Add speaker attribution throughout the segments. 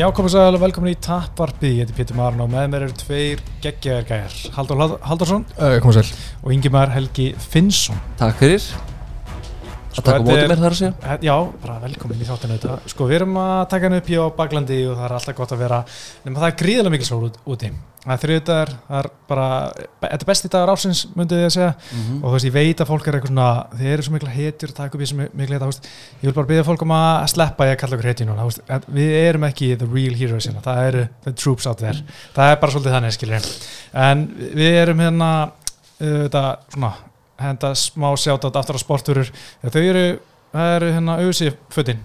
Speaker 1: Já, komið sæl og velkomin í Tapparpi, ég heiti Pétur Marn og með mér eru tveir geggjaðir gæjar, Haldur Haldursson
Speaker 2: Uh, sæl.
Speaker 1: Og Ingimar Helgi Finnsson.
Speaker 3: Takk fyrir að taka
Speaker 1: þetta
Speaker 3: mótið mér þar að segja
Speaker 1: Já, bara velkomin í þáttinu þetta. Sko, við erum að taka hann upp í á Baglandi og það er alltaf gott að vera, nema það er gríðilega mikil sól út, úti. Það er þriðdagar, það er bara, þetta er besti dagar ásins, myndið þið að segja.
Speaker 3: Mhm.
Speaker 1: og þú veist, ég veit að fólk er eitthvað svona þið eru svo mikla hetjur, taka upp í svo mikla hetjur veist, ég vil bara byrja fólk um að sleppa ég að kalla okkur hetjur núna, þú veist, við erum ekki the real heroes hérna, það eru the troops out there, það er bara svolítið þannig skilur en við erum hérna uh, þetta svona henda smá sjátt aftur á sporturur þau eru, það eru hérna auðsí fötin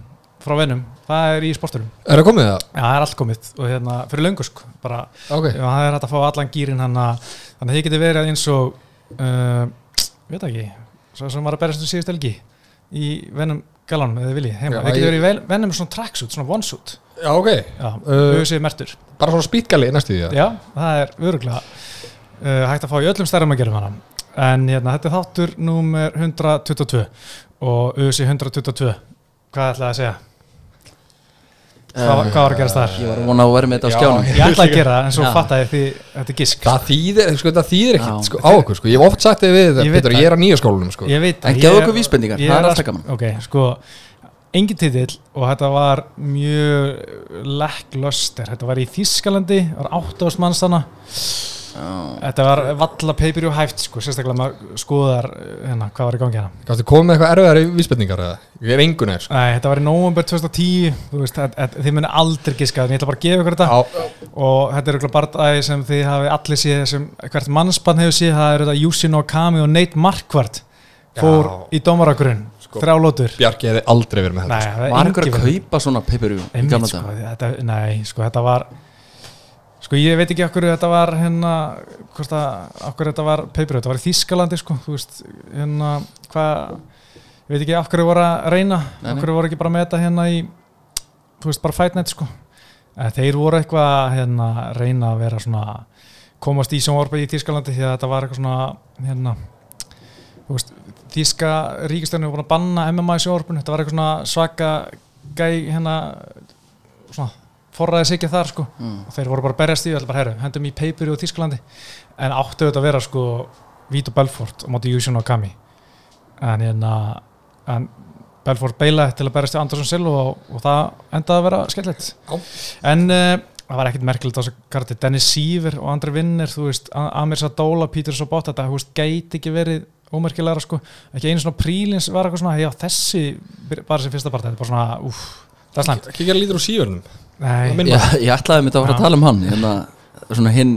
Speaker 1: frá vennum, það er í sporturum
Speaker 2: Er það komið það?
Speaker 1: já, það er allt komið. Og hérna fyrir löngu sko, bara.
Speaker 2: Ok.
Speaker 1: Já, það er hægt að fá allan gýrin hann þannig að þið getur verið eins og uh, veit það ekki svo sem var að berast um síðust helgi í vennum galanum eða viljið heima, þið getur verið í vennum svona tracksuit, svona one-suit.
Speaker 2: Já, ok.
Speaker 1: Já,
Speaker 2: Uh,
Speaker 1: auðvitað mertur.
Speaker 2: Bara svona spýtgali næstu því
Speaker 1: já, það er öruglega uh, hægt að fá í öllum stærðum að gera en hérna, þetta er þáttur númer 122 og auðvitað 122 hvað ætlaði að segja? Hvað, hvað var að gerast þar?
Speaker 3: Ég var að vona að vera með þetta á
Speaker 2: Já,
Speaker 3: skjánum
Speaker 1: Ég ætlaði að gera það en svo
Speaker 3: Já.
Speaker 1: fattaði því þetta er gisk
Speaker 2: Það þýðir, sko, það þýðir ekkert sko, á okkur, sko Ég hef oft sagt þið við
Speaker 1: Ég það.
Speaker 2: ég er á nýja skólanum, sko
Speaker 1: Ég veit
Speaker 3: En
Speaker 1: ég-
Speaker 3: okkur vísbendingar, það er
Speaker 1: að-
Speaker 3: alltaf gaman.
Speaker 1: Ok, sko engin titill og þetta var mjög lekklöster þetta var í Þískalandi, það var 8 manns þannig þetta var valla peipir og hæft sko, sérstaklega maður skoðar eh, hérna, hvað var í gangi hérna
Speaker 2: Kannstu komið eitthvað erfiðar í vísbendingar, eða? Ég er engun er, sko
Speaker 1: Nei, þetta var í nóvember 2010 þú veist, að, að, þið muni aldrei giska en ég ætla bara að gefa ykkur þetta
Speaker 2: Já,
Speaker 1: og þetta er eitthvað barndæði sem þið hafi allir séð sem hvert mannspann hefur séð það er þetta Yusin Okami og Nate Marquardt fór
Speaker 2: Já.
Speaker 1: í dómarakurinn
Speaker 2: Sko.
Speaker 1: þrjá lótur
Speaker 2: Bjarki hefði aldrei verið með
Speaker 1: Nei,
Speaker 2: þetta,
Speaker 1: það er
Speaker 3: Var einhver
Speaker 1: engin
Speaker 3: að
Speaker 1: verið.
Speaker 3: kaupa svona peipiru í
Speaker 1: Einmitt,
Speaker 3: gamla
Speaker 1: sko,
Speaker 3: dag?
Speaker 1: þetta, nei, sko, þetta var sko, ég veit ekki okkur þetta var hérna, hvort að okkur þetta var paper, þetta var í Þískalandi sko, þú veist, hérna hvað, ég veit ekki okkur voru að reyna,
Speaker 3: Nei,
Speaker 1: okkur voru ekki bara að meta hérna í, þú veist, bara fight night sko, en þeir voru eitthvað að hérna, reyna að vera svona komast í sjónvarpi í Þískalandi því að þetta var eitthvað svona hérna, þú veist, Þíska ríkistöðinu voru búin að banna MMA í sjónvarpinu, þetta var eitthvað svona svaka gæ hérna svona forræði sig ekki þar sko.
Speaker 3: Mm.
Speaker 1: og þeir voru bara að berjast í og ætla bara herru, hendum í Paper og Þísklandi en áttu þetta að vera sko Vito Belfort á móti Yushin Okami. En hérna en Belfort beila til að berjast í Andersson Silva og, og það endaði að vera
Speaker 2: Já.
Speaker 1: en uh, það var ekkert merkilegt á þessu karti. Dennis Siever og andri vinnir þú veist, Amir Sadóla, Peter Sobot þetta þú veist, gæti ekki verið ómerkilegra sko. Ekki einu svona prílins var eitthvað svona já þessi bara sem fyrsta part þetta er bara svona, úff, það er slæmt.
Speaker 2: Ekki gera lítur úr síverðnum
Speaker 1: Nei,
Speaker 3: Já, ég ætlaði að mynda að fara að tala um hann hérna, svona hinn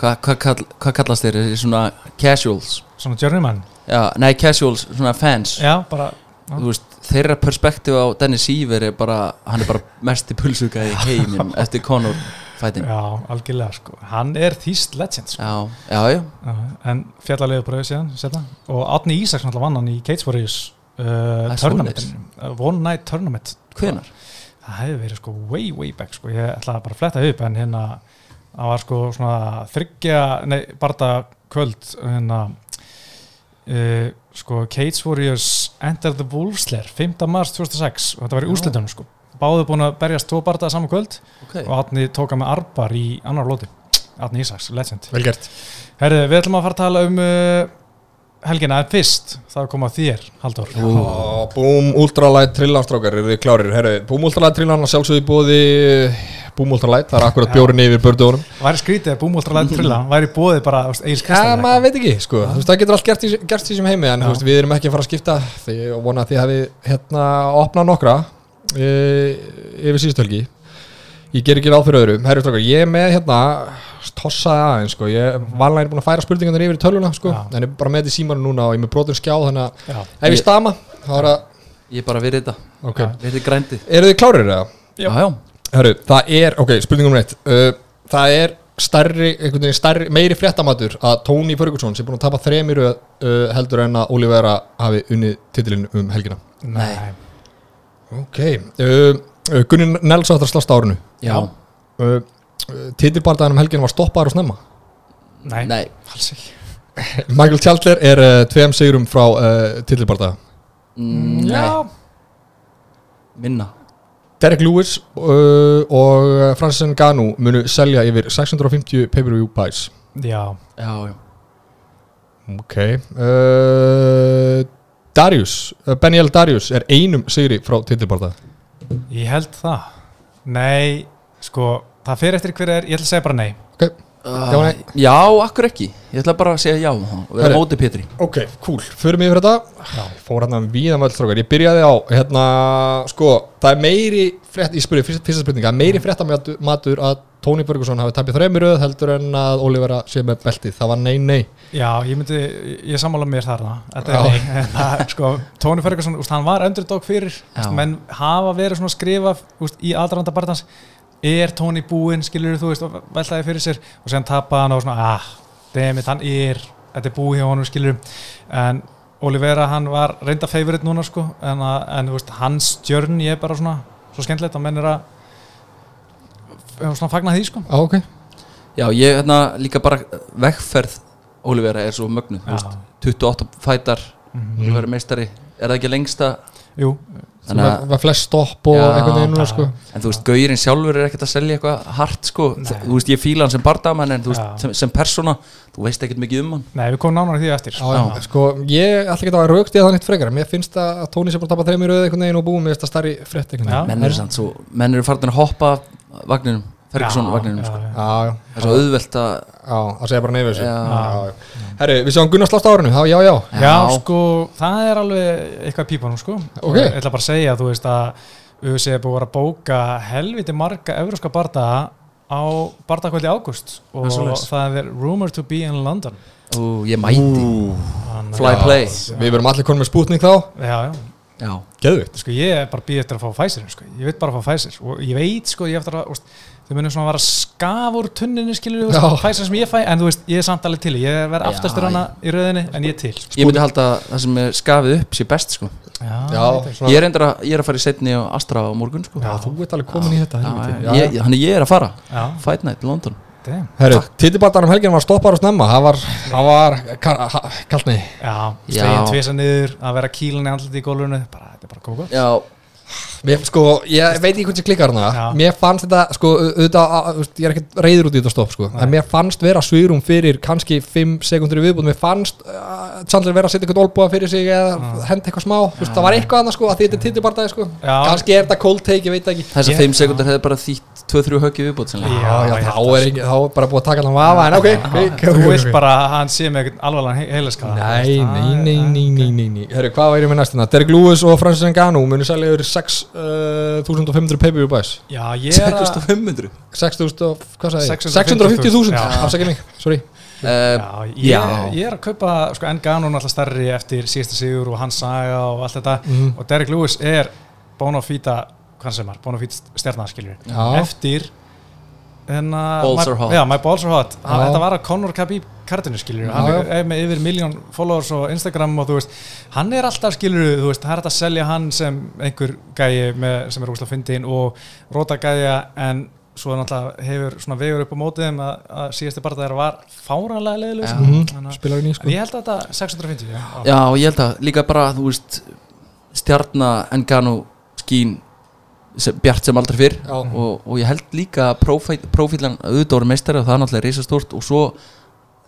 Speaker 3: hvað hva, kall, hva kallast þeir, svona casuals.
Speaker 1: Svona journeyman?
Speaker 3: Já, nei, casuals, svona fans.
Speaker 1: Já, bara Já.
Speaker 3: Þú veist, þeirra perspektíf á Dennis Siever er bara, hann er bara mest í pulsuga í heiminum eftir Conor fætin Já,
Speaker 1: algjörlega sko. Hann er þýst legend sko.
Speaker 3: já, já,
Speaker 1: Já, En fjallarlegu bröðu síðan setna. Og Átni Ísaks náttúrulega vann hann í Cage Warriors uh, Tournament uh, One Night Tournament.
Speaker 3: Hvenar?
Speaker 1: Það hefði verið sko way way back sko. Ég ætlaði bara að fletta upp En hérna Það var sko svona þryggja Nei, barða kvöld Hérna uh, Sko Cage Warriors Enter the Wolfslair 5. mars 2006 Og þetta var í
Speaker 3: Já.
Speaker 1: úslitunum sko Báðu búin að berjast tvo bardaða saman kvöld
Speaker 3: Okay.
Speaker 1: og Átni tóka með arbar í annar lóti Átni Ísaks, legend
Speaker 2: Vel gert
Speaker 1: Herðu, við ætlum að fara að tala um uh, helgina en fyrst. Það kom að þér.
Speaker 2: Ó, Búm Ultralight Trillanstrákar, eru þið klárir? Búm Ultralight Trillan að sjálfsögðu bóði Búm Ultralight, það er akkurat bjórin yfir börduðunum
Speaker 1: væri skrítið að búmúltra lænt trilla væri bóðið bara
Speaker 2: Já,
Speaker 1: Kristján
Speaker 2: maður veit ekki, sko, þú veist, það getur allt gert í, gert í sem heimi, en veist, við erum ekki að fara að skipta því og vona að þið hafi hérna opnað nokkra e, yfir síðustölgi ég ger ekki ráð fyrir öðru, herru strákar, ég með hérna tossaði aðeins, sko, ég vanlega er búin að færa spurningarnir yfir í tölvuna, sko,
Speaker 1: Já.
Speaker 2: en ég er bara með þetta í símanu núna og ég er með brotin skjá, þannig að ef ég stama, þá er það,
Speaker 3: Ég er bara við þetta,
Speaker 2: ok,
Speaker 1: Já.
Speaker 3: við þetta grændið
Speaker 2: eru þið klárir eða?
Speaker 1: Já.
Speaker 3: Já,
Speaker 2: Herru, það er, ok, spurningum reitt uh, Það er stærri, einhvern veginn stærri, meiri fréttamatur að Tony Ferguson sem er búin að tapa þremir uh, heldur en að Olivera hafi unnið titilinn um helgina.
Speaker 1: Nei,
Speaker 2: Ok, uh, Gunni Nels áttur að slasta árinu.
Speaker 3: Já,
Speaker 2: uh, Titilbardaðan um helgina var stoppaður og snemma?
Speaker 1: Nei,
Speaker 3: nei.
Speaker 1: Alls ekki.
Speaker 2: Michael Chandler er uh, tveim sigurum frá uh, titilbardaða
Speaker 3: mm,
Speaker 1: Já,
Speaker 3: Nei, minna.
Speaker 2: Derek Lewis uh, og Francis Ngannou munu selja yfir 650 pay-per-view buys.
Speaker 1: Já,
Speaker 3: Já, já.
Speaker 2: Ok uh, Darius, uh, Beniel Darius er einum sigri frá titilbarða
Speaker 1: ég held það. Nei, sko það fyrir eftir hver er, ég ætla að segja bara nei.
Speaker 2: Ok,
Speaker 3: Uh,
Speaker 2: Já, nei.
Speaker 3: já, akkur ekki? Ég ætla bara að segja já og vera
Speaker 2: Herri.
Speaker 3: móti Pétri
Speaker 2: ok, cool. Förum yfir þetta. Já. Fór hérna víðan völd strókar Ég byrjaði á, hérna, sko Það er meiri frétt, ég spurði fyrsta, fyrsta spurning. Það er meiri frétta matur að Tony Ferguson hafi tapið þreymir heldur en að Olivera sé með beltið. Það var nei, nei.
Speaker 1: Já, ég myndi, ég sammála mér þarna. Þetta er nei En það, sko, Tony Ferguson, úst, hann var underdog fyrir
Speaker 3: Já.
Speaker 1: menn hafa verið svona að skrifa úst, í aðranda barndans er Tony búinn, skilur þú veist og veltaði fyrir sér? Og sen tapa hann og svona ah, demit, hann er þetta er búið hjá honum, skilur en Olivera, hann var reynda favorite núna sko, en, að, en veist, hans journey er bara svona, svo skemmtilegt og menn er að að svona fagna því sko.
Speaker 2: Já, ok.
Speaker 3: Já, ég hérna líka bara vegferð Olivera er svo mögnuð þú veist, 28 fætar
Speaker 1: Mhm.
Speaker 3: Olivera meistari. Er það ekki lengsta?
Speaker 1: Jú,
Speaker 2: Það var, flest stopp og núna
Speaker 1: já.
Speaker 2: sko.
Speaker 3: En þú veist, Gaurinn sjálfur er ekkert að selja eitthvað hart sko.
Speaker 1: Nei.
Speaker 3: Þú veist, ég fíla hann sem bardamann En þú veist, sem, sem persóna Þú veist ekkert mikið um hann.
Speaker 1: Nei, við komum nánar í því eftir.
Speaker 2: Já,
Speaker 1: sko.
Speaker 2: já. sko, ég ætla ekki að raukst ég það neitt frekar Mér finnst að Tony sé bara að tapa þreymir auðvitað einhvern veginn og búið Mér finnst það starri veginn.
Speaker 3: Menn eru samt svo Menn eru farin að hoppa af vagninum Ferguson vagninum sko. Það er svo auðvelt að
Speaker 2: Herri, við sjáum Gunnar slást á árinu, já, já, já.
Speaker 1: Já, sko, það er alveg eitthvað pípunum, sko.
Speaker 2: Ok.
Speaker 1: Ég ætla bara að segja, þú veist að UFC er búið að bóka helviti marga evróska bardaga á bardagkvöldi ágúst. Og
Speaker 3: Það er
Speaker 1: rumored to be in London.
Speaker 3: Ú, ég mæti. Fly play.
Speaker 2: Við verum allir konum með spútning þá.
Speaker 1: Já, já.
Speaker 3: Já,
Speaker 2: Geðvitt
Speaker 1: Sko, ég er bara býð eftir að fá Pfizer, sko. Ég veit bara að fá Pfizer. Og ég veit, sko, ég eftir að, þau munum svona að vara skaf úr tunninni, skilur við,
Speaker 2: Já.
Speaker 1: Pfizer sem ég fæ, en þú veist, ég er samt alveg til. Ég verð aftastur hana í rauðinni, en ég er til.
Speaker 3: ég myndi halda að það sem er skafið upp sé best sko
Speaker 1: Já,
Speaker 2: Já,
Speaker 1: ég
Speaker 3: er, að, ég er að fara í setni á Astra á morgun sko
Speaker 2: já, þú ert alveg komin í þetta
Speaker 3: Já,
Speaker 2: helviti.
Speaker 3: já, ég, Þannig ég er að fara
Speaker 1: Já,
Speaker 3: Fight Night, London
Speaker 1: damn.
Speaker 2: Herri, titibartan um helgin var stoppar og snemma Það var, það var ka- ha- kalt nei
Speaker 1: Já,
Speaker 3: Já.
Speaker 1: slegin tvisa niður, að vera kílan í andliti í gólfinu, bara, þetta er bara kókó.
Speaker 2: Mér, sko, ég veit ekki hvernig klikkar hana. Mér fannst þetta, sko, auðvitað Ég er ekkert reyður út í þetta stopp, sko. En mér fannst vera svirum fyrir kannski 5 sekundur í viðbúð Mér fannst uh, Chandler vera að setja eitthvað olbúa fyrir sig Eða henda eitthvað smá, þú veist, það var eitthvað annað, sko Að því þetta er titibartaði, sko.
Speaker 1: Já.
Speaker 2: Kannski er þetta cold take, ég veit ekki.
Speaker 3: Þessar
Speaker 1: Ég-
Speaker 3: 5 sekundar hefði bara þýtt 2-3 höggi viðbútt.
Speaker 1: Já,
Speaker 2: Já, já,
Speaker 1: ég
Speaker 2: þá er, ekki, þá er bara búið að taka allan vafa En ok,
Speaker 1: Þú
Speaker 2: ok.
Speaker 1: bara að hann sé með alvarlega heilaskaða.
Speaker 2: Nei, nei, nei, nei, nei, nei, nei Herru, hvað væri með næstina? Derek Lewis og Francis Ngannou munu selja yfir 6.500 pay-per-view buys
Speaker 1: Já, ég er að...
Speaker 3: 6500
Speaker 2: 6.000 og, hvað sagði ég?
Speaker 1: 650.000.
Speaker 2: 650.000,
Speaker 1: Já.
Speaker 2: afsakið mig, sorry
Speaker 3: uh,
Speaker 1: Já, ég,
Speaker 3: Já.
Speaker 1: ég er að kaupa, sko, Engano er alltaf stærri eftir síðasta sigur og hans saga og allt þetta
Speaker 2: Mhm.
Speaker 1: og Derek Lewis er Bonafita, hvað sem er, Bonafita stjarnaskilur
Speaker 2: Já.
Speaker 1: eftir en að
Speaker 3: Balls
Speaker 1: my, já, my balls are hot
Speaker 2: Já.
Speaker 1: þetta var að Conor Khabib kartinu skilur
Speaker 2: Já,
Speaker 1: hann er, með yfir miljón followers og Instagram og þú veist hann er alltaf skilur þú veist það er hægt að selja hann sem einhver gæi með, sem er úrslega fyndin og róta gæja en svo náttúrulega hefur svona vegur upp á mótið þeim að, að síðasti bara þeirra var fáranlega leiðileg
Speaker 3: Já.
Speaker 1: sko.
Speaker 2: Ný,
Speaker 1: en
Speaker 2: sko
Speaker 1: ég held að þetta 650 já, já.
Speaker 3: Já, ég held að líka bara, þú veist Stjarna Engano skín sem, bjart sem aldrei fyrr. Og, og ég held líka að auðvitað voru meistari og það er náttúrulega reisastórt og svo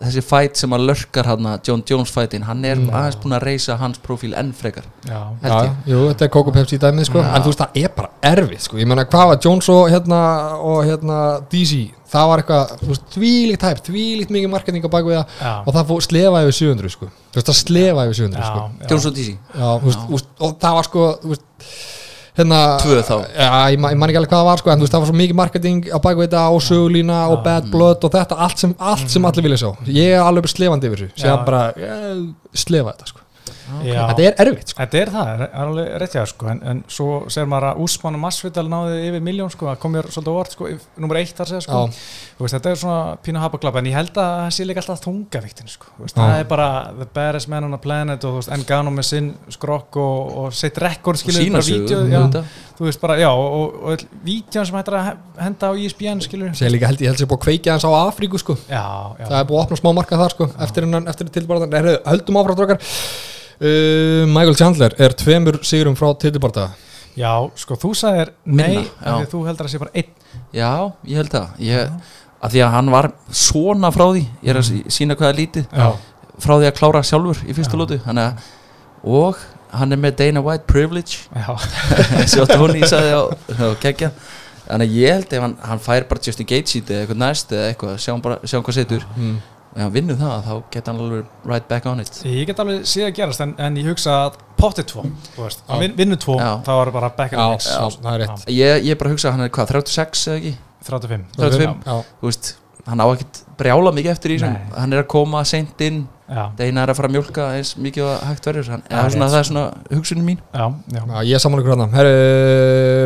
Speaker 3: þessi fæt sem að lörkar hann John Jones fætin, hann er aðeins búin að reisa hans prófíl enn frekar
Speaker 1: Já.
Speaker 3: ég.
Speaker 2: jú, þetta er Coco Pepsi dæmið, sko. En þú veist, það er bara erfið, sko. Ég meina, hvað var Jones og hérna, og hérna DC, það var eitthvað, þú veist, þvílíkt hæp, þvílíkt mikið marketing á baku við það.
Speaker 1: Já.
Speaker 2: og það fór slefa yfir 700, sko. Þú veist, það slefa yfir 700, sko.
Speaker 1: Já,
Speaker 3: Jones og DC
Speaker 2: Já, þú veist, þú veist, og það var sko, þú veist hérna,
Speaker 3: Tvö þá.
Speaker 2: Já, ég, ma- ég man ekki alveg hvað það var, sko En þú veist, það var svo mikið marketing á þetta og sögulína og bad blood og þetta allt sem, allt sem allir vilja sjá. Ég er alveg slefandi yfir þessu. Sér bara, ég, slefa þetta, sko
Speaker 1: Já.
Speaker 2: Þetta er erfitt, sko.
Speaker 1: Þetta er það, er er alveg rétt hjá þér, sko, en, en svo ser maður að Úsmann og Masvidal náði yfir miljón sko, það kom mér svolítið óvart sko, nummer eitt þar segja sko. Veist, þetta er svona pínu hapaklap en ég held að það sé líka alltaf þungavíktin sko. Það er bara the baddest man on the planet og Engano með sinn skrokk og, og sitt rekord skilur bara
Speaker 3: auðvitað.
Speaker 1: þú veist bara, já og, og, og vídjón sem hættir að he- henda á ESPN skilur
Speaker 2: líka held ég held sér búið að kveikja hans á Afríku, sko. Það er búið að opna smá marka þar, sko Eftir, eftir tilbarðan, höldum áfram drókar uh, Michael Chandler er tveimur sigurum frá tilbarða
Speaker 1: Já, sko, þú sagðir nei, að þú heldur að sé bara einn.
Speaker 3: Já, ég held það. Ég, að Því að hann var svona frá því Ég er að sí- sýna hvað er lítið
Speaker 1: Já,
Speaker 3: Frá því að klára sjálfur í fyrstu
Speaker 1: Já.
Speaker 3: lótu Þannig að Og hann er með Dana White privilege.
Speaker 1: Já,
Speaker 3: eins og Tony sagði á, á keggja Þannig að ég held ef hann, hann fær bara Justin Gates eða eitthvað næst eða eitthvað, sjáum, bara, sjáum hvað setur.
Speaker 2: Mm.
Speaker 3: Og ef hann vinnur það þá geta hann alveg right back on it.
Speaker 1: Ég get alveg séð að gerast en, en ég hugsa að pottið tvo þú veist,
Speaker 2: Já.
Speaker 1: vin, vinnu tvo,
Speaker 3: Já.
Speaker 1: þá er bara back
Speaker 2: er rétt.
Speaker 3: Ég, ég bara hugsa að hann er hvað, 36 eða ekki?
Speaker 1: 35
Speaker 3: 35.
Speaker 2: Já,
Speaker 3: Þú veist, hann á ekkert brjála mikið eftir í þessum.
Speaker 1: Nei.
Speaker 3: hann er að koma seint inn
Speaker 1: Já,
Speaker 3: Deina er að fara að mjólka eins mikið og hægt verður
Speaker 1: rétt,
Speaker 3: það er svona hugsunin mín.
Speaker 1: Já, já,
Speaker 2: Já, ég er saman ykkur hann Herru,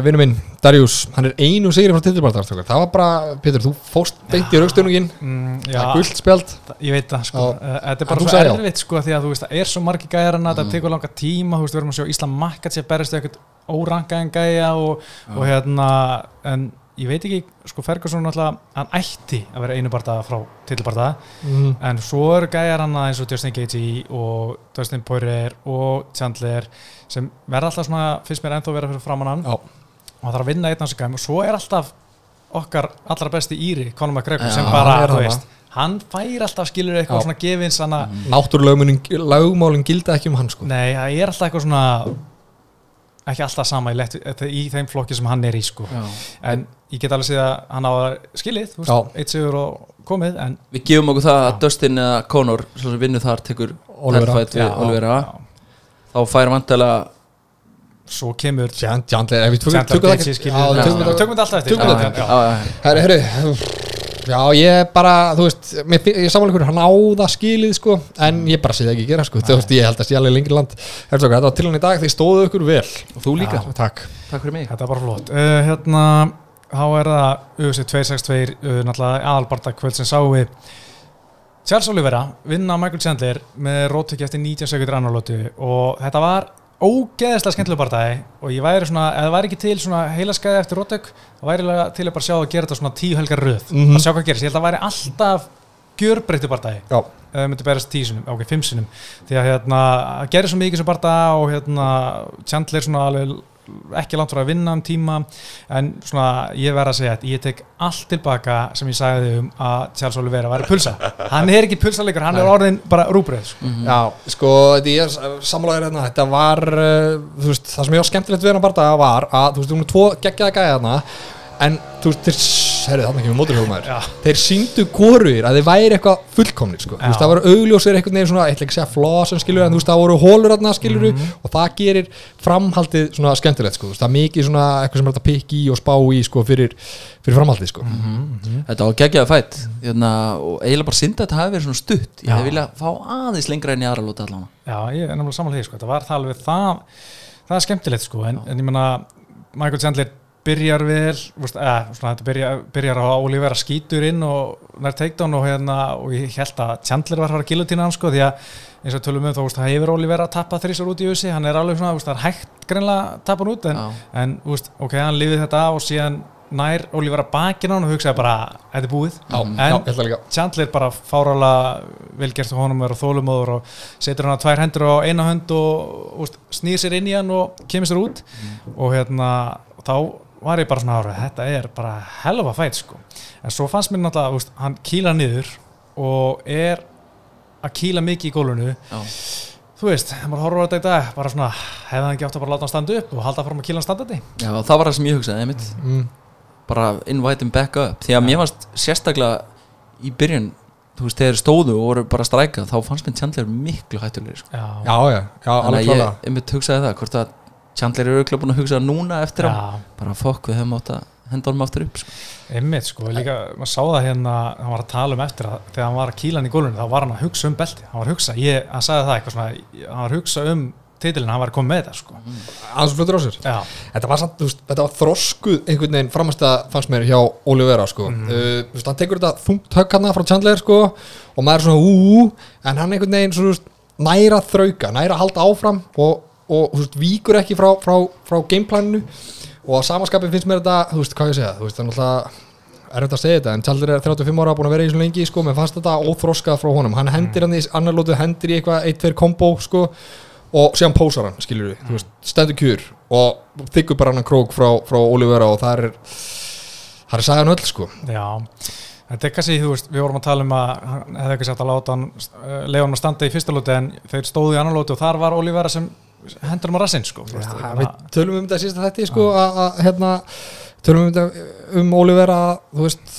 Speaker 2: vinnu minn, Darius Hann er einu sigri frá titilbartar Það var bara, Pétur, þú fórst beint í raukstunungin
Speaker 1: mm,
Speaker 2: Það er gullt spjald.
Speaker 1: Ég veit það sko. Eh, þetta er bara svo erfitt sko því að þú veist, það er svo margi gæjar en
Speaker 2: Mm.
Speaker 1: þetta tekur langa tíma, þú veist, við erum að sjá Ísland makkat sér berist eitthvað órangaðan gæja og, og hérna, en ég veit ekki, sko Ferguson náttúrulega, hann ætti að vera einu barða frá titilbarða
Speaker 2: mm.
Speaker 1: En svo eru gæjar hann eins og Justin Gaethje og Dustin Poirier og Chandler sem verða alltaf svona, finnst mér ennþá vera fyrir framann hann
Speaker 2: Já.
Speaker 1: og það þarf að vinna einn af þessu gæm og svo er alltaf okkar allra besti Íri, Conor McGregor
Speaker 3: Já,
Speaker 1: sem bara, þú veist hann fær alltaf skilur eitthvað
Speaker 2: Já.
Speaker 1: svona gefins hann að,
Speaker 2: Náttúrulögmálin gilda ekki um hann sko
Speaker 1: nei, það er alltaf eitthvað svona ekki alltaf sama í, lett, í þeim flokki sem hann er í sko.
Speaker 3: Já.
Speaker 1: en ég get alveg séð að hann á að skilið, eitt sigur og komið en
Speaker 3: Við gefum okkur það að
Speaker 1: Já.
Speaker 3: Dustin eða Conor svo sem vinnur þar tekur við
Speaker 1: Já,
Speaker 3: Olivera
Speaker 1: já.
Speaker 3: þá fær vantilega
Speaker 1: svo kemur
Speaker 2: Jan- Chandler, ef við tökum
Speaker 1: þetta alltaf eftir. Já,
Speaker 2: þetta.
Speaker 1: Já,
Speaker 2: ég bara, þú veist ég samanlega hvernig hann áða skilið sko, en ég bara sé það ekki gera sko, þú veist, ég held að sé alveg lengri land. Þetta var til hann í dag, þið stóðu ykkur vel.
Speaker 3: Og þú líka,
Speaker 2: Já, Takk.
Speaker 3: Takk fyrir mig.
Speaker 1: Þetta er bara flott. Uh, Hérna, þá er það UFC 262 uh, náttúrulega aðalbarta kvöld sem sáum við. Charles Oliveira vinna Michael Chandler með róttöki eftir 19 sekundur annarlótu og þetta var ógeðislega skemmtilega barndagi og ég væri svona, ef það væri ekki til svona heilaskæði eftir róttök, þá væri til að bara sjá að gera þetta svona tíu helgar röð.
Speaker 2: Mhm.
Speaker 1: að sjá hvað gerist, ég held að það væri alltaf gjörbreyttu barndagi ef það myndi berast tíu sinum, ok, fimm sinum því að hérna, það gerir svo mikið sem barða og hérna, Chandler svona alveg ekki langt frá að vinna um tíma en svona, ég verð að segja að ég tek allt tilbaka sem ég sagði um að Charles Oliveira væri pulsa hann er ekki pulsalegur, hann er orðin bara rúbröð sko.
Speaker 3: Mhm.
Speaker 2: Já, sko, þetta er sammálaður hérna, þetta var, uh, þú veist, það sem ég var skemmtilegt við hann bara var að, þú veist, þú erum tvo geggjaða gæja þarna, en þú veist, þeir, herrið, þeir síndu góruðir að þeir væri eitthvað fullkomnir, sko, þú veist,
Speaker 1: Já.
Speaker 2: það voru augljósir einhvern veginn svona, eitthvað ekki að segja flaws en skilur, en þú veist, það voru hólur þarna, skilur,
Speaker 1: Mhm.
Speaker 2: og það gerir framhaldið svona skemmtilegt, sko, það er mikið svona eitthvað sem er að pikka í og spá í, sko, fyrir, fyrir framhaldið, sko.
Speaker 1: Mhm.
Speaker 3: Þetta var geggjaði fætt hérna, og eiginlega bara synda þetta hafi verið svona stutt ég hefði viljað fá aðeins lengra enn í aðra lóta allan
Speaker 1: Já, ég er náttúrulega samanlega sko. þetta var það alveg það, það er skemmtilegt sko, en, en ég meina Michael Chandler byrjar vel, veist, eða, svona, þetta byrjar, byrjar á Olivera skítur inn og nær takedown og, hérna, og ég held að Chandler var að fara að gilutína hann sko, því að eins og tölum um þá, það hefur Olivera að tappa þrísar út í USA, hann er alveg svona, það er hægt greinlega að tappa hann út, en, en veist, ok, hann lifið þetta og síðan nær Olivera bakinn á hann og hugsaði bara, þetta er búið.
Speaker 2: Já,
Speaker 1: En-
Speaker 2: já.
Speaker 1: Chandler bara fárálega velgert og honum er á þólumóður og setur hann að tvær hendur á eina hönd og úst, snýr sér inn í hann og kemur sér út. Og hérna þá var ég bara svona árið, þetta er bara helfa fætt sko, en svo fannst mér náttúrulega úst, hann kýla niður og er að kýla mikið í gólunu
Speaker 3: Já.
Speaker 1: þú veist, maður horfður á þetta í dag bara svona, hefði hann ekki átt að bara láta hann standa upp og halda fram að kýla hann standandi
Speaker 3: Já, það var það sem ég hugsaði einmitt
Speaker 2: Mm.
Speaker 3: bara invite him back up því að mér fannst sérstaklega í byrjun þú veist, þegar stóðu og voru bara að stræka þá fannst mér Chandler miklu hættulegri sko.
Speaker 1: Já,
Speaker 2: Já, já, já, alveg
Speaker 3: að
Speaker 2: klálega.
Speaker 3: ég einmitt hugsaði það hvort að Chandler eru auðvitað búin að hugsa núna eftir á
Speaker 1: Já.
Speaker 3: bara fokk, við höfum átt að henda honum aftur upp sko.
Speaker 1: Einmitt sko, líka, maður sá það hérna hann var að tala um eftir að þegar hann var að kýla hann í gólunni þá var hann að hugsa um belti, hann var að hugsa ég, hann sagði það eitthvað svona, hann var að hugsa um titilin, hann var að koma með þetta sko
Speaker 2: Aðeins fluttur á sér.
Speaker 1: Já,
Speaker 2: Þetta var, var þroskuð einhvern veginn framast að fannst mér hjá Olivera sko.
Speaker 1: Mhm.
Speaker 2: uh, veist, hann tekur þetta þungt högg hana frá Chandler sko, og maður er svona úú en hann einhvern veginn svona, næra þrauka næra halda áfram og, og þú veist, víkur ekki frá, frá, frá gameplaninu. Og á samanskapin finnst mér þetta þú veist, hvað ég segja, þú veist, það er náttúrulega er þetta að segja þetta, en Chandler er 35 ára búin að vera í svo lengi sko, menn fannst þetta óþroskað frá honum. Hann hendir hann í annar lótu, hendir í eitthvað 1-2 kombo sko, og síðan pósar hann, skilur við, þú veist, stendur kjur og þykkur bara hann krók frá, frá Olivera og það er það er sagan öll, sko.
Speaker 1: Já, þetta er kannski, þú veist, við vorum að tala um að hann hefði ekki sagt að láta hann uh, leiða hann að hendur rassinn, sko.
Speaker 2: Já,
Speaker 1: þannig
Speaker 2: við tölum um þetta sísta þetta, sko, að, að, hérna tölum um þetta um Olivera, þú veist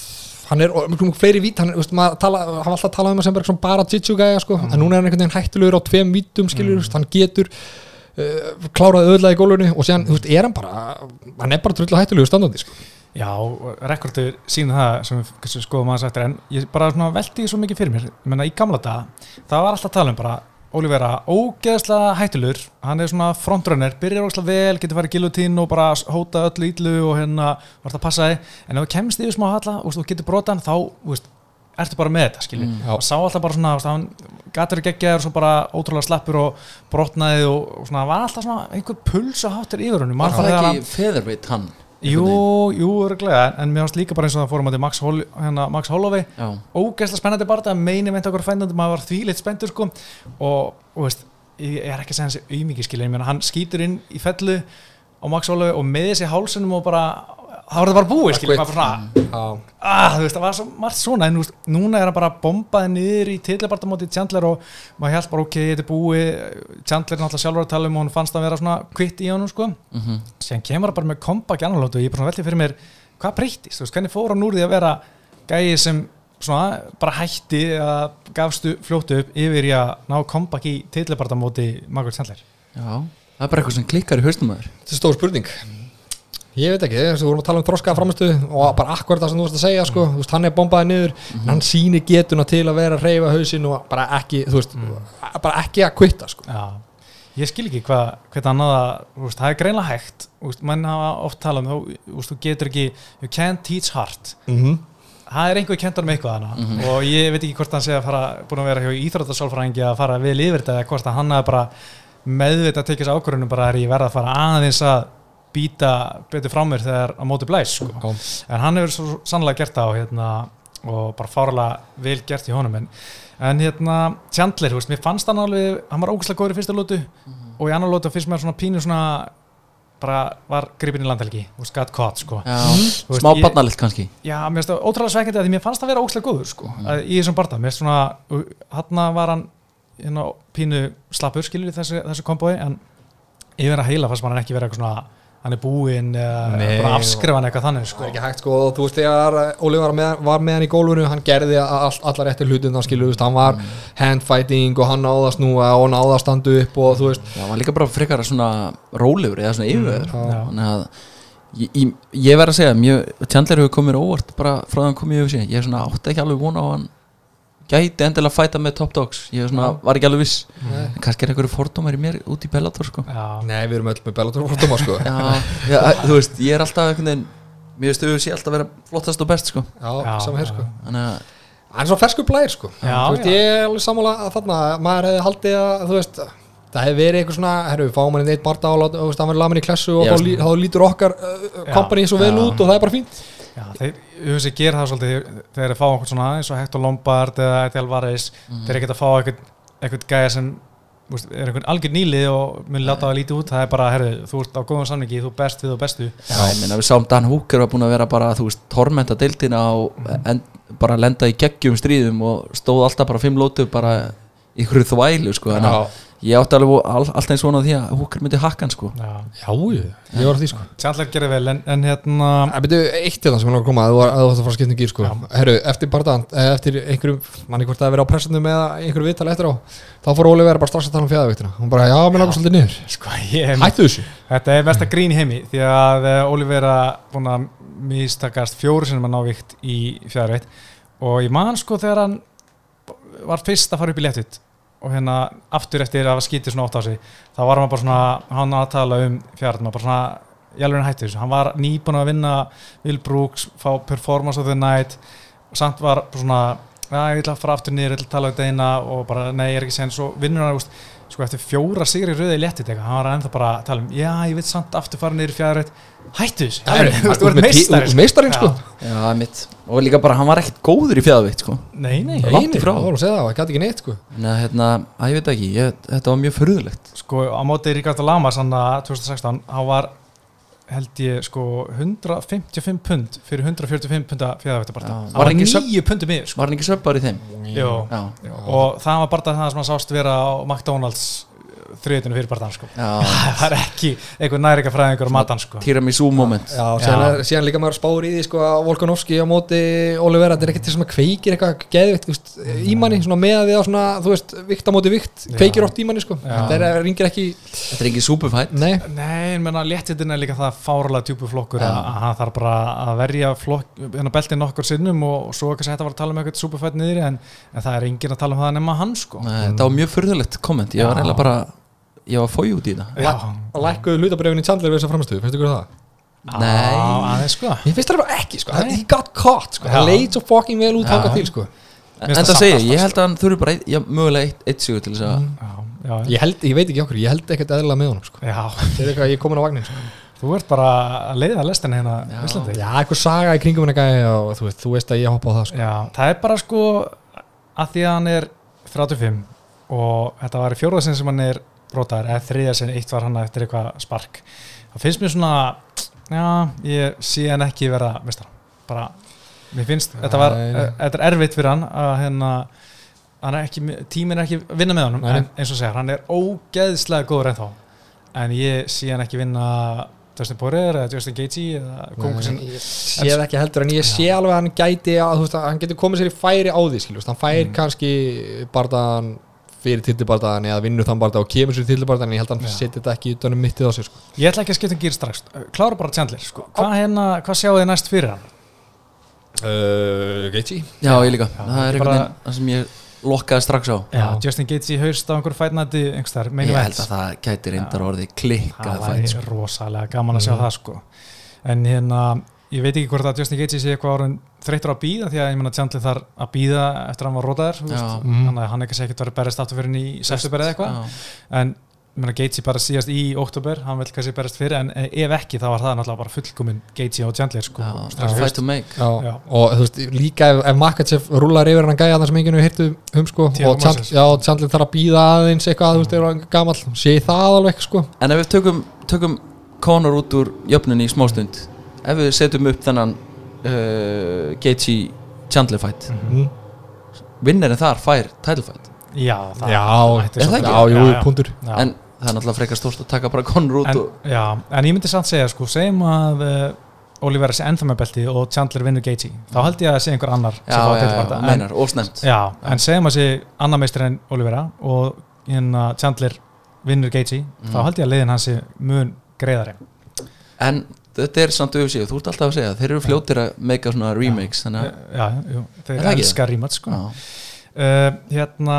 Speaker 2: hann er mjög fleiri vít, hann, veist, maður tala, hann alltaf að tala um að sem bara bara jitsu-gæja, sko, en núna er hann einhvern veginn hættulegur á tveim vítum, skilur, mm. hann getur uh, kláraði öðlaði í gólunni og síðan, þú veist, er hann bara hann er bara trullu hættulegur standandi, sko
Speaker 1: Já, rekordur sína það sem við skoðum aðeins eftir en ég bara velti því svo mikið fyrir mér ég menna í gamla dag, það var alltaf að tala um bara Olivera, ógeðslega hættulur hann er svona frontrunner, byrjar ógeðslega vel getur farið gilutín og bara hóta öllu íllu og hérna var það að passa þig. En ef þú kemst yfir smá halla og getur brotan þá, veist, ertu bara með þetta skilji,
Speaker 2: Mm,
Speaker 1: og sá alltaf bara svona veist, hann gatur geggjaður og svo bara ótrúlega slappur og brotnaði og, og svona var alltaf svona einhver puls og háttur yfir honum.
Speaker 3: Var það ekki featherweight hann?
Speaker 1: Jú, jú, örglega, en mér fannst líka bara eins og það fórum að til Max, Hol hérna, Max Holloway. Ógeðslega spennandi bara, meini meint okkur fændandi maður var þvíleitt spenntur sko. Og, og veist, ég er ekki að segja hans auðmikið meina hann skýtur inn í fellu á Max Holloway og með þessi hálsunum og bara, það var það bara búið skilja,
Speaker 2: Quit.
Speaker 1: maður bara svona,
Speaker 2: Já,
Speaker 1: ah, þú veist, það var svo margt svona en þú veist, núna er hann bara bombaði niður í tillibartamóti Chandler og maður held bara ok, þetta er búið. Chandler er náttúrulega sjálfur að tala um og hann fannst að vera svona kvitt í honum sko.
Speaker 3: Mhm.
Speaker 1: Síðan kemur það bara með comeback í annan lótu og ég er bara svona veltið fyrir mér hvað breytist, þú veist, hvernig fór hann úr því að vera gæi sem svona bara hætti að gafstu fljótu upp yfir í að ná comeback í tillibartamóti Margaret Chandler?
Speaker 3: Já, það er bara eitthvað sem klikkar í haustum aður
Speaker 2: þetta er stór spurning Ég veit ekki, við vorum að tala um þroska framistu og bara akkurat það sem þú veist að segja sko, þú veist, hann er bombaði niður, hann sýnir getuna til að vera að reyfa hausinn og bara ekki þú veist, bara ekki að kvitta sko.
Speaker 1: Já, ég skil ekki hvað hvað annað að, þú það er greinlega hægt. Þú mann hafa oft talað um þú þú getur ekki, you can't teach hard
Speaker 2: mm -hmm.
Speaker 1: það er einhver kentur með eitthvað hana og ég veit ekki hvort hann sé að fara búin að vera hjá íþróttasálfræðingi að fara vel yfir þetta eða hvort að hann hafi bara meðvitað að tekja þessu ákvörðunum bara er ég verða að fara aðeins að býta betur frá mér þegar á móti blæs sko. en hann hefur svo sannlega gert það og, hérna, og bara fárlega vel gert í honum. En, en hérna Chandler, veist, mér fannst hann alveg hann var ógæslega góður í fyrsta lótu og í annar lótu finnst mér svona pínu svona bara var gripin í landhelgi og skatt kott sko.
Speaker 3: Smá barnalilt kannski.
Speaker 1: Já, mér finnst það ótrúlega svekkjandi að því mér fannst það vera ókslega góður sko, að, í þessum barða, mér finnst svona hann var hann hérna, pínu slappur skilur í þessu, þessu kombói en yfir að heila fannst maður hann hann er búinn eða afskrifan eitthvað þannig
Speaker 2: Það
Speaker 1: sko.
Speaker 2: er ekki hægt sko, og þú veist þegar Óli var með, var með hann í gólfinu, hann gerði all, allar réttir hlutin, hann skilur, hann var handfighting og hann náða að snúa og náða að standa upp og þú veist.
Speaker 3: Já, hann var líka bara frekar svona rólegur eða svona yfir. Þannig að ég, ég, verð að segja, mjög, Chandler hefur komið óvart bara frá því hann komið yfir sig Ég er svona átti ekki alveg vona á hann gæti endilega fæta með top dogs. Ég er svona, var ekki alveg viss.
Speaker 2: Nei.
Speaker 3: Kannski er einhverju fordómar í mér út í Bellator sko.
Speaker 1: Já,
Speaker 2: Nei, við erum öll með Bellator fórtuma sko.
Speaker 3: Já, já, þú veist, ég er alltaf einhvern veginn Mér veist, þú sé alltaf vera flottast og best sko.
Speaker 2: Já,
Speaker 1: Já,
Speaker 2: saman hér sko.
Speaker 3: Þannig að,
Speaker 2: Hann er svo fersku blæðir sko.
Speaker 1: Já,
Speaker 2: veist, ég er alveg sammála að þarna maður hefði haldið að, þú veist það hefði verið eitthvað svona, herru, við fáum hann í eitt og þú veist, hann verið lamin í klessu og
Speaker 3: Já,
Speaker 2: þá, lí, þá lítur okkar uh, kompani svo vel
Speaker 3: Já.
Speaker 2: út og það er bara fínt
Speaker 1: já. Þeir, þú veist, ég ger það svolítið þegar þeir fá okkur svona eins og Hector Lombard eða Eddie Alvarez, þeir eru ekki að fá eitthvað, eitthvað gæja sem þú veist, er einhvern algjör nýli og mun láta það lítið út. Það er bara, herru, þú ert á góðum samningi þú best við og bestu.
Speaker 3: Já, ég meina, við sáum Dan Hooker var búin að vera bara, þú veist, tormenta deildina og en, bara lenda í geggjum stríðum og stóð alltaf bara fimm lótu bara í hverju þvælu sko Þannig að ég átti alveg alltaf eins svona því að Hooker myndi hakka hann sko.
Speaker 1: Já,
Speaker 2: Já, ég, ég var að því sko.
Speaker 1: Chandler gerði vel en, en hérna
Speaker 2: Það byrju eitt í það sem hann var að koma að þú varst að fara að skipta um gýr sko. Herru, eftir bardaðan, eh, eftir einhverjum manni hvort það að vera á pressunum eða einhverju viðtal eftir á þá fór Óli vera bara strax að tala um fjæðavíktina hún bara, já, mér langar svolítið niður.
Speaker 1: Sko, ég,
Speaker 2: Hættu þessu.
Speaker 1: Þetta er mesta grín í heimi því að uh, Olivera búin að mistakast fjóru sinum að ná vikt í fjárveitt og ég man sko þegar hann var fyrst að fara upp í léttut og hérna aftur eftir að skítið svona ótt á sig þá var hann bara svona, hann að tala um fjárveitt, maður bara svona alveg hættu þessu, hann var nýbúin að vinna Will Brooks, fá performance of the night og samt var svona já, ég ætla að fara aftur niður, ég að tala um þetta eina og bara, nei, ég er ekki sen svo vinnur hann, úst, sko eftir fjóra sigri röði í léttiteka hann var ennþá bara að tala um já ég veit samt aftur fara niður í fjæðrætt hættu þessu.
Speaker 2: Það er-
Speaker 1: Þú
Speaker 2: ert með tí-
Speaker 1: meistari,
Speaker 2: þú ert meistarinn, sko.
Speaker 3: Já, mitt Og líka bara, hann var ekkert góður í fjæðavikt sko.
Speaker 1: nei nei.
Speaker 3: Langt í frá.
Speaker 2: Það voru að segja það, það gæti ekki neitt sko.
Speaker 3: Nei, hérna, að ég veit ekki ég, Þetta var mjög förðulegt
Speaker 1: sko á móti Ríkard Lamas hann að 2016 hann var held ég sko 155 pund fyrir 145 punda fjæðrættabarta
Speaker 3: Já.
Speaker 1: hann
Speaker 3: Var
Speaker 1: nýju pundum yfir sko.
Speaker 3: Var hann ekki söpbar í þeim?
Speaker 1: Jú.
Speaker 3: Já,
Speaker 1: og það var bara það sem hann sást vera á McDonalds þriðutinu fyrir barðan sko.
Speaker 3: já.
Speaker 1: Það er ekki einhver næringa fræðingur á matan sko.
Speaker 3: Tiramisu moment.
Speaker 2: Já, síðan, síðan líka maður spáur í því sko að Volkanovski á móti Olivera, þetta er ekkert til sem að kveikir eitthvað geðvikt í manni, svona með því á svona þú veist, vikt á móti vikt, kveikir oft í manni sko, þetta er, ringir ekki
Speaker 3: Þetta er ekki superfight
Speaker 2: nei,
Speaker 1: Nei, en menna léttitin er líka það fárlega djúpu flokkur að að hann þarf bara að verja flokk, hérna beltið nokkur sinnum og, og svo kannski þetta var að tala um eitthvað superfætt niðri en, en það er enginn að tala um það nema hann sko.
Speaker 3: Nei, Þetta var mjög förðulegt komment. Ég var eiginlega bara Ég var fói út í þetta
Speaker 1: Já,
Speaker 2: að lækkuðu hlutabrefin í Chandler við þessa framstöðu, finnst ykkur það?
Speaker 3: Nei.
Speaker 1: aðeins sko
Speaker 2: Ég finnst það bara ekki sko,
Speaker 1: Nei.
Speaker 2: he got caught sko, hann leit svo fucking vel út
Speaker 1: Já.
Speaker 2: þangað til sko
Speaker 3: En það
Speaker 1: það
Speaker 3: segir, ég
Speaker 1: alltaf,
Speaker 3: held að hann þurfi bara já, mögulega eitt, eitt sigur til þess að
Speaker 1: já,
Speaker 2: ég, held, ég veit ekki okkur, ég held ekkert eðlilega með honum sko.
Speaker 1: já,
Speaker 2: það er eitthvað, ég er komin á vagnin sko.
Speaker 1: þú ert bara að leiða lestin hérna
Speaker 3: Já.
Speaker 1: í Íslandi
Speaker 2: já, eitthvað saga í kringum og þú veist, þú veist að ég hoppa á það sko.
Speaker 1: Já, það er bara sko að því að hann er 35 og þetta var í fjóraðsinn sem hann er brotaður, eða þriðasinn, eitt var hann eftir eitthvað spark. Það finnst mér svona já, ég sé hann ekki vera mistar. Bara, mér finnst, þetta var þetta er erfitt fyrir hann að hérna hann er ekki, tíminn er ekki vinna með honum en eins og segja, hann er ógeðslega góður ennþá en ég sé hann ekki vinna Justin Poirier eða Justin Gaethje eða kongur
Speaker 2: Nei, ég sé það ekki heldur en ég sé alveg að hann gæti að, veist, að hann getur komið sér í færi á því skilur, hann fær
Speaker 1: Mm.
Speaker 2: kannski bardaðan fyrir tillibardaðan eða vinnur þann bardaðan og kemur sér tillibardaðan en ég held að hann setja þetta ekki utan um mittið á sér sko.
Speaker 1: Ég ætla ekki að skipta um gýr strax Klára bara Chandler sko. Hvað hérna, hvað sjáu þið næst fyrir hann?
Speaker 2: uh, Gaethje
Speaker 3: Já, ég líka,
Speaker 1: Já,
Speaker 3: það er
Speaker 1: bara-
Speaker 3: einhvern veginn það sem ég lokkaði strax á
Speaker 1: Já, Justin Gates í haust á einhverju fætnætti
Speaker 3: Ég held að það gæti reyndar orðið klikkað
Speaker 1: það
Speaker 3: fætt
Speaker 1: væri
Speaker 3: sko.
Speaker 1: rosalega gaman að sjá
Speaker 2: Mhm.
Speaker 1: það sko en hérna, ég veit ekki hvort að Justin Gates sé eitthvað orðin þreyttur að býða því að ég menna Chandler þarf að býða eftir að hann var rótaður.
Speaker 2: Mhm.
Speaker 1: þannig að hann ekki sé ekkert verið berist aftur fyrir í september eða eitthvað en ég meina Gates bara síðast í oktober hann vil kannski berist fyrir en ef ekki þá var það náttúrulega bara fullkomin Gates og Chandler sko
Speaker 3: Já,
Speaker 1: strax í
Speaker 3: fight
Speaker 1: haust.
Speaker 3: to make
Speaker 2: Já,
Speaker 1: Já.
Speaker 2: og þú veist, líka ef, ef Makachev rúlar yfir hann gæja þannig sem enginn hefur hirtu um sko, og Chandler þarf að býða aðeins eitthvað, þú veist, ef er
Speaker 3: við setjum upp þennan uh, Gaethje Chandler fight
Speaker 1: Mhm.
Speaker 3: Vinnarinn þar fær title fight
Speaker 1: Já, það
Speaker 3: er
Speaker 1: svo-
Speaker 3: það ekki?
Speaker 2: já, jú,
Speaker 1: Já, já.
Speaker 2: punktur
Speaker 1: Já.
Speaker 3: En það er náttúrulega frekar stórt að taka bara Conor út
Speaker 1: en,
Speaker 3: og,
Speaker 1: já, en ég myndi samt segja sko, segjum að uh, Oliver sé ennþá með belti og Chandler vinnur Gaethje þá held ég að sé einhver annar sem
Speaker 3: Já, já, já, meinar,
Speaker 1: já, en segjum að sé annar meistur en Olivera og hérna Chandler vinnur Gaethje
Speaker 3: Mm.
Speaker 1: þá held ég að leiðin hans sé mun greiðari
Speaker 3: En þetta er samt auðvitað, þú ert alltaf að segja Þeir eru fljótir að meika svona remakes að
Speaker 1: já, jú, þeir
Speaker 3: Er
Speaker 1: elskar rímat sko.
Speaker 3: já.
Speaker 1: uh, hérna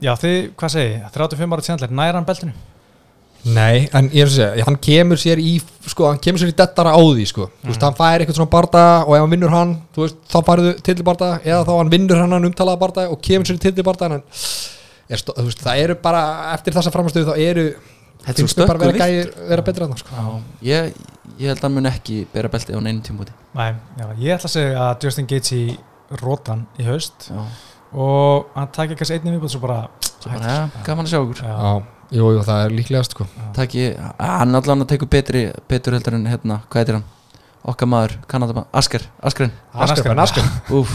Speaker 1: já, þið, hvað segi, ég? 35 ára Chandler nær hann beltinu?
Speaker 2: Nei, en ég er að segja, hann kemur sér í sko, hann kemur sér í dettara á því sko. þú veist, hann fær eitthvað svona barda og ef hann vinnur hann, þú veist, þá færðu tillibarda eða þá hann vinnur hann hann umtalaða barda og kemur sér í tillibarda en er, stó- þú veist, það eru bara, eftir þessa framstöðu þá eru,
Speaker 3: Þetta er
Speaker 2: finnst
Speaker 3: svo
Speaker 2: mér bara vera
Speaker 3: stökkur
Speaker 2: gæði vera betra en það sko.
Speaker 3: Já, ég, ég held að hann mun ekki bera belti á neinu tímúti
Speaker 1: Nei, já, ég ætla að segja að Justin Gaethje rótan í haust
Speaker 3: Já,
Speaker 1: og hann takir kannski einnig viðbútt svo bara
Speaker 3: svo bara, ja, gaman að sjá okkur
Speaker 2: jú, jú, það er líklegast sko.
Speaker 3: Taki, hann allan að tekur betri betur heldur en hérna, hvað heitir hann? Okkar maður, kannadama, Asker Askerinn,
Speaker 2: Asker, Ben Asker
Speaker 3: úf,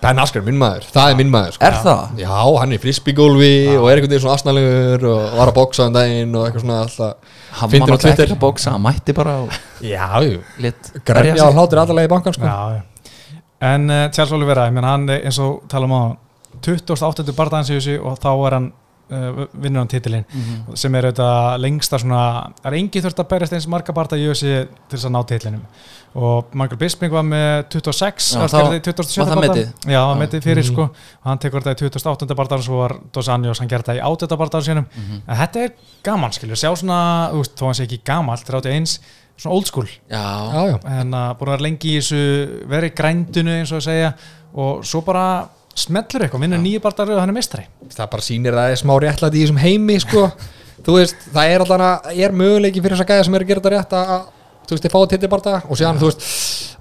Speaker 2: Ben Asker, minn maður, það er minn maður sko.
Speaker 3: er það?
Speaker 2: Já, hann er frisbygólfi og er einhvern veginn svona asnalegur og var að boksa um daginn og eitthvað svona alltaf
Speaker 3: hann var náttúrulega ekki að bóksa, hann mætti bara og
Speaker 2: Já,
Speaker 3: lit
Speaker 2: grefja á hlátur allavega í bankan sko.
Speaker 1: já, já. en uh, Charles Oliveira, ég menn hann er eins og tala um á 28. bardaðans í þessu og þá er hann uh, vinnur hann titilinn
Speaker 3: Mhm.
Speaker 1: sem er auðvitað lengsta svona það er engi þurft að berjast eins marga barda í þessu til þess að ná titlinum og Michael Bisping var með 26
Speaker 3: Já,
Speaker 1: var
Speaker 3: þá-
Speaker 1: það 27.
Speaker 3: var það
Speaker 1: bardagann?
Speaker 3: metið?
Speaker 1: Já, það var
Speaker 3: Já.
Speaker 1: metið fyrir
Speaker 2: Mhm.
Speaker 1: sko og hann tekur þetta í 28. bardaðan svo var Dos Anjos, hann gerði það í 8. bardaðan sínum
Speaker 3: Mhm.
Speaker 1: en þetta er gaman skilju, sjá svona þú veist, þó hann sé ekki gamalt, 31 svona old school
Speaker 3: já,
Speaker 2: Já, já,
Speaker 1: en að búin að vera lengi í þessu verið í grændunu eins og að segja og svo bara smellur eitthvað, vinnur nýju barndar og hann er mistari
Speaker 2: það bara sýnir að það er smá réttlæti í þessum heimi sko. þú veist, það er alltaf er möguleiki fyrir þess að gæða sem er að gera þetta rétt að, þú veist, þið fáið til bara og síðan, þú veist,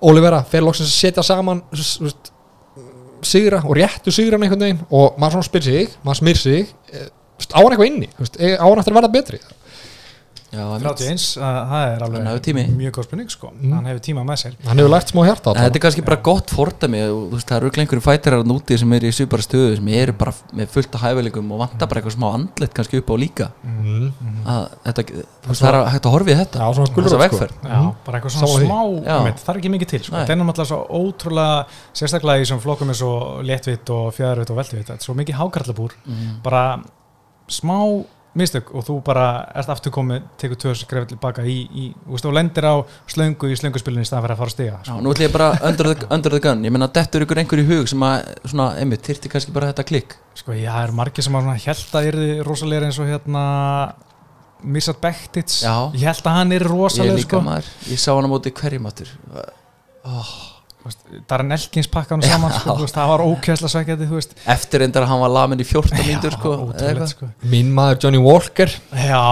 Speaker 2: Olivera fer loksins að setja saman veist, sigra og réttu sigran einhvern veginn og maður svona spyr sig, maður smyr sig eh, á hann eitthvað inni, eh, á hann eftir að verða betri
Speaker 3: Já, einmitt.
Speaker 1: 31, uh, það er alveg mjög góð spurning sko. hann hefur tíma með sér
Speaker 2: hann hefur lært smá hjarta
Speaker 3: Þetta er kannski bara gott og þú veist, það eru einhverjum fætirar núti sem eru í svipara stöðu sem eru bara með fullt af hæfileikum og vantar bara eitthvað smá andlet kannski upp á líka
Speaker 2: mm.
Speaker 3: að þetta, það er að hægt að horfa í þetta
Speaker 2: Já, svona skuldur sko.
Speaker 3: vegferð
Speaker 1: Já, bara eitthvað svona smá
Speaker 3: Já.
Speaker 1: mitt, það er ekki mikið til sko. Það er náttúrulega svo ótrúlega sérstaklega í sem flokkum er svo léttvitt og fjæðarvitt og veltvitt, þetta er svo mikið hákarlabúr
Speaker 3: mm.
Speaker 1: bara smá mistök og þú bara ert aftur komið tekur tvö skrefið tilbaka í, í og lendir á slöngu í slönguspilinu í staðan fyrir að fara að stiga
Speaker 3: Já, nú ætlum ég bara under the, under the gun. Ég menna, dettur ykkur einhver í hug sem að svona, einmitt, þyrfti kannski bara þetta klikk?
Speaker 1: Sko, já, það er margir sem að held að yrði rosalega eins og hérna Mirsat Bektits
Speaker 3: Já.
Speaker 1: ég held að hann er
Speaker 3: ég
Speaker 1: rosalega
Speaker 3: líka
Speaker 1: sko.
Speaker 3: maður, ég sá hann á móti hverjum áttur
Speaker 1: það er en elkins pakkan saman sko, veist, það var ókjæsla sækjandi
Speaker 3: eftir endar að hann var lamin í 14 mínútur sko,
Speaker 1: sko.
Speaker 2: mín maður Johnny Walker.
Speaker 1: Já,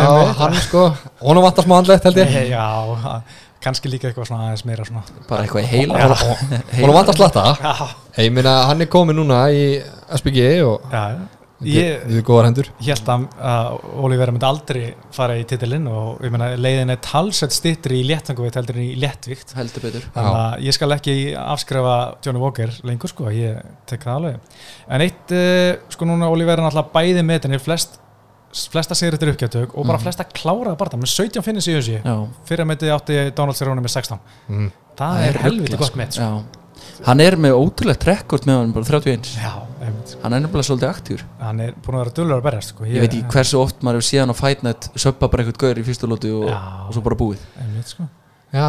Speaker 2: Já, hann sko, honum vantar smá andlet held ég.
Speaker 1: Já, kannski líka eitthvað svona aðeins meira svona.
Speaker 3: Bara eitthvað heila.
Speaker 2: Honum- slatta.
Speaker 1: Já,
Speaker 2: ég meina hann er komið núna í SPG og
Speaker 1: já.
Speaker 2: við
Speaker 1: Ég
Speaker 2: við góðar hendur.
Speaker 1: Held að, að Olivera myndi aldrei fara í titilinn og ég meina leiðin er talsett stittri í léttanguveit heldur en í léttvíkt
Speaker 3: heldur betur.
Speaker 1: Þannig að ég skal ekki afskrifa Johnny Walker lengur sko, ég tek það alveg. En eitt, uh, sko núna Olivera er náttúrulega bæði metinir flest flesta sigri til uppgjötug og bara
Speaker 3: Mhm.
Speaker 1: flesta kláraða bara með 17 finnis í
Speaker 3: já,
Speaker 1: fyrir að metið átti Donald Cerrone með 16
Speaker 2: mm.
Speaker 1: það, er helviti gott met sko.
Speaker 3: Hann er með ótrúlegt rekord með hann bara 31
Speaker 1: já, einmitt, sko.
Speaker 3: hann er nefnilega svolítið aktífur.
Speaker 1: Hann er búin að vera dullur að berjast sko.
Speaker 3: ég veit ekki hversu oft maður hefur síðan á Fightnet söppa bara eitthvað gaur í fyrstu lótu og, og svo bara búið.
Speaker 1: Einmitt, sko.
Speaker 2: já,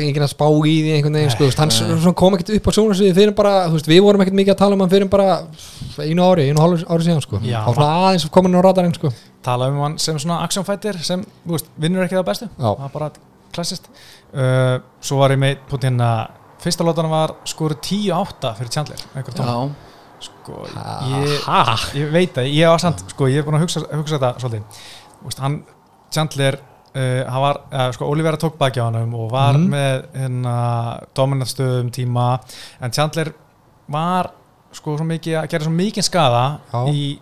Speaker 2: enginn að spá í því einhvern veginn sko, hann kom ekkert upp á sjónasviði fyrir bara, þú veist, við vorum ekkert mikið að tala um hann fyrir bara einu ári, einu hálf ári síðan sko,
Speaker 1: Já.
Speaker 2: þá svona aðeins komin á radarinn sko,
Speaker 1: tala um hann sem svona action fighter sem þú veist, vinnur ekki það bestu fyrsta lótana var skoru 10-8 fyrir Chandler
Speaker 3: já,
Speaker 1: sko, ég, ég veit að ég var samt sko, ég er búin að hugsa, hugsa þetta svolítið Þú veist, hann, Chandler uh, var, uh, sko, Olivera tók baki á hann og var
Speaker 2: Mhm.
Speaker 1: með hérna dominant stöðum tíma en Chandler var sko svo mikið að gera svo mikið skada
Speaker 2: Já.
Speaker 1: í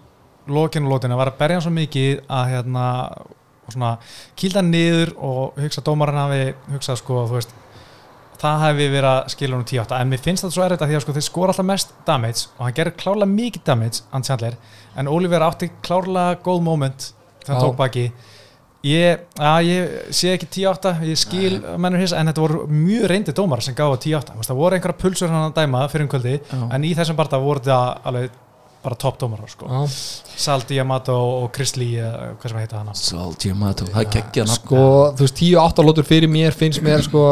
Speaker 1: lokinu lótinu, var að berja svo mikið að hérna og svona kýlda niður og hugsa dómarinn hafi hugsað sko, þú veist það hefði verið að skilja hann 10-8 en mér finnst þetta svo erfitt að því að sko, þeir skora alltaf mest damage og hann gerir klárlega mikið damage hann Chandler, en Oliver átti klárlega góð moment þegar hann tók baki. Ég, já, ég sé ekki 10-8 ég skil mennur hins en þetta voru mjög reyndi dómar sem gáða 10-8 Þú veist, það voru einhverja pulsur hann að dæma fyrir um kvöldi
Speaker 3: já.
Speaker 1: en í þessum barða voru þetta alveg bara topp dómarar sko.
Speaker 2: já.
Speaker 1: Sal Diamato og Chris Lee hvað sem heita hana
Speaker 3: Sal Giamato, það er geggja
Speaker 2: sko, þú veist, 10-8 lótur fyrir mér finnst mér sko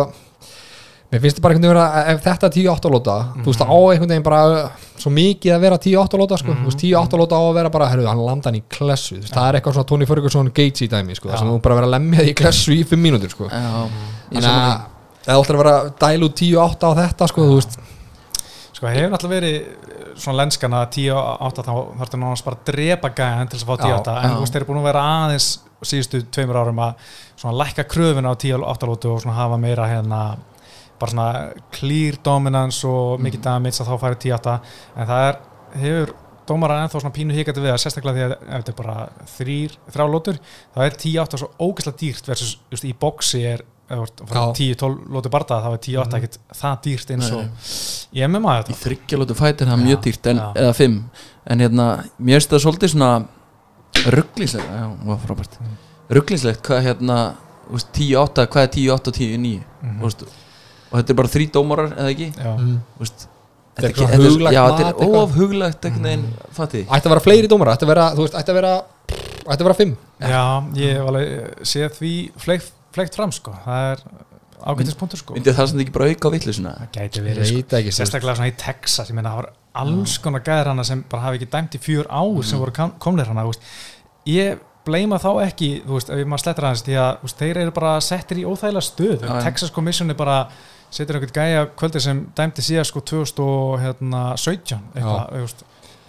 Speaker 2: mér finnst þetta bara einhvern veginn að ef þetta er 10-8 lóta þú veist, það á einhvern veginn bara svo mikið að vera 10-8 lóta sko, þú veist, 10-8 lóta á að vera bara, herruðu, hann landa hann í klessu. Þú veist, það er eitthvað svona Tony Ferguson Gates í dæmi sko,
Speaker 1: Já.
Speaker 2: þar sem þú bara vera að lemja því í klessu í 5 mínútur sko, þannig að eða alltaf að vera að út 10-8 á þetta sko, þú veist,
Speaker 1: Sko hefur náttúrulega verið eh, svona lenskana 10-8 þá þarfstu náttúrulega bara að drepa gæðan til þess að fá 10-8
Speaker 2: Já,
Speaker 1: en þú veist þeir eru búin að vera aðeins síðustu tveimur árum að svona lækka kröfuna á 10-8 lótu og svona hafa meira hérna bara svona clear dominance og mikið damage að þá færi 10-8 en það er, hefur dómarar ennþá svona pínu hikandi við að sérstaklega því að ef þetta er bara þrýr, þrjá lótur þá er 10-8 svo ógeðslega dýrt versus just, í boxi er að
Speaker 2: Já.
Speaker 1: 10-12 lótu barða þá er 10-8
Speaker 2: Mhm.
Speaker 1: ekkert það dýrt eins og ég með maður
Speaker 3: í
Speaker 1: þetta.
Speaker 3: Þryggjalótu fætir það er mjög dýrt en, eða fimm. En hérna, mér finnst það svolítið svona frábært.
Speaker 1: Mm.
Speaker 3: rugglíslegt hvað hérna þú veist, 10-8, hvað er 10-8 og 10-9
Speaker 1: Mhm.
Speaker 3: Og þetta er bara þrý dómarar eða ekki?
Speaker 2: Mm.
Speaker 3: Þú veist,
Speaker 2: Þetta er
Speaker 3: þetta
Speaker 2: huglagt
Speaker 3: þetta er
Speaker 2: eitthvað.
Speaker 3: of huglagt einhvern veginn, fatið
Speaker 2: ætti að vera fleiri dómara, ætti að vera, þú veist, ætti að vera 5
Speaker 1: Já, ég hef alveg séð því flegt, flegt fram sko, það er ágætispunktur sko.
Speaker 3: Myndi það sem ekki bara auka á vittlusuna
Speaker 1: það gæti verið sko. sérstaklega svona í Texas, ég meina það var alls konar gæðir hana sem bara hafi ekki dæmt í fjör ár sem voru kam- komnir hana þú veist. ég bleima þá ekki þú veist, ef maður slettur aðeins því að þú veist, þeir eru bara settir í óþægilega stöð. Texas Commission er bara setur einhvern gæja kvöldi sem dæmdi síðan sko 2017 eitthvað, þú veist,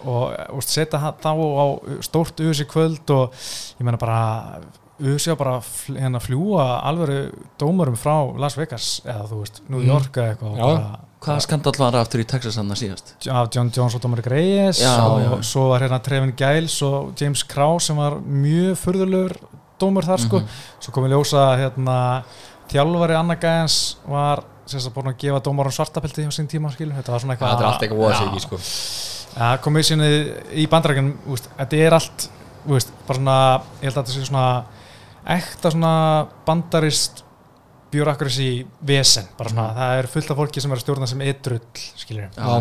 Speaker 1: og veist, setja hann þá á stórt USA kvöld og ég meina bara USA bara fl- hérna fljúa alvöru dómurum frá Las Vegas eða þú veist, New
Speaker 2: Mm.
Speaker 1: York eða eitthvað og bara,
Speaker 3: Hvaða skandal var aftur í Texas hann að síðast?
Speaker 1: af John Jones og Dominic Reyes
Speaker 3: Já,
Speaker 1: og
Speaker 3: já.
Speaker 1: svo var hérna Trevin Giles og James Krause sem var mjög furðulegur dómur þar sko
Speaker 3: Mhm.
Speaker 1: svo kom við ljósa að hérna, þjálfari Anna Gæjans var sem sagt búin að gefa dómarum svartabelti á sín tíma skilur, þetta var svona eitthvað
Speaker 2: þetta er allt eitthvað
Speaker 1: Já.
Speaker 2: sig ekki sko.
Speaker 1: Ja, komið í bandrækjum þetta er allt úst, bara svona, ég held að þetta sé svona ekta svona bandarist bjúrakrisi vesen bara svona, það er fullt af fólki sem er að stjórna sem eitrull, skilur.
Speaker 2: Já.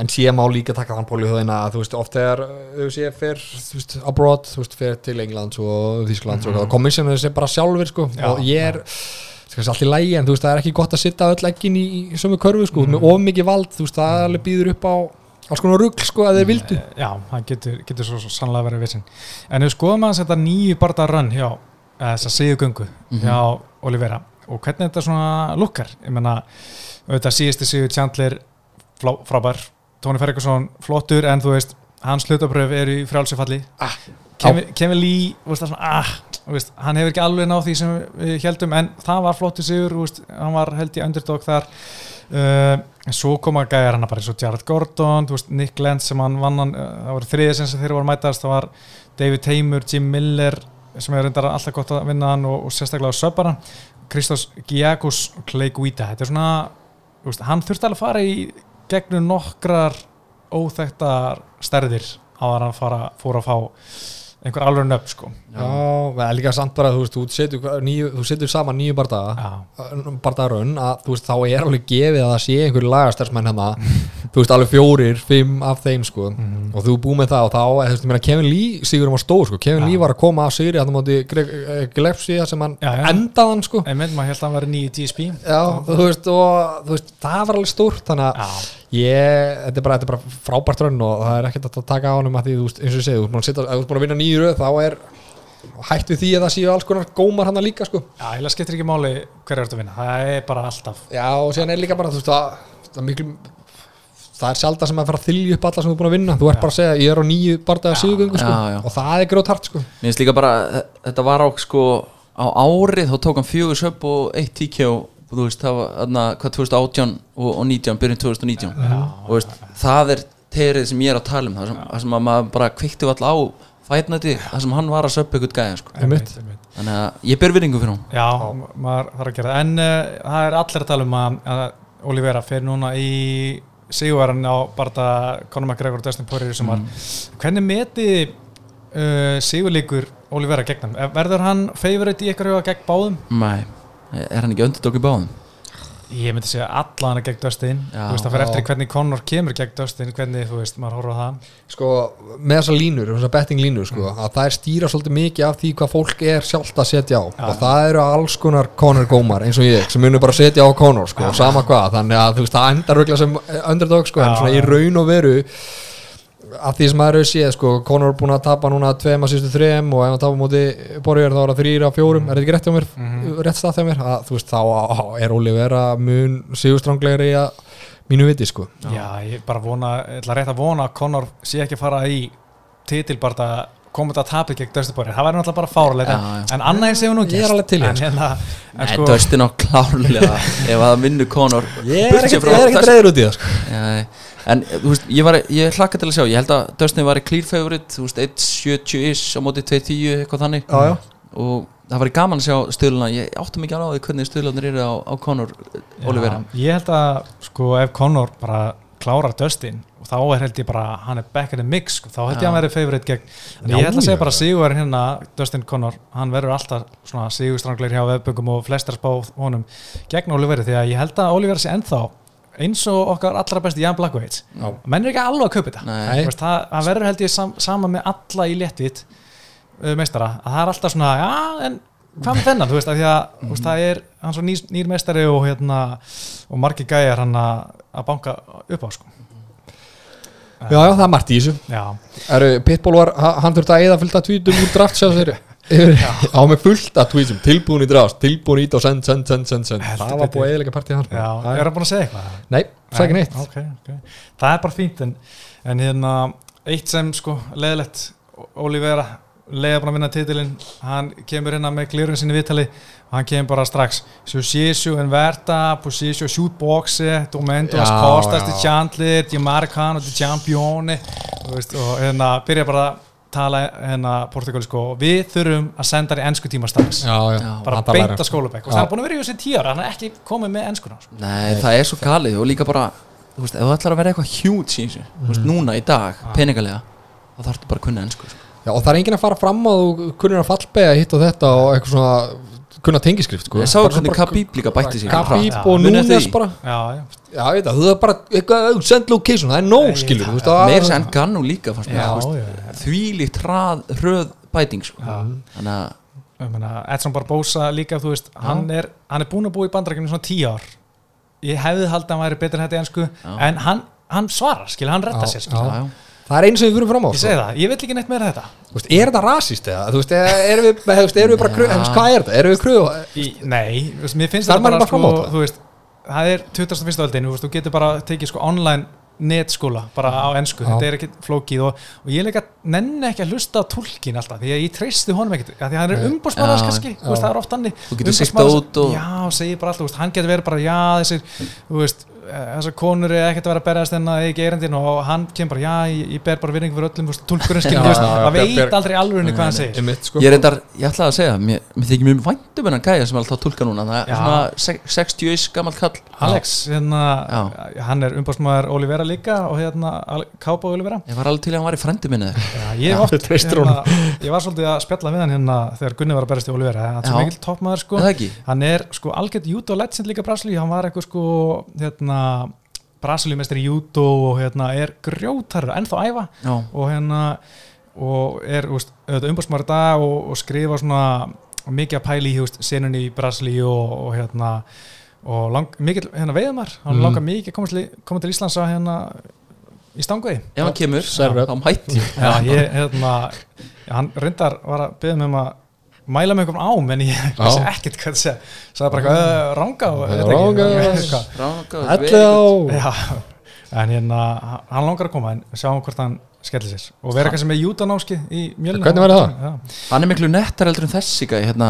Speaker 2: En síðan má líka taka þann pól í höfðina að þú veist, oft þegar þú sé fer, þú veist, abroad, þú veist, fer til Englands og Þísklands
Speaker 1: Mhm.
Speaker 2: og komissjónu sem bara sjálfur, sko,
Speaker 1: Já,
Speaker 2: og ég er það er allt í lægi, en þú veist, það er ekki gott að sitta öll ekkin í, í sömu körfu, sko,
Speaker 1: Mhm.
Speaker 2: með of mikið vald, þú veist, það alveg býður upp á alls konar rugl, sko, að þeir vildu.
Speaker 1: Já, það getur, getur svo, svo sannlega verið vissin En ef við skoðum að þetta nýju barða run hjá þess að síðu göngu
Speaker 3: Mhm.
Speaker 1: hjá Olivera og hvernig þetta svona lukkar? Ég menna, auðvitað síðusti síðu Chandler flá, frábær. Tóni Ferguson flottur en þú veist hans hlutabröf eru í frjálsifalli
Speaker 2: Ah,
Speaker 1: Kevin Lee þú veist, það er svona, ah, veist, hann hefur ekki alveg náð því sem við heldum en það var flottur sigur veist, hann var held í underdog þar. Uh, svo koma gæjar hann bara Jared Gordon, veist, Nick Lenz sem hann vann hann, uh, það voru þriðisinn sem þeir voru að mætast það var David Tamer, Jim Miller sem er reyndar alltaf gott að vinna hann og, og sérstaklega söpara Kristos Giagus og Clay Guida þetta er svona, hann þurfti alveg að fara í gegnum nokkrar óþekktar stærðir á að hann fór að fá einhver alveg nöfn sko.
Speaker 2: Já, það er líka samt bara, þú veist, þú setur, níu, þú setur saman nýju bardaga
Speaker 1: Já,
Speaker 2: bardagarun að þú veist þá er alveg gefið að það sé einhver lagastarsmenn hérna. Þú veist alveg fjórir, fimm af þeim sko.
Speaker 1: Mhm.
Speaker 2: og þú búið með það og þá þú veist, ég meina, Kevin Lee sigurum var stór sko. Kevin
Speaker 1: Já.
Speaker 2: Lee var að koma að sigri hann á móti Greg eh, þar sem hann
Speaker 1: Já, já.
Speaker 2: endaðan sko.
Speaker 1: Einmitt, maður held að hann væri nýju GSP
Speaker 2: Já, þú veist, og þú veist, það var alveg stórt þannig að
Speaker 1: Já,
Speaker 2: ég, þetta er bara, þetta er bara frábært raun og það er ekkert að taka á honum að því, þú eins og ég segi, þú ert búin að, ert að vinna nýju röð, þá er hætt við því að það séu alls konar gómar hann líka, sko.
Speaker 1: já, ég skiptir ekki máli hver er þetta að vinna, það er bara alltaf
Speaker 2: Já, og síðan er líka bara, þú veist, það, það er miklu, það er sjálf sem að fara að þylja upp alla sem þú er búin að vinna, þú ert bara að segja, ég er á nýju bardaða sigugöngu, sko,
Speaker 3: Já, já.
Speaker 2: og það er grótart, sko.
Speaker 3: Mér finnst líka bara, þe- þetta var á sko á árið, þá tók hann fjögur söp og eitt tíkjá, þú veist, það var þarna, hvað 2018 og, og 19, byrjun 2019 og veist, það er terið sem ég er að tala um, það sem, það sem að maður bara kvikti all á fætnæti, það sem hann var að söp eitthvað gæja, sko.
Speaker 2: Einmitt.
Speaker 1: einmitt.
Speaker 3: Þannig að ég ber virðingu fyrir hún
Speaker 1: Já, maður þarf að gera það en uh, það er allir að tala um að, að Olivera fer núna í sigurverðan á barða Conor McGregor og Dustin Poirier sem var hvernig meti uh, sigurleikur Olivera gegn hann? Verður hann favorite í ykkur huga gegn báðum?
Speaker 3: Nei, er hann ekki öndurdokk í báðum?
Speaker 1: Ég myndi segja allan gegn Dustin
Speaker 3: Já.
Speaker 1: þú veist það
Speaker 2: Já.
Speaker 1: eftir hvernig Conor kemur gegn Dustin hvernig þú veist, maður horfður á það
Speaker 2: sko, með þessar línur, þessar betting línur sko, að það er stýra svolítið mikið af því hvað fólk er sjálft að setja á
Speaker 1: Já.
Speaker 2: og það eru alls konar Conor gómar eins og ég, sem munur bara setja á Conor sko, sama hvað, þannig að þú veist, það endar röglega sem underdog, sko, en
Speaker 1: Já,
Speaker 2: svona í raun og veru að því sem maður hefur séð, sko, Conor er búin að tapa núna tveim að sístu þrejum og ef hann tapa á móti Borger þá er það þrýra á fjórum, er þetta ekki rétt hjá mér?
Speaker 1: Mhm.
Speaker 2: rétt stað hjá mér, að, þú veist, þá á- er Olivera mun sigurstranglegri að mínu viti, sko.
Speaker 1: Já, ég bara vona, ég ætla rétt að vona að Conor sé ekki að fara í titilbarta komið að tapja gegn Poirier. Það væri náttúrulega bara fáralegt
Speaker 3: Já,
Speaker 1: en,
Speaker 3: já.
Speaker 1: en annað eins hefur nú
Speaker 2: Ég er alveg til
Speaker 1: en, hérna, en
Speaker 3: Nei,
Speaker 1: sko,
Speaker 3: Dustin á klárlega ef að það vinnur Conor
Speaker 2: Ég er er ekkert
Speaker 3: þess-
Speaker 2: reyður út í það, sko.
Speaker 3: Já, en þú veist, ég, var, ég hlakka til að sjá ég held að Dustin var í clear favorite þú veist, 1.70-ish á móti 2.10 eitthvað þannig.
Speaker 2: Já, já.
Speaker 3: og það var gaman að sjá stöðluna ég áttum ekki á því hvernig stöðlunar eru á, á Conor Olivera
Speaker 1: ég held að sko ef Conor bara klárar Dustin og þá er held ég bara, hann er back in the mix sko, þá held ég að hann verið favorite gegn en ég held að segja bara Sigurverðin hérna Dustin Conor, hann verður alltaf svona Sigurstrangleir hjá veðböngum og flestar spá honum gegn Oliveri því að ég held að Oliveri sé ennþá eins og okkar allra besti Jan
Speaker 2: Já.
Speaker 1: menn er ekki alveg að kaupa þetta. Það, það verður held ég sam, sama með alla í léttvít uh, meistara, að það er alltaf svona já, en hvað með þennan, þú veist, að því að þú veist, það er hann svo nýr, nýr meistari og hérna, og margir gæjar hann að banka upp á, sko.
Speaker 2: Já, já, það er margt í þessu. Pitbull var, ha- hann þurfti að eða fylgta tvítum úr draft sjá þeirri yfir- á með fullt af tweetsum. Tilbúin í drást, tilbúin í ít og send, send, send, send, send. Það var að eðilega partíð hans Það
Speaker 1: er hann búin að segja eitthvað?
Speaker 2: nei, það er ekki neitt.
Speaker 1: okay, okay. Það er bara fínt en, en hérna, eitt sem sko leðilegt, Olivera leiða búin að vinna titilinn. Hann kemur hérna með glirun sinni viðtali og hann kemur bara strax. Successu, Enverta, Position, Shootboxe Domendos,
Speaker 2: Já,
Speaker 1: Kostas,
Speaker 2: já.
Speaker 1: Di Chandler Di Marcano, Di Champione. Og, veist, og hérna byrja bara að tala hérna portugali sko og við þurfum að senda hann í ennsku tíma strax. Bara
Speaker 2: hann talar
Speaker 1: beint að skólabæk og það er búin að vera í þessi tíu ára hann er ekki komið með ennskuna sko.
Speaker 3: Nei, það er svo galið og líka bara þú veist, ef þú ætlar að vera eitthvað huge í þessu þú veist, núna í dag, peningalega þá þarftu bara að kunna ennsku sko.
Speaker 2: já, og það er enginn að fara fram að þú kunnir að fallbega hitt og þetta og eitthvað svona kunna tengiskrift sko.
Speaker 3: Ég sá hvernig Khabib líka bætti sig.
Speaker 2: Khabib og Núnes bara
Speaker 1: já, já,
Speaker 2: já, ég veit það, þú er bara eitthvað, send location, það er nóg
Speaker 1: Nei,
Speaker 2: skilur
Speaker 3: meira sem Gannu líka fannst mér,
Speaker 1: já,
Speaker 3: þú veist,
Speaker 1: já.
Speaker 3: þvílíkt hrað, hröð bæting sko. Þannig að
Speaker 1: Ég meina, Edson Barbosa líka, þú veist, hann er, hann er búin að búa í bandrækjum svona tíu ár. Ég hefði haldið að hann væri betur en þetta í ennsku en hann, hann svarar, skil, hann retta sér skil.
Speaker 2: Það er eins sem við fyrir fram á
Speaker 1: ég
Speaker 2: sko.
Speaker 1: segi það, ég vil ekki neitt meira þetta
Speaker 2: Þú veist, er þetta rasist eða, þú veist, erum við, þú veist, erum við bara kröð, þú veist, hvað er þetta, erum við kröð
Speaker 1: nei, þú veist, mér finnst
Speaker 2: Þarf
Speaker 1: þetta
Speaker 2: maður
Speaker 1: bara,
Speaker 2: bara fram á
Speaker 1: sko,
Speaker 2: þetta?
Speaker 1: þú veist það er 21. öldin, þú veist, þú getur bara tekið sko online netskóla bara á ennsku,
Speaker 2: Já.
Speaker 1: þetta er ekki flókið og, og ég leika nenni ekki að hlusta á tólkin alltaf, því að ég treysti honum ekkert af því að hann er umbúrsmaður
Speaker 3: Já,
Speaker 1: kannski, þú veist, það er oft hann
Speaker 3: Þú getur siglt út og-
Speaker 1: já, segir bara alltaf, þú veist, hann getur verið bara já, þessir, þú veist þessar konur er ekkert að vera að berjast en að ekki erindin og hann kemur bara, já, ég, ég ber bara virðingu fyrir öllum, tólkurinn
Speaker 2: já,
Speaker 1: það veit aldrei alveg hvað hann segir.
Speaker 2: Einmitt, sko.
Speaker 3: ég er reyndar, ég ætlaði að segja mér, mér þykir mjög vænt um hennan gæja sem er alltaf að tulka núna. Það er
Speaker 1: Já.
Speaker 3: svona sex- 60 gammal kall
Speaker 1: Alex, hérna,
Speaker 3: Já.
Speaker 1: hann er umbásmaður Olivera líka og hérna Kápa Olivera.
Speaker 3: Ég var alveg til að hann var í frendi minni
Speaker 1: Já, ég, oft, hérna, ég var svolítið að spjalla við hann hérna þegar Gunni var að berast í Olivera. Hann er mikill toppmaður sko.
Speaker 3: Er það ekki?
Speaker 1: hann er sko algjört hann hérna, Brasilíu mestir í judo og hérna er grjótarur, ennþá æfa.
Speaker 3: Já,
Speaker 1: og hérna og er í dag og, og skrifa svona mikið að pæli í úst, senunni í Brasilíu og, og hérna og lang, mikið hérna veiðumar hann
Speaker 2: Mm.
Speaker 1: langar mikið að koma til, Íslands að hérna í stangvegi
Speaker 3: ef hann kemur, þá mætti ég.
Speaker 1: Já, ég, hérna, já, hann reyndar var að byggja mig um að mæla mig einhvern ám en ég vissi
Speaker 2: Já.
Speaker 1: ekkert hvað það segja bara eitthvað, "Eh, ranga ekki,
Speaker 2: ranga.
Speaker 1: en hérna hann langar að koma en sjáum hvort hann skellir sér. Og vera kannski með jútanáski í mjölna
Speaker 2: Hvernig væri það?
Speaker 1: Já.
Speaker 3: hann er miklu nettar heldur en þessi gæi hérna,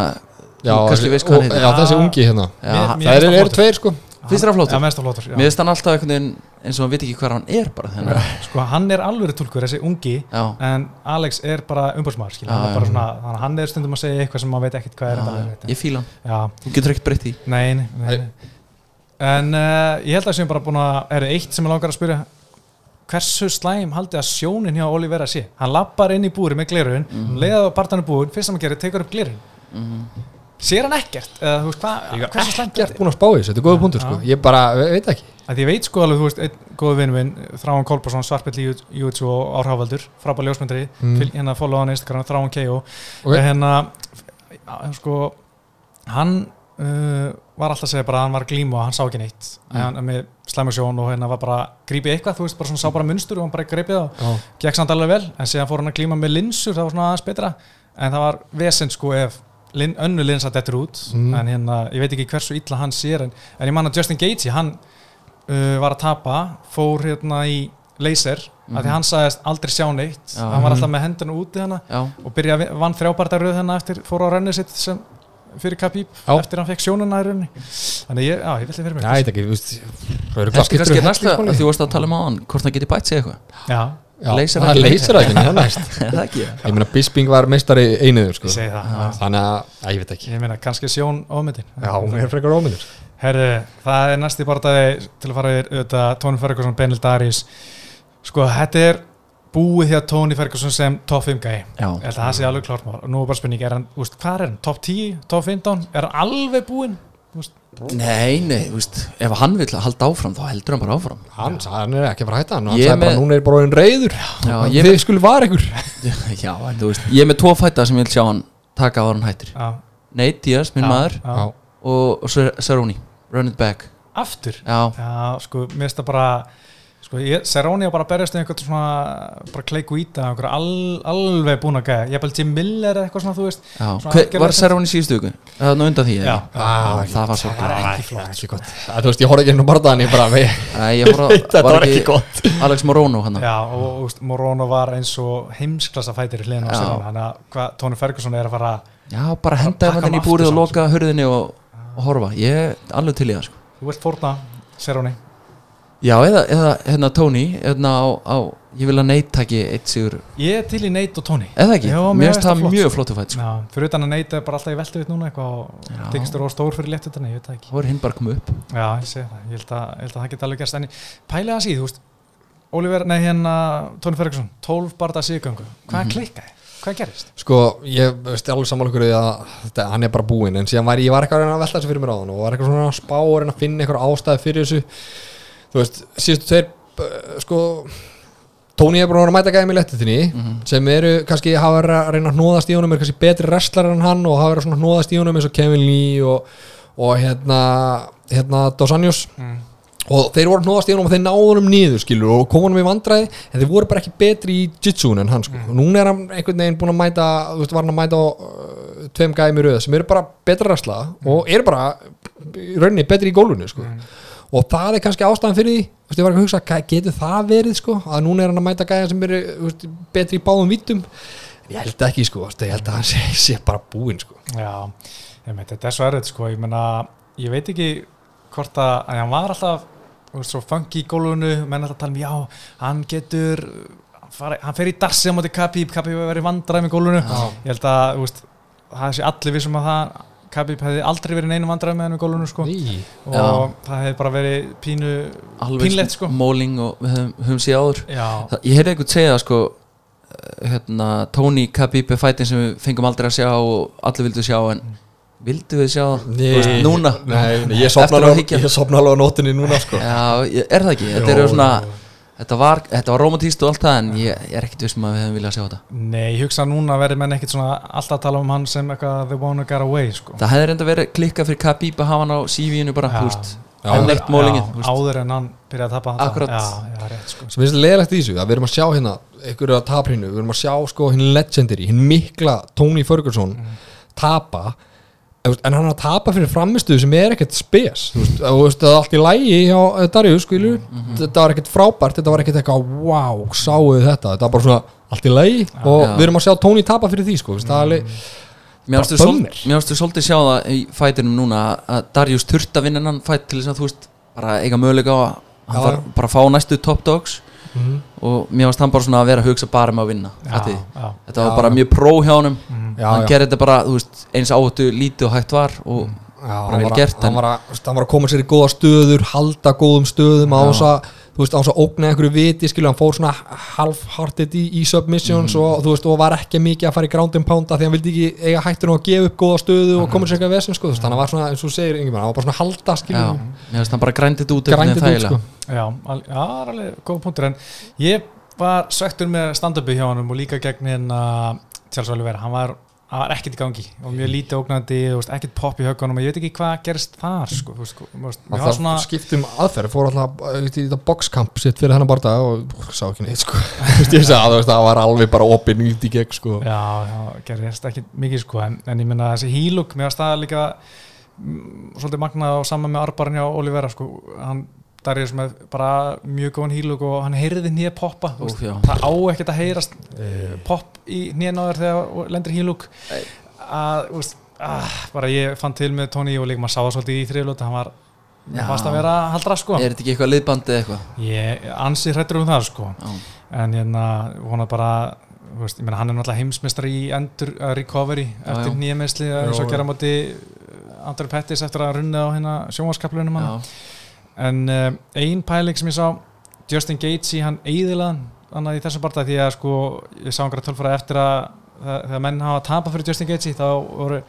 Speaker 2: Já,
Speaker 3: þú kannski
Speaker 2: þessi-
Speaker 3: veist hvað hann
Speaker 2: og-
Speaker 3: heitir.
Speaker 2: já, þessi ungi hérna.
Speaker 3: Já,
Speaker 1: Mér- mér-
Speaker 2: Það er
Speaker 1: flottur.
Speaker 2: tveir sko
Speaker 3: Finnst þér hann flottur?
Speaker 1: Já, mest flottur já.
Speaker 3: mér finnst hann alltaf einhvern veginn eins og hann veit ekki hvað hann er bara þannig að-
Speaker 1: Sko, hann er alvöru tólkur, þessi ungi
Speaker 3: já,
Speaker 1: en Alex er bara umbúrsmaður hann að hann er stundum að segja eitthvað sem maður veit ekkert hvað er þetta
Speaker 3: ég fíla hann. Þú getur ekkert breytt í
Speaker 1: Nei, nei, nei. En uh, ég held að sem bara búin að er eitt sem ég langar að spyrja? Hversu slæm haldið að sjónin hjá Olivera sé? Hann lappar inn í búri með glerun mm -hmm. leiðað á partan er búin, fyrst sem hann gerir, tekur upp glerun
Speaker 3: Mhm.
Speaker 1: Sér hann ekkert eða veist hversu slæmt er
Speaker 2: Gert búin að spá þessu, þetta er góða punktur sko. Ég bara, ve- veit ekki
Speaker 1: þetta ég veit sko alveg, þú veist, einn góðu vinn minn Þráan Kolbarsson, svartbill í Júts og Árhávaldur, frábæð ljósmyndari
Speaker 2: Mm.
Speaker 1: mm. hérna follow hann Instagram, Þráan K.O.
Speaker 2: Ok.
Speaker 1: hérna ja, sko hann uh, var alltaf að segja bara að hann var að glíma og hann sá ekki neitt
Speaker 3: Mm.
Speaker 1: mm. hann með slæmusjón og hérna var bara grípið eitthvað, þú veist, bara svona sá bara munstur og hann bara greipið það,
Speaker 2: Já.
Speaker 1: gekk samt alveg vel en síðan fór hann að glíma með linsur, það var svona aðeins betra en það var vesend sko ef lin, önnu linsa dettur út
Speaker 2: Mm.
Speaker 1: en hérna, ég veit ekki hversu illa hann sér en, en ég man að Justin Gaethje, hann uh, var að tapa, fór hérna í laser, mm. að því hann sagðist aldrei sjá neitt,
Speaker 3: Já.
Speaker 1: hann var alltaf með hendurna úti hana
Speaker 3: já,
Speaker 1: og byrja að vann þrjábardaröð hennar eftir, fór á rennið sitt sem fyrir Khabib,
Speaker 2: Já.
Speaker 1: eftir hann fekk sjónuna í rauninni þannig ég, já, ég veldi fyrir mig
Speaker 2: Já, ég veit ekki, þú veist Það eru
Speaker 3: kannski, er næsta að þú varst að tala um á hann hvort hann geti bætt sig eitthvað
Speaker 1: já,
Speaker 2: Já,
Speaker 3: Leysir
Speaker 2: það næst.
Speaker 3: Er það ekki?
Speaker 2: Ég meina, Bisping var meistari einuður sko. Þannig að, að ég veit ekki.
Speaker 1: Ég meina, kannski sjón ofmyndin
Speaker 2: Já, hún er frekar ómyndur
Speaker 1: herri, það er næsti barndagi til að fara yfir auðvitað Tony Ferguson, Benil Darius sko, þetta er búið hjá Tony Ferguson sem top 5 gæi
Speaker 3: já,
Speaker 1: ég held að það sé alveg klart mál. Og nú er bara spurning, er hann, úst, hvað er hann, top 10 top 15, er hann alveg búinn
Speaker 3: nei, nei, veist ef hann vil halda áfram, þá heldur hann bara áfram.
Speaker 2: Hann, hann er ekki að fara að hætta hann Hann sagði bara,
Speaker 3: með-
Speaker 2: núna er bara orðin reyður Þið skulle var ykkur.
Speaker 3: Já, en þú veist, ég er með tvo fæta sem ég vil sjá hann taka á hann hættir.
Speaker 1: Já,
Speaker 3: Nate Diaz, minn
Speaker 1: já,
Speaker 3: maður
Speaker 1: já.
Speaker 3: Og, og Cerrone, run it back.
Speaker 1: Aftur?
Speaker 3: Já,
Speaker 1: sko, mér finnst það bara Sko, ég, Seróni var bara að berjast um einhvern svona, bara kleiku íta, einhver al, alveg búin að gæða, ég held Jim Miller eða eitthvað svona, þú veist.
Speaker 3: Já,
Speaker 1: Svona
Speaker 3: hver, var Servon í síðustu viku? Það var nú undan því
Speaker 1: Já,
Speaker 3: eða?
Speaker 2: Ah,
Speaker 3: það var svo
Speaker 1: það var ekki flott.
Speaker 2: ekki gott að, þú veist, ég horfði ekki inn á barðan ég bara, við,
Speaker 3: Æ, ég fór að,
Speaker 2: þetta var ekki gott
Speaker 3: Alex Morono hann
Speaker 1: Já, og, og Morono var eins og heimsklassa fætir í á. Seróni, þannig að hvað Tony Ferguson er að fara,
Speaker 3: Já, bara henda
Speaker 1: pakka
Speaker 3: hann inn í búrið og loka hurðinni og, og horfa Ég er alveg til í það sko.
Speaker 1: þú vilt fórna Seróni.
Speaker 3: Já, eða, eða hérna Tony hérna á, á, ég vil að Nate taki eitt sigur
Speaker 1: Ég er til í Nate og Tony.
Speaker 3: Eða ekki,
Speaker 1: Já,
Speaker 3: mér finnst það mjög
Speaker 1: sko.
Speaker 3: flottu fætt sko.
Speaker 1: Já, fyrir utan að Nate er bara alltaf í veltu við núna eitthvað og þér á stór fyrir létt utan, ég veit það ekki.
Speaker 3: Það voru hinn bara komið upp
Speaker 1: Já, ég segi það, ég held að, ég held að það geta alveg gerst en pælega að síð, þú veist Oliver, nei hérna, Tony Ferguson 12 barða síðgöngu, hvað
Speaker 3: Mhm.
Speaker 1: klikkaði? Hvað gerist?
Speaker 2: sko, ég veist alveg sammála ykkur í að þetta, hann er bara búinn en síðan var ég var eitthvað að velta þessu fyrir mér á hann og var eitthvað svona að spá og reyna að finna eitthvað ástæði fyrir þessu þú veist, síðustu tveir uh, sko Tóni er búin að vera að mæta gæði með lettitinni
Speaker 3: Mhm.
Speaker 2: sem eru kannski hafa verið að reyna að hnóðast í honum er kannski betri wrestlar en hann og hafa verið að hnóðast í honum eins og Kevin Lee og, og hérna, hérna Dos Anjos
Speaker 1: Mm.
Speaker 2: og þeir voru að hnóðast í honum og þeir náðu honum niður skilur og kom honum í vandræði en þeir voru bara ekki betri í jitsun en hann sko. og núna er hann einhvern veginn búin að mæta þú veist, var hann að mæta á uh, tveim í röð sem eru bara betra wrestla og eru bara í rauninni betri í gólfinu sko. Og það er kannski ástæðan fyrir því þú veist, ég var ekki að hugsa, getur það verið sko, að núna er hann að mæta gæðum sem eru þú veist, betri í báðum vítum ég held ekki sko, þú veist, ég held að hann sé, sé bara búinn sko.
Speaker 1: Já, meit, þetta er svo erfitt sko, ég meina, ég veit ekki hvort að, að hann var alltaf svo funky í gólfinu, menn alltaf tala um já, hann getur hann, fari, hann fer í darsi á móti Khabib hefur verið vandræmi í gólfinu.
Speaker 2: Já.
Speaker 1: ég held að, það sé allir vissum að það Khabib hefði aldrei verið neinu vandræmi með hann í gólfinu sko
Speaker 2: Í.
Speaker 1: og
Speaker 3: Já.
Speaker 1: það hefði bara verið pínu Pínlegt, sko.
Speaker 3: móling og við höfum, höfum séð áður
Speaker 1: já,
Speaker 3: Það, ég heyrði einhvern segja sko eh, hérna, Tony Khabib er fætin sem við fengum aldrei að sjá og allir vildu sjá en vildu við sjá þú veist,
Speaker 2: Nei,
Speaker 3: núna
Speaker 2: nei, nei, ég sopna
Speaker 3: Eftir að
Speaker 2: alveg,
Speaker 3: hyggja.
Speaker 2: ég sopna alveg á nótinni núna sko.
Speaker 3: Já, ég- er það ekki? Þetta
Speaker 2: Jó,
Speaker 3: eru svona
Speaker 2: jó.
Speaker 3: Þetta var, þetta var romantíst og allt það en ég, ég er ekkert vissum að við hefum viljað sjá þetta.
Speaker 1: Nei, ég hugsa núna verið menn ekkit svona alltaf að tala um hann sem eitthvað the one who got away sko.
Speaker 3: Það hefði reynda verið klikkað fyrir Khabib að hafa hann á CV-inu bara, þú veist leitt mólingin,
Speaker 1: Já,
Speaker 3: þú veist.
Speaker 1: Áður en hann byrjaði að tapa þetta.
Speaker 3: Akkurat.
Speaker 1: já, já, rétt sko.
Speaker 2: Sem finnst leðilegt í þessu að við erum að sjá hérna einhverju að taprinu, við erum að sjá sko hinn legendary, hinn mikla Tony Ferguson tapa en, hann að tapa fyrir framistuðu sem er ekkert spes. Þú veist, það er allt í lægi hjá eh, Darius skilu, þetta var ekkert frábært þetta var ekkert eitthvað, wow, sáu þetta? Þetta var bara svona allt í lægi og
Speaker 3: Já.
Speaker 2: við erum að sjá Tony tapa fyrir því sko, það er alveg
Speaker 3: Mér ástu svolítið sjá það í fætinum núna að Darius þurft að vinna hann fæt til þess að þú veist bara eiga möguleika á að þarf bara fá næstu top dogs
Speaker 2: Mhm.
Speaker 3: og mér varst hann bara svona að vera að hugsa bara um að vinna
Speaker 1: já,
Speaker 3: fattiði?
Speaker 1: já,
Speaker 3: þetta var
Speaker 2: Já.
Speaker 3: bara mjög pró hjá honum
Speaker 2: já,
Speaker 3: hann
Speaker 2: já.
Speaker 3: gerði þetta bara, þú veist, eins áttu lítið og hægt var og
Speaker 2: Já,
Speaker 3: bara
Speaker 2: hann
Speaker 3: vel gert,
Speaker 2: hann, var að, hann var að koma sér í góða stöður halda góðum stöðum á þess að þú veist, á þess að ógna einhverju viti skilju, hann fór svona half-hearted í, í submissions
Speaker 3: Mhm.
Speaker 2: og þú veist, og var ekki mikið að fara í ground and pound af því hann vildi ekki eiga hættur og að gefa upp góða stöðu og koma sér eitthvað vesen, sko, þú veist, hann var svona, eins og þú segir Ingemann, hann var bara svona að halda,
Speaker 3: já,
Speaker 2: skilju
Speaker 3: mér varst hann bara grændið út
Speaker 2: grændið út,
Speaker 3: þægilega.
Speaker 2: sko
Speaker 1: já, al, já, það er alveg góð punktur en ég var svektur með stand-upi hjá hann og líka gegn hérna Charles Oliveira, hann var, hann var ekkert í gangi og mjög lítið ógnandi, ekkert pop í höggunum og ég veit ekki hvað gerist þar sko, var
Speaker 2: þarf
Speaker 1: svona
Speaker 2: skiptum aðferð, fór alltaf uh, í boxkamp sitt fyrir hennar barða og sá ekki neitt, sko. Það var alveg bara opinn í gegn, sko.
Speaker 1: Já, já, gerðist ekki mikið sko en, en ég minna þessi hílug, mér var staða líka mm, svolítið magnað og saman með Arbarn hjá Olivera sko, hann Darius með bara mjög góðan hílug og hann heyrði nýja poppa
Speaker 3: já.
Speaker 1: það á ekkert að heyrast uh, popp í nýjan á þér þegar lendir hílug. Að, þú veist, ah, bara ég fann til með Tony og líka maður sá það svolítið í þriðlóta hann var fast að vera haldra sko.
Speaker 3: Er þetta ekki eitthvað liðbandi eða eitthvað?
Speaker 1: Ég ansi hrættur um það sko.
Speaker 3: Já.
Speaker 1: en hérna vona bara veist, ég meina hann er náttúrulega heimsmeistar í endur uh, recovery eftir
Speaker 3: já.
Speaker 1: nýja meðsli
Speaker 2: Já,
Speaker 1: eins og gera móti Andri Pettis eftir að runna á hérna
Speaker 3: Já.
Speaker 1: En uh, ein pæling sem ég sá Justin Gaethje hann eigðilaðan annað í þessum barða því að sko ég sá einhverja tölfara eftir að þegar menn hafa tapað fyrir Justin Gaethje þá voru,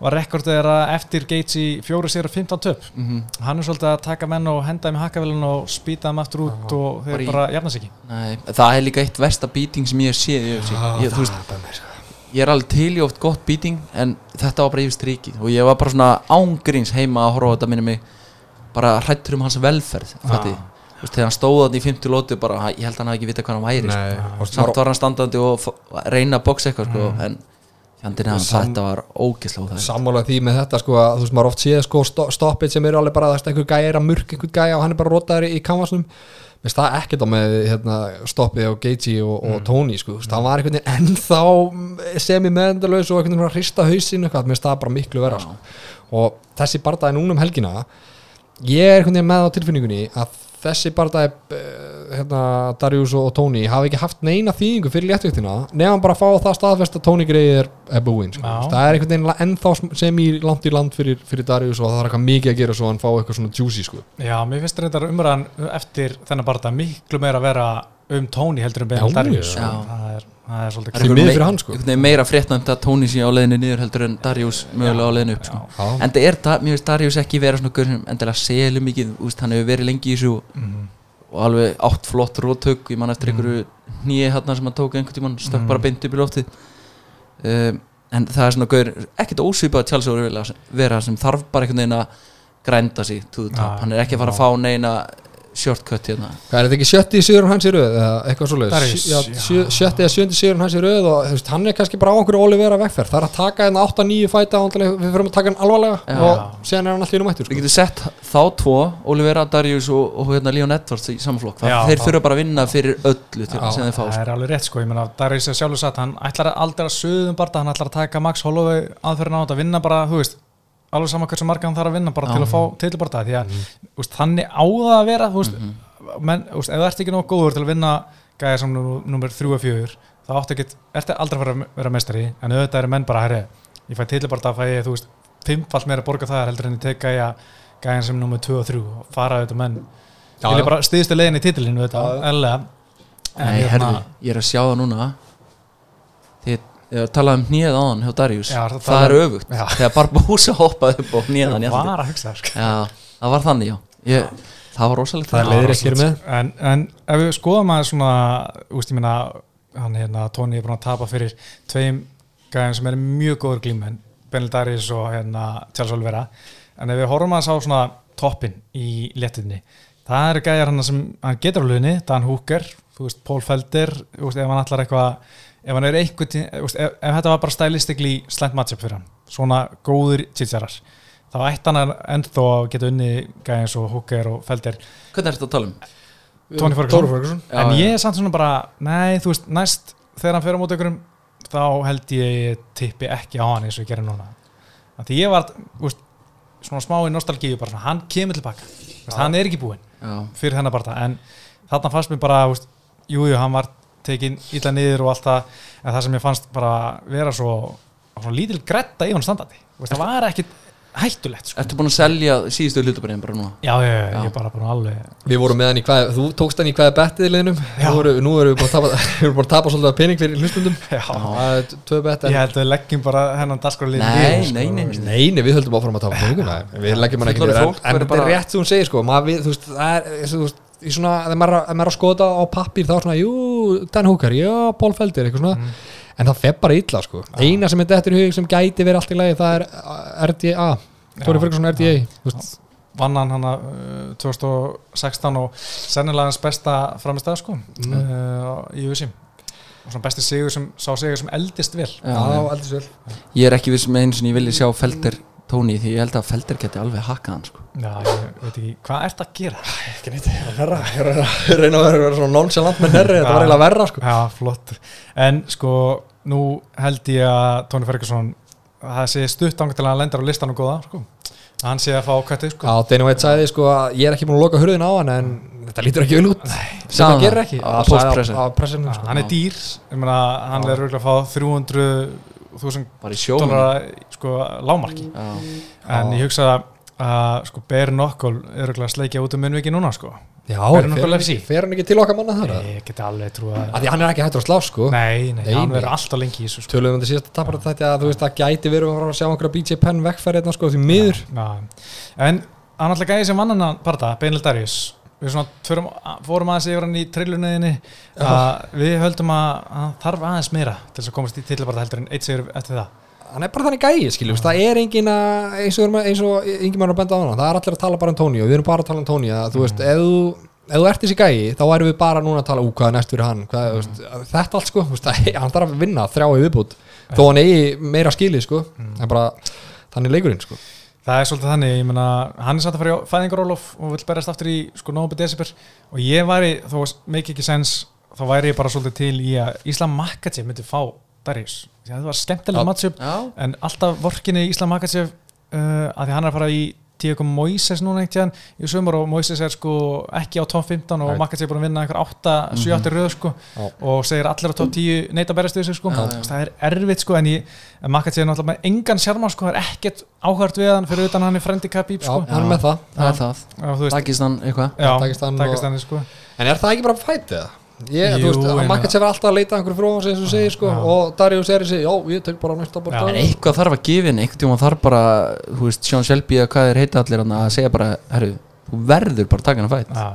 Speaker 1: var rekordið þeirra eftir Gaethje fjóru sér og 15 töp.
Speaker 3: Mhm.
Speaker 1: hann er svolítið að taka menn og henda þeim í hakkavelin og spýta þeim aftur út og þeir
Speaker 3: Bara í-
Speaker 1: bara jafna sig ekki.
Speaker 3: Nei, það er líka eitt versta beating sem ég hef séð í UFC. ég, veist, ég er alveg til í oft gott beating en þetta var bara yfir strikið og ég var bara svona ángríns heima að horfa á þetta minni mig bara hrættur um hans velferð. Þú veist, þegar hann stóð þarna í 50 lótu bara, ég held að hann hafi ekki vita hvað hann væri sko.
Speaker 2: Nei, og
Speaker 3: samt var hann standandi og reyna að boksa eitthvað sko,
Speaker 2: Mm.
Speaker 3: en hann
Speaker 2: Sam-
Speaker 3: þetta var ógislega óþægilegt.
Speaker 2: sammála því með þetta sko að þú veist maður oft séð sko sto- stoppið sem eru alveg bara það einhver gæja er að murk einhver gæja og hann er bara rotaður í, í kanvasnum Mér finnst það ekkert á með hérna, stoppið á Gagey og, og Tony sko, veist, hann var einhvern veginn ennþá semi meðendalaus og einhvern veginn að hrista mér finnst það bara miklu vera sko. og þessi bardaði núna um helgina ég er einhvern veginn með á tilfinningunni að þessi bardaði hérna, Darius og, Tony hafi ekki haft neina þýðingu fyrir léttvíktina nefnum bara að fá það staðfest að Tony greið er, er búinn sko. Það er einhvern veginn ennþá sem í langt í land fyrir, fyrir Darius og það er eitthvað mikið að gera svo hann fá eitthvað svona juicy sko.
Speaker 1: Já, mér finnst reyndar umræðan eftir þennan barða miklu meira að vera um Tony heldur um Benal Darius það, er, það er svolítið
Speaker 3: Það er
Speaker 2: hann, sko.
Speaker 3: meira fréttnæmt að Tony sé á leiðinu niður heldur en Darius mögulega á leiðinu upp sko. En það er, það, mér finnst Darius ekki vera svona gaur sem endilega selur mikið, úst, hann hefur verið lengi í þessu
Speaker 1: Mhm.
Speaker 3: og alveg átt flott rótök, ég man eftir einhverju nýja hérna sem hann tók einhvern tímann stökk
Speaker 1: Mhm.
Speaker 3: bara beint upp í loftið. Um, en það er svona gaur ekkert ósvipað tjálsóður vilja vera sem þarf bara einhvern veginn að grænda sig to the top,
Speaker 1: Já,
Speaker 3: hann er ekki að fara að fá neina shortcut hérna.
Speaker 2: Hvað er þetta ekki sjötti sigur hans í röð eða eitthvað sjö- sjötti eða sjöndi sigur hans í röð og veist, hann er kannski bara á einhverju Olivera vegferð. Það er að taka hérna 8-9 fæta við fyrir að taka hann alvarlega
Speaker 3: Já.
Speaker 2: og síðan er hann alltaf í mættur
Speaker 3: við
Speaker 2: sko.
Speaker 3: getum sett þá tvo, Olivera, Darius og, og hérna Leon Edwards í samflokk
Speaker 1: Já,
Speaker 3: þeir þurfa bara að vinna fyrir öllu til,
Speaker 2: Já,
Speaker 3: sem þeir fá
Speaker 1: það
Speaker 3: sko.
Speaker 1: er alveg rétt sko, ég meina Darius er sjálfur satt, hann ætlar aldrei að söðum barða, hann ætlar að taka Max Holloway aðferðin á þetta, vinna bara, veist alveg saman hversu marga hann þarf að vinna bara til að fá titilbarða, því að þú veist, þannig á það að vera, þú veist, menn, veist ef þú ert ekki nóg góður til að vinna gæja sem nummer 3 og 4 þá áttu ekki, ertu aldrei að að vera meistari en auðvitað eru menn bara, herri ég fæ titilbarða, fæ ég, þú veist, fimmfall meira að borga það heldur en ég tek gæja gæjan sem nummer 2 og 3 og fara auðvitað menn. Vilja
Speaker 2: já.
Speaker 1: bara stiðstu leiðin í titilinu,
Speaker 2: Já,
Speaker 1: auðvitað,
Speaker 3: Nei,
Speaker 1: hérna-
Speaker 3: herðu, ég er að sjá það núna. Þið ég talaði um hnið áðan hjá Darius.
Speaker 1: Já, það
Speaker 3: Það er öfugt.
Speaker 1: Já.
Speaker 3: Þegar Barbosa hoppaði upp á hniðan í
Speaker 1: Ég
Speaker 3: andlitið.
Speaker 1: var að hugsa það sko.
Speaker 3: Já, það var þannig, já. Ég, Það var rosalegt.
Speaker 2: Það er leiðir ekki hér með.
Speaker 1: En, en ef við skoðum að svona úst, ég meina, hann hérna Tóni er búin að tapa fyrir tveim gæðin sem eru mjög góður glímenn Benil Darius og hérna Charles Olivera en ef við horfum að sá svona toppin í léttinni það eru gæðar hann sem hann getur á luðinni, Dan Hooker þú veist, Paul Felder, þú veist, ef hann allar eitthvað ef hann er eitthvað veist, ef, ef þetta var bara stylistically slæmt matchup fyrir hann svona góður chitjarar þá ætti hann að ennþá að geta unni gæðins og Hooker og Felder.
Speaker 3: Hvernig er þetta að tala um?
Speaker 1: Tony Ferguson. En ég er samt svona bara nei, þú veist, næst þegar hann fer á móti ykkurum þá held ég tippi ekki á hann eins og ég gerir núna. Af því ég var, þú veist, svona smá í nostalgíu bara svona, hann kemur tilbaka hann er ekki búinn
Speaker 3: Já,
Speaker 1: fyrir þennan bara en þarna fannst mér bara, þú veist, jú, jú, hann var tekin illa niður og allt það en það sem ég fannst bara vera svo, svo lítil gretta í hann standandi. Þú veist, það var ekkit hættulegt sko.
Speaker 3: Ertu búin að selja síðustu hlutabræðin bara núna?
Speaker 1: já, já, já, ég er bara búin að alveg
Speaker 2: Við vorum með hann í hvað, þú tókst hann í hvað bettið liðnum?
Speaker 1: Já.
Speaker 2: Nú erum nú erum við búin að tapa, við erum búin að tapa svolítið af pening fyrir hlustundum
Speaker 1: já,
Speaker 2: Það er tvö bett
Speaker 1: ég held að við leggjum bara hennan dagskrálið
Speaker 3: Nei, nei, nei, nei.
Speaker 2: Nei, nei, við höldum áfram að tapa peninguna. Við leggjum hann ekki er hún sko. Þú veist, það er í svona, þegar maður, er- maður er að skoða á pappír þá er svona, jú, Dan Hooker, já, Paul Felder eitthvað svona, en það fer bara illa sko, eina sem er þetta í hug sem gæti verið allt í lagi, það er uh, RDA Tóri Ferguson RDA þú veist,
Speaker 1: vann hann hana uh, 2016 og sennilega hans besta framist að sko
Speaker 2: Mm.
Speaker 1: uh, í USA og svona besti sigur sem sá sigur sem eldist vel.
Speaker 2: Já,
Speaker 3: Já,
Speaker 2: aldrei svel
Speaker 3: Ég er ekki viss með eins og ég vilja sjá Felder tóni því ég held að Felder geti alveg hakað hann sko.
Speaker 1: Já, ég veit ekki, hvað ert að gera?
Speaker 2: Æ, ekki nýtt, það er verra ég reyna að vera, vera, vera svona nonchalant með nerri þetta var eiginlega verra sko.
Speaker 1: Já, flott. En sko, nú held ég að Tóni Ferguson, það sé stutt ángur til að hann lendar á listan og góða sko. hann sé að fá kvættu sko.
Speaker 2: Já, Daniel White sagði sko að ég er ekki búin að loka hurðin á hann en þetta lítur ekki vel út. Það gerir ekki,
Speaker 3: á,
Speaker 2: á,
Speaker 1: á,
Speaker 2: sko.
Speaker 1: hann er dýr hann er röglega að fá
Speaker 3: 300 1000
Speaker 1: dólar sko lámarki mm.
Speaker 3: já.
Speaker 1: en
Speaker 2: já.
Speaker 1: ég hugsa að sko Beir Nokkól er að sleikja út um munviki núna sko
Speaker 2: Já,
Speaker 1: fer hann
Speaker 2: ekki til okkar manna þar? Nei,
Speaker 1: ég geti alveg trú að...
Speaker 2: Þannig að hann er ekki hættur að slá sko?
Speaker 1: Nei, nei,
Speaker 2: nei
Speaker 1: hann verður alltaf lengi í þessu sko.
Speaker 2: Tölum við um þetta síðast að tapra þetta að þú veist að gæti verið að fara að sjá okkur að BJ Penn vekkferði þetta hérna, sko því miður.
Speaker 1: Já, já. En hann alltaf gæði sem vannan að parta, Benil Darius, við svona förum, fórum aðeins yfir hann í trillunniðinni. Að við höldum að hann þarf aðeins meira til þess að komast í tillabarta heldur en eitt sigur eftir það.
Speaker 2: Hann er bara þannig gæi skiljum Það er engin að eins og, eins og engin mann að benda á hana Það er allir að tala bara um Tony og við erum bara að tala um Tony að þú veist ef þú ef þú ert þessi gæi þá erum við bara núna að tala ú hvað er næst fyrir hann? Hvað, mm. veist, þetta allt sko, veist, hann þarf að vinna þrjá í viðbútt þó hann eigi meira skilið sko.
Speaker 1: Mm.
Speaker 2: bara þannig leikurinn sko
Speaker 1: Það er svolítið þannig, ég meina, hann er satt að fara í fæðingarólof og vil berast aftur í sko nógu desember. Og ég væri, þó make ekki sens, þá væri ég bara svolítið til í að Íslam Makachev myndi fá Darius. Það var skemmtilega matchup en alltaf vorkinni Íslam Makachev uh, að því hann er að fara í Diego Moises núna einhvern tíðan í sumar og Moises er sko ekki á top 15 og. Makachev er búin að vinna einhver 8, 7, 8 röð sko
Speaker 2: Já.
Speaker 1: og segir allir á top 10 neita að berast við sig sko
Speaker 3: Já, já.
Speaker 1: það er erfitt sko en, ég, en Makachev er náttúrulega með engan sjarma sko, það er ekkert áhört við hann fyrir utan hann er frendi
Speaker 2: já,
Speaker 1: sko
Speaker 2: hann er með það
Speaker 3: það er það
Speaker 1: Já,
Speaker 3: Takistan eitthvað
Speaker 1: já,
Speaker 2: Dagestan og-
Speaker 1: sko
Speaker 2: en er það ekki bara fætið það? Ég,
Speaker 1: Jú,
Speaker 2: þú veist,
Speaker 1: ég
Speaker 2: hann makkað sér alltaf að leita að einhverju frá hans eins og segir sko
Speaker 1: Já.
Speaker 2: og Darius er þessi, já, ég tek bara næsta bara
Speaker 3: En eitthvað þarf að gefa inn, einhvern tíma þarf bara þú veist, Sean Shelby eða hvað er heita allir að segja bara, herru, þú verður bara að taka fætt
Speaker 1: sko.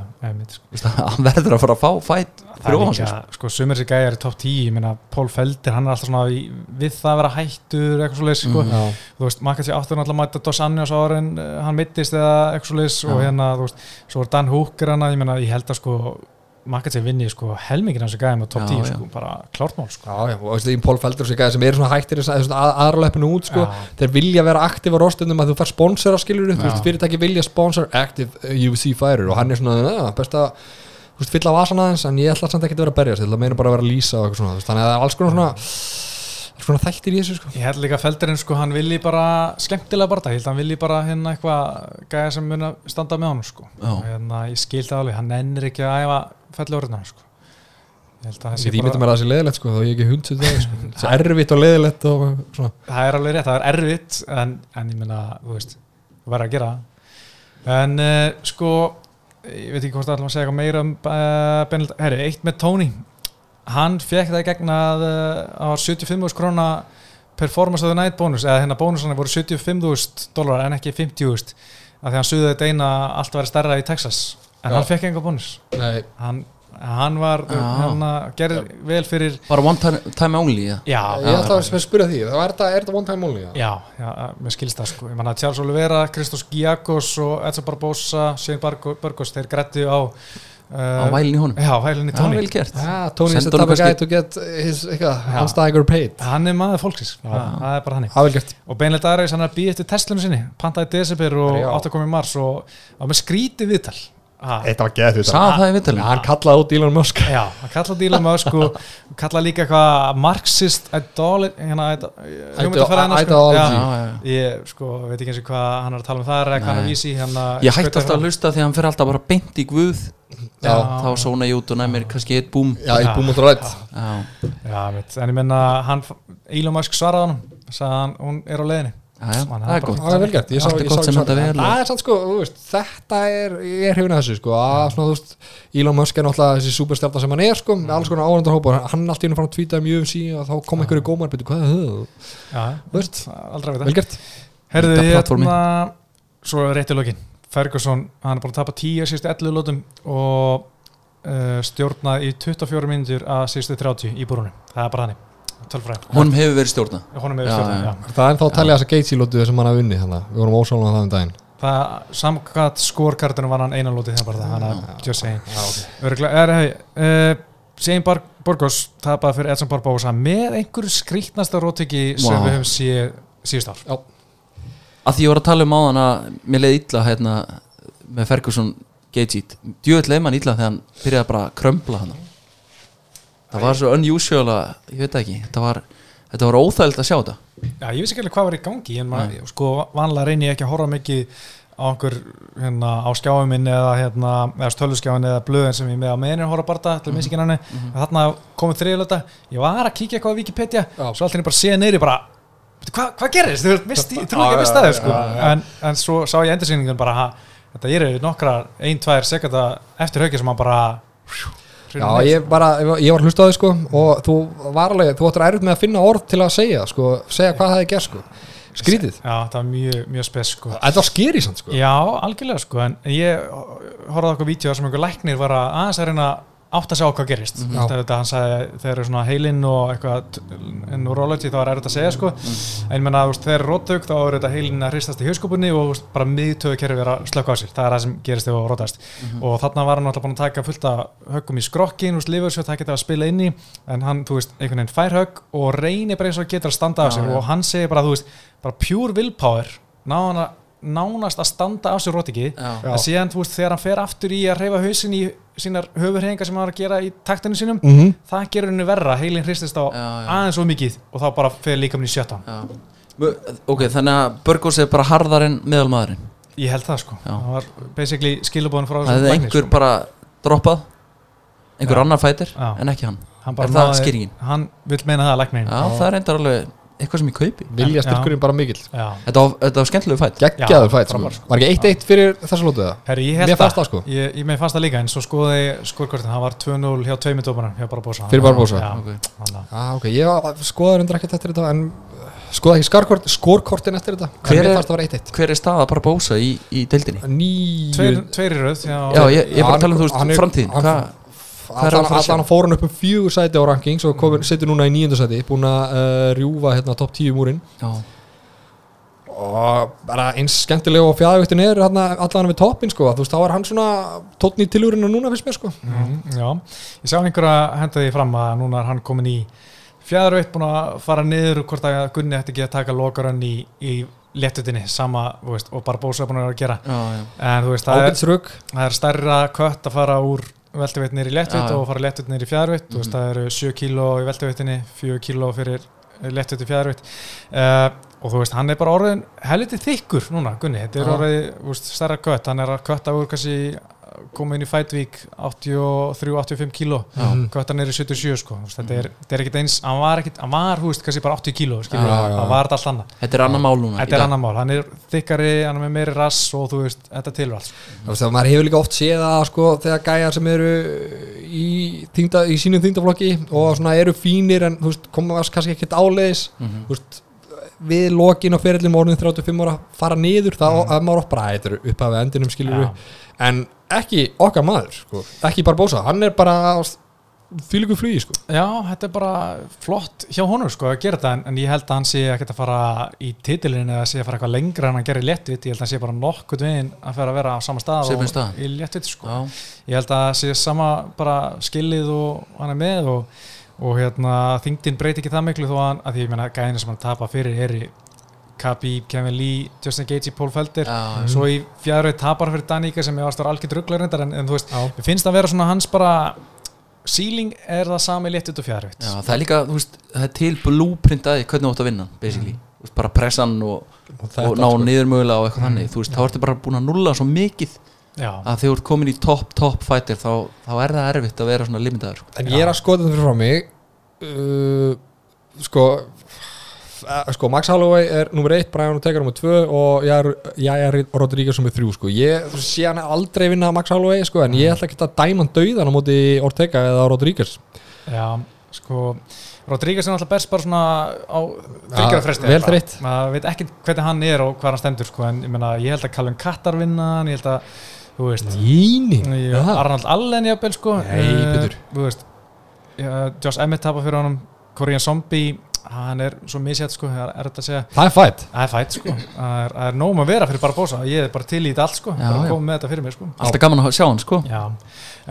Speaker 3: Þú veist, hann verður að fara að fá fætt sig
Speaker 1: líka, sko, sumir sér gæjar í top 10 ég meina, Pól Felder, hann er alltaf svona í, við það að vera hættur, eitthvað svo leys sko.
Speaker 2: Já,
Speaker 1: þú veist, maður kannski áttur náttúrulega að mæta Uh, maður kannski vinni sko helmingin hans að gæja með top
Speaker 3: Já,
Speaker 1: 10
Speaker 3: já.
Speaker 1: sko, bara klártmál sko.
Speaker 2: Já, já, og í Pól Feldur gæði sem eru svona hættir að, aðralöpinu út sko
Speaker 1: Já.
Speaker 2: þeir vilja vera aktiv á rostundum að þú fær sponsor á skilur þú veist, fyrirtæki vilja sponsor active uh, UFC fighter og hann er svona, ja, best að þú veist, fylla á vasan aðeins en ég ætla samt ekki að vera að berjast, ég ætla meina bara að vera að lýsa og eitthvað svona, þannig að það er alls konar svona konar þættir í þessu sko.
Speaker 1: Ég held líka að Felderinn sko, hann vilji bara skemmtilega bara það, ég held að hann vilji bara hérna eitthvað gæja sem mun að standa með honum sko. Hérna, ég skil það alveg, hann ennir ekki að æfa fellurinn sko. Ég held að það
Speaker 2: ég
Speaker 1: bara,
Speaker 2: mér að það sé leðilegt sko, þá ég ekki hund það sko. það er erfitt og leðilegt og svona.
Speaker 1: Það er alveg rétt, það er erfitt en, en ég meina, þú veist þú verður að gera það. En uh, sko, ég veit ekki hvort það ætlum að segja meira um uh, Benedikt, herri, eitt með Tony. Hann fekk það í gegn að uh, á 75.000 króna performance of the night bónus, eða hérna bónusanir voru 75.000 dólar en ekki 50.000 af því hann suði þetta eina að allt væri stærra í Texas en
Speaker 2: Já.
Speaker 1: hann fekk enga bónus.
Speaker 2: Nei,
Speaker 1: hann, hann var, hann gerði vel fyrir
Speaker 3: Bara one time, time only ja.
Speaker 1: já,
Speaker 2: ég ætla að spyrja því, þá er þetta, er þetta one time only já?
Speaker 1: Já, já, mér skilst það sko. Ég manna Charles Oliveira, Kristos Giakos og Edson Barbosa, Shane Burgos þeir grættu á
Speaker 3: á
Speaker 1: uh,
Speaker 3: vælinn í honum.
Speaker 1: Já,
Speaker 2: Ah,
Speaker 3: Sendu honum
Speaker 2: type of guy
Speaker 3: kannski-
Speaker 2: to get hans stægur paid.
Speaker 1: Hann er maður fólksins, það, það er bara hann Og Beinleitt Aris, hann er að býja eftir Teslunum sinni. Pantaði í desember og átt að koma í mars og var með skrítið viðtal
Speaker 3: það í viðtalinu?
Speaker 2: Hann kallaði út Elon Musk.
Speaker 1: Já, hann kallaði díla með sko, kallaði líka eitthvað marxist idol, hérna, sko.
Speaker 2: ideology.
Speaker 1: Já. Ég sko, veit ekki eins og hvað hann er að tala um. Það eða hvað hann er að vísi hérna,
Speaker 3: Ég hætti alltaf að hlusta því að hann fyrir alltaf bara beint í guð.
Speaker 2: Já.
Speaker 3: þá svona ég út og næmir kannski eitt búm.
Speaker 2: Já, í búm og drætt
Speaker 3: Já,
Speaker 1: en ég menna hann, Elon Musk svaraði hann sagði hann, hún er á leiðinni
Speaker 3: já, það er gott.
Speaker 2: Það er vel
Speaker 3: og-
Speaker 2: Það er samt sko, þú veist, þetta er ég er hrifin að þessu sko, Elon Musk er náttúrulega þessi superstjarnar sem hann er sko, með alls konar áhendarhópa, hann er allt í hennu fann að tvíta um UFC og þá kom einhverju gómar, betur hvað vel gert.
Speaker 1: Herðu,
Speaker 3: Þetta
Speaker 1: ég
Speaker 3: platformi.
Speaker 1: hérna svo rétt í lokin. Ferguson, hann er búin að tapa 10 síðustu 11 lótum og uh, stjórnað í 24 mínútur að síðustu 30 í búrunum það er bara hann tölfræð
Speaker 3: Honum hefur verið stjórna
Speaker 1: honum
Speaker 3: Já,
Speaker 1: stjórnað,
Speaker 3: já.
Speaker 1: já.
Speaker 2: Það er ennþá að tellja þessa Gaethje-lótu sem hann hafa unni þannig, að við vorum ósálan á það um daginn.
Speaker 1: Það samkvæmt skórkartunum var hann einan lótið þegar bara það, hann er just saying.
Speaker 2: Já, ok.
Speaker 1: Örgulega, er, hei, uh, Shane Bar Borgos tapaði fyrir Edson Barbosa með einhverju skrítnasta rótiki sem
Speaker 3: Vá.
Speaker 1: við höfum séð síðust ár.
Speaker 3: Að því ég var að tala um áðan að mér leiði illa hérna, með Ferguson Gageit djöðl leið mann illa þegar hann byrjaði bara að krömbla hann það var svo unusual að, ég veit ekki þetta var, þetta var óþægild að sjá þetta
Speaker 1: Já, ég vissi ekki alveg hvað var í gangi en maður, sko, vanlega reyni ég ekki að horfa mikið á einhver, hérna, á skjáum minn eða, hérna, eða stöluskjáin eða blöðin sem ég með á meðinir horfa bara til mm -hmm. hann, þarna komið þriðlöta ég var að kíkja eitthvað á Wikipedia
Speaker 2: Já.
Speaker 1: svo alltaf bara séð neyri bara hvað hva gerist, þú veist, ég trúi ekki að mista það sko. en, en svo sá ég endursýningun bara, þetta eru nokkra ein, tvær sekunda eftir hauki sem hann bara
Speaker 2: Já, ég, bara, ég var að hlusta á þig sko og þú var alveg, þú ættir erfitt með að finna orð til að segja sko, segja hvað það er gert sko. Skrítið,
Speaker 1: Já, það var mjög, mjög spes sko.
Speaker 2: þetta var skeri samt sko.
Speaker 1: Já, algjörlega sko en ég horfði á okkur vídeo sem einhver læknir var að aðeins að reyna átt að sjá hvað gerist. Mm
Speaker 2: Já.
Speaker 1: þetta hann sagði þeir eru svona heilinn og eitthvað neurology þá er erfitt að segja sko. En ég menna þú veist, þeir eru róttög þá er þetta heilinn að hristast í hauskúpunni og veist, bara miðtöðu kerfi er að slökka á sér. Það er það sem gerist þegar þú rótast og þarna var hann alltaf búin að taka fullt af höggum í skrokkin, veist, lifursjótt það geta að spila inn í. En hann, þú veist, einhvern veginn fær högg og reynir bara eins og getur að standa
Speaker 3: Já,
Speaker 1: sér.
Speaker 3: já.
Speaker 1: og hann segir bara, þú veist, bara pure willpower nána, nánast að standa af sér.
Speaker 3: Já.
Speaker 1: en síðan þú veist þegar hann fer aftur í að reyfa hausin í sínar höfurhengar sem hann var að gera í taktinu sínum
Speaker 2: mm -hmm.
Speaker 1: það gerur henni verra, heilin hristist á
Speaker 3: Já, já.
Speaker 1: aðeins svo mikið og þá bara fer líka minn í sjötta
Speaker 3: Ok, þannig að Burgos er bara harðar en meðalmaðurinn
Speaker 1: ég held það sko,
Speaker 3: Já.
Speaker 1: það var basically skilubóðin frá
Speaker 3: Það
Speaker 1: þessum
Speaker 3: hefði
Speaker 1: lækni,
Speaker 3: einhver
Speaker 1: sko.
Speaker 3: bara droppað einhver
Speaker 1: Já.
Speaker 3: annar fætir en ekki hann
Speaker 1: Hann bara
Speaker 3: er það skýringin?
Speaker 1: hann vil meina það að læknin
Speaker 3: Já, það er reyndar alveg eitthvað sem ég kaupi
Speaker 2: vilja styrkurinn bara mikill.
Speaker 3: Þetta var, þetta var skemmtilegu fætt
Speaker 2: geggjaður fætt sko.
Speaker 1: sko.
Speaker 2: var ekki 1-1 fyrir þessa lótu það Mér fannst það, sko.
Speaker 1: ég, ég með fannst það líka en svo skoði skórkortin, það var 2-0 hjá tveimur Barbosa
Speaker 2: Fyrir Barbosa.
Speaker 1: Já,
Speaker 3: Ok.
Speaker 1: þannig að-
Speaker 2: ah, ok, ég skoðaði undir ekkert eftir þetta en uh, skoðaði ekki skarkort, skórkortin eftir þetta
Speaker 3: Hver er-
Speaker 2: fannst það var 1-1
Speaker 3: Hver er staða bara bósa í, í deildinni?
Speaker 2: nýju
Speaker 1: Tveir, tveir röð já,
Speaker 3: Já, ég, ég bara tala um þú veist framtíðin
Speaker 2: hann-
Speaker 3: Hvað?
Speaker 2: Allan fór hann upp um fjögur sæti á rankings og komin, situr núna í nýjönda sæti búin að uh, rjúfa hérna topp 10 múrin
Speaker 3: Já,
Speaker 2: og bara eins skemmtilega og fjæðavöktin er hérna, allan við toppin sko, þú veist, þá er hann svona tóttn í tilurinu núna fyrst mér sko.
Speaker 1: Mhm, já, ég sá einhverja henda því fram að núna er hann komin í fjæðarveitt búin að fara niður hvort að Gunni ætti ekki að taka lokarann í, í léttutinni sama veist, og Barbosa er búin að gera.
Speaker 3: Já, já.
Speaker 1: En þú veist, það er, það er stærra kött að fara úr í léttuveitt
Speaker 3: Já, já.
Speaker 1: og fara niður í fjæðarveitt þú veist,
Speaker 3: Mhm.
Speaker 1: það eru 7 kíló í veltuveittinni 4 kíló fyrir léttuveitt í fjæðarveitt uh, og þú veist, hann er bara orðin helviti þykkur núna, Gunni, þetta er
Speaker 2: Já.
Speaker 1: orðið stærra kött, hann er að kötta úr kannski koma inn í Fætvík 83-85 kíló.
Speaker 3: Já.
Speaker 1: köttan er í 77 sko. Þetta er, þetta er ekkit eins, hann var ekkit hann var, hú veist, kannski bara 80 kíló hann var þetta allt annað.
Speaker 3: Þetta er annar mál núna.
Speaker 1: Þetta er annar mál, hann er þykkari hann er með meiri rass og þú veist, þetta tilvæg alls
Speaker 2: þú veist, maður hefur líka oft séð að sko, þegar gæjar sem eru í, þingda, í sínum þingdaflokki og svona eru fínir en þú veist, koma kannski ekkert áleiðis
Speaker 3: Mhm.
Speaker 2: þú veist, við lokin á ferillin orðin 35 ára fara niður þá
Speaker 1: Mhm.
Speaker 2: að maður bara eitthvað upp af endinum skilur
Speaker 1: Já.
Speaker 2: en ekki okkar maður sko. ekki bara bósa, hann er bara fylgur flugi sko.
Speaker 1: Já, þetta er bara flott hjá honum sko að gera þetta en, en ég held að hann sé ekkert að fara í titilin eða sé að fara eitthvað lengra en hann gerir léttvitt ég held að hann sé bara nokkurt veginn að fara að vera á sama stað
Speaker 3: Svipuðum
Speaker 1: og
Speaker 3: stað.
Speaker 1: í léttvitt sko
Speaker 3: Já,
Speaker 1: ég held að sé sama bara skilið og hann er með og, og hérna þingdin breyti ekki það miklu þó að, að því ég meina gæðina sem hann tapa fyrir er í Khabib, Kevin Lee, Justin Gaethje, Paul Felder.
Speaker 3: Já,
Speaker 1: svo í fjæðröð tapar fyrir Daníka sem að vera algjör rugglar reyndar en, en þú veist, mér finnst að vera svona hans bara síling er það sami létt út á fjæðröð
Speaker 3: já, það er líka, þú veist, það er til blueprint að því hvernig þú átt að vinna, basically. Þú veist, bara pressan og,
Speaker 2: og
Speaker 3: og ná
Speaker 2: sko.
Speaker 3: niður mögulega og eitthvað þannig. Þú veist, þá ertu bara búin að nulla svo mikið
Speaker 1: Já,
Speaker 3: að þegar þú ert komin í topp, topp fighter þá, þá er það erfitt að vera svona limitaður
Speaker 2: en ég er að skoða þetta fyrir frá mig uh, sko uh, sko Max Holloway er nummer 1, Brian Ortega nummer 2 og ég er, ég er Rodríguez nummer 3 sko. ég sé hann aldrei vinna Max Holloway sko, en ég ætla ekki að dæma hann dauðan á móti Ortega eða Rodríguez.
Speaker 1: Já, sko Rodríguez er náttúrulega best bara svona á þryggjara fresti
Speaker 2: vel þreytt.
Speaker 1: maður veit ekki hvernig hann er og hvað hann stendur sko, en ég, meina, ég held að Calvin Kattar vinna hann, ég held að, þú veist.
Speaker 2: Jíni?
Speaker 1: Ég, Arnold Allen jafnvel sko.
Speaker 2: Nei,
Speaker 1: þú veist. Ja, Josh Emmett tapa fyrir honum. Korean Zombie, hann er svo misjætt sko, er segja.
Speaker 2: Það er fætt.
Speaker 1: Það er fætt sko, það er, það er nóg að vera fyrir Barbosa, ég er bara til í þetta allt sko.
Speaker 3: Já,
Speaker 1: bara komið með þetta fyrir mig sko.
Speaker 3: Alltaf gaman að sjá hann, sko.
Speaker 1: Já,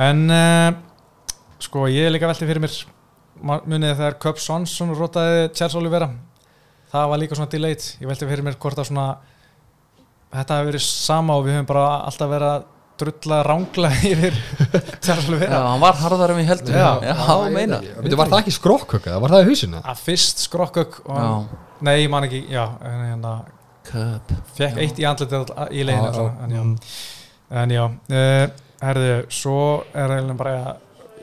Speaker 1: en uh, sko ég er líka veltið fyrir mér. Munið þegar Cub Sonsson rótaði Charles Oliveira? Það var líka svona delayed, ég veltið fyrir mér hvort að svona þetta hefur verið sama og við höfum bara alltaf verið að drulla rángla yfir.
Speaker 3: Já, hann var harðar en við heldum
Speaker 1: Já.
Speaker 3: já meina.
Speaker 2: Veitu, var það ekki skrokköka, var það í hausinu?
Speaker 1: að fyrst skrokkök og
Speaker 3: Já,
Speaker 1: nei, ég man ekki, já en hérna, fekk eitt í andlitið í
Speaker 2: Já, já.
Speaker 1: en já,
Speaker 2: Mm.
Speaker 1: en já uh, herðu, svo er eiginlega bara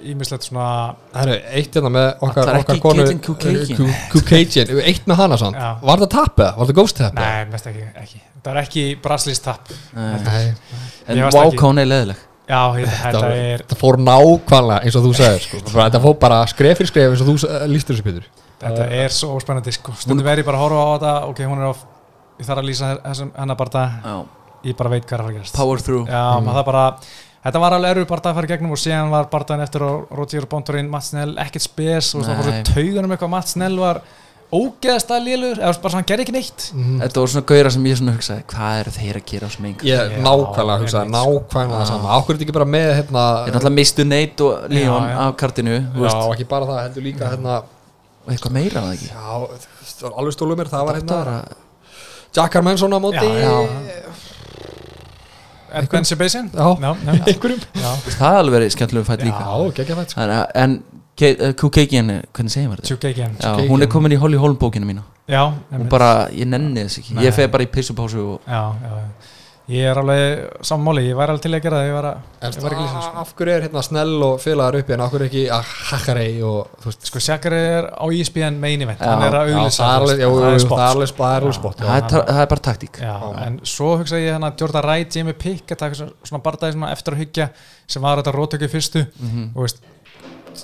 Speaker 1: ímislegt svona
Speaker 2: Það er eitt hérna með okkar,
Speaker 3: Ætlar
Speaker 2: okkar
Speaker 3: ekki
Speaker 2: konu
Speaker 3: Caitlin Kukagian?
Speaker 2: Kukagian, eitt með hana samt
Speaker 1: Já.
Speaker 2: Var það tapið? Var það ghost tapið?
Speaker 1: Nei, mest ekki, ekki. Það er ekki braslist tapp.
Speaker 3: Nei.
Speaker 2: Nei.
Speaker 3: En
Speaker 1: Mér fannst
Speaker 3: wow,
Speaker 1: ekki.
Speaker 3: hún er leðileg
Speaker 1: Já, þetta, þetta er,
Speaker 2: Það fór nákvæmlega eins og þú sagðir sko. Bara Þetta fór bara skref fyrir skref eins og þú uh, lístur þessu Pétur
Speaker 1: þetta er svo spennandi sko. Stundum verð ég bara að horfa á þetta, ok, hún er á, ég þarf að lýsa þessum hennar bara það,
Speaker 3: Já,
Speaker 1: ég bara veit hvað er að fara að gerast.
Speaker 3: power through
Speaker 1: Já,
Speaker 2: Mm.
Speaker 1: maður það bara, þetta var alveg erfið barndað að fara í gegnum og síðan var barndaðin eftir og Roger Bontorin, Mats Snell, ekkert spes og það svo taugunum eitthvað. Mats Snell var ógeðast að lélur eða bara svona hann gerði ekki neitt.
Speaker 3: Þetta voru svona gauðra sem ég svona hugsaði Hvað eru þeir að gera á smeng
Speaker 2: Ég
Speaker 1: Já,
Speaker 2: nákvæmlega hugsaði, nákvæmlega það sama. Ákveður þetta ekki bara með hérna
Speaker 3: náttúrulega mistu Nate og Leon
Speaker 1: Já, já.
Speaker 3: af kartinu þú
Speaker 2: Já, ekki bara það, heldur líka hérna
Speaker 3: Og eitthvað meira en það ekki?
Speaker 2: Já, alveg stólu mér, það var
Speaker 3: Þetta
Speaker 2: hérna
Speaker 3: að
Speaker 2: Jack Armensson á móti
Speaker 1: Ben Sebastian
Speaker 2: Já. einhverjum
Speaker 1: já.
Speaker 3: Það er alveg verið skemmtilegum fætt líka
Speaker 2: Já, geggja fætt sko.
Speaker 3: En, en Kukeikin, hvernig segir maður þetta? Hún er komin í Holly Holm bókina mína
Speaker 1: já,
Speaker 3: Hún bara, ég nenni þess ekki. Ég feg bara í pissupásu og
Speaker 1: já, já, já. Ég er alveg sammáli, ég væri alveg til að gera það ég var, að,
Speaker 2: En
Speaker 1: ég var ekki líka
Speaker 2: af hverju er hérna snell og félagar uppi en af hverju ekki að Hakkarei og þú veist?
Speaker 1: Sko Sjakar er á ESPN main event
Speaker 3: Já.
Speaker 1: hann er að
Speaker 2: Já,
Speaker 1: auðlýsa
Speaker 2: það er það er spott, það er
Speaker 3: bara taktík.
Speaker 1: Já,
Speaker 2: Já.
Speaker 1: en svo hugsa ég hérna Jordan Wright, Jamie Pickett það er svona- barndagi eftir að hyggja sem var þetta rótöku fyrstu
Speaker 3: Mhm.
Speaker 1: og veist,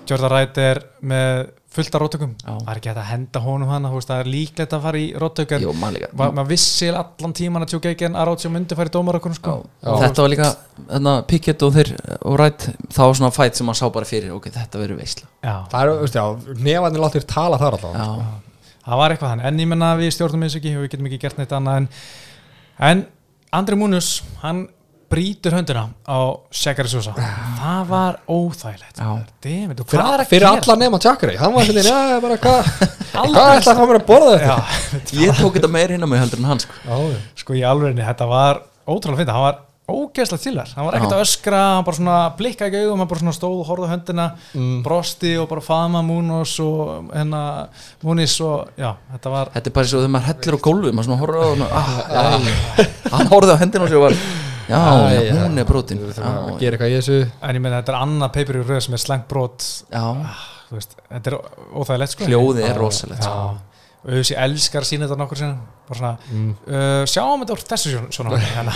Speaker 1: Jordan Wright er með fullt af rótökum
Speaker 3: Já.
Speaker 1: það er ekki hægt að henda honum hana veist, það er líklegt að fara í en
Speaker 3: Jó, maður líka.
Speaker 1: ma- maður vissi allan tíman að Tjókeikin að Rótsjó myndi fara í dómar okkur sko.
Speaker 3: Þetta var líka þarna, Pickett og þeir og Wright það var svona fætt sem maður sá bara fyrir ok, þetta verður
Speaker 2: er, já, nefanir láttir tala þar alltaf
Speaker 1: það var eitthvað þannig. En ég menna við stjórnum eins ekki og við getum ekki gert neitt annað en, en Andri Múnus hann brýtur höndina á Shakari Sosa. Það var óþægilegt.
Speaker 2: Fyrir,
Speaker 1: hvað er að
Speaker 2: fyrir
Speaker 1: gera?
Speaker 2: alla nema Jakkarei Hann var hérna, já, bara hvað Hvað ætla að fá mér að borða þetta?
Speaker 1: Já,
Speaker 3: ég tók þetta meir hinn á mig heldur en hann sko.
Speaker 2: Já,
Speaker 1: sko í alvegni, þetta var ótrúlega fyndið, hann var ógeðslega til þar hann var ekkert að öskra, hann bara svona blikka ekki augum, hann bara svona stóð og horfði á höndina
Speaker 2: Mm.
Speaker 1: brosti og bara faðma Múnos og hennar Múnis og já, þetta var
Speaker 3: Þetta er bara eins og þegar maður hellir á gólfi maður svona horfður á hann ah, hann horfði á hendina og sér var já, já,
Speaker 2: já.
Speaker 3: hún er brotin.
Speaker 2: Við
Speaker 3: já,
Speaker 2: þurfum að gera eitthvað í þessu.
Speaker 1: En ég meina þetta er annað paper í röð sem er slengt brot.
Speaker 3: Já,
Speaker 1: þú veist, þetta er óþægilegt sko.
Speaker 3: Hljóði er rosalegt
Speaker 1: já,
Speaker 3: sko.
Speaker 1: og auðvitað ég elskar að sína þetta nokkur sinna svona,
Speaker 2: mm.
Speaker 1: uh, sjáum þetta úr þessu svona en,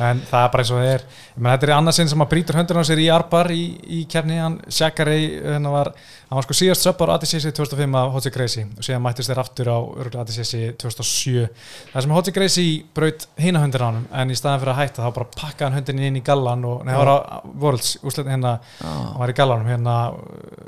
Speaker 1: en það er bara eins og það er. Meina, þetta er annað sinn sem að brýtur höndurinn á sér í Arbar í, í kefni, hann Shakari hann var, hann var sko síðast söpar á ADCC 2005 af Hotsi Gracie og síðan mættist þeir aftur á ADCC 2007 það sem Hotsi Gracie braut hina höndurinn á hann en í staðan fyrir að hætta þá bara pakkaði hann höndurinn inn í gallan og það var á Worlds, úsleitin hérna hann var í gallanum hérna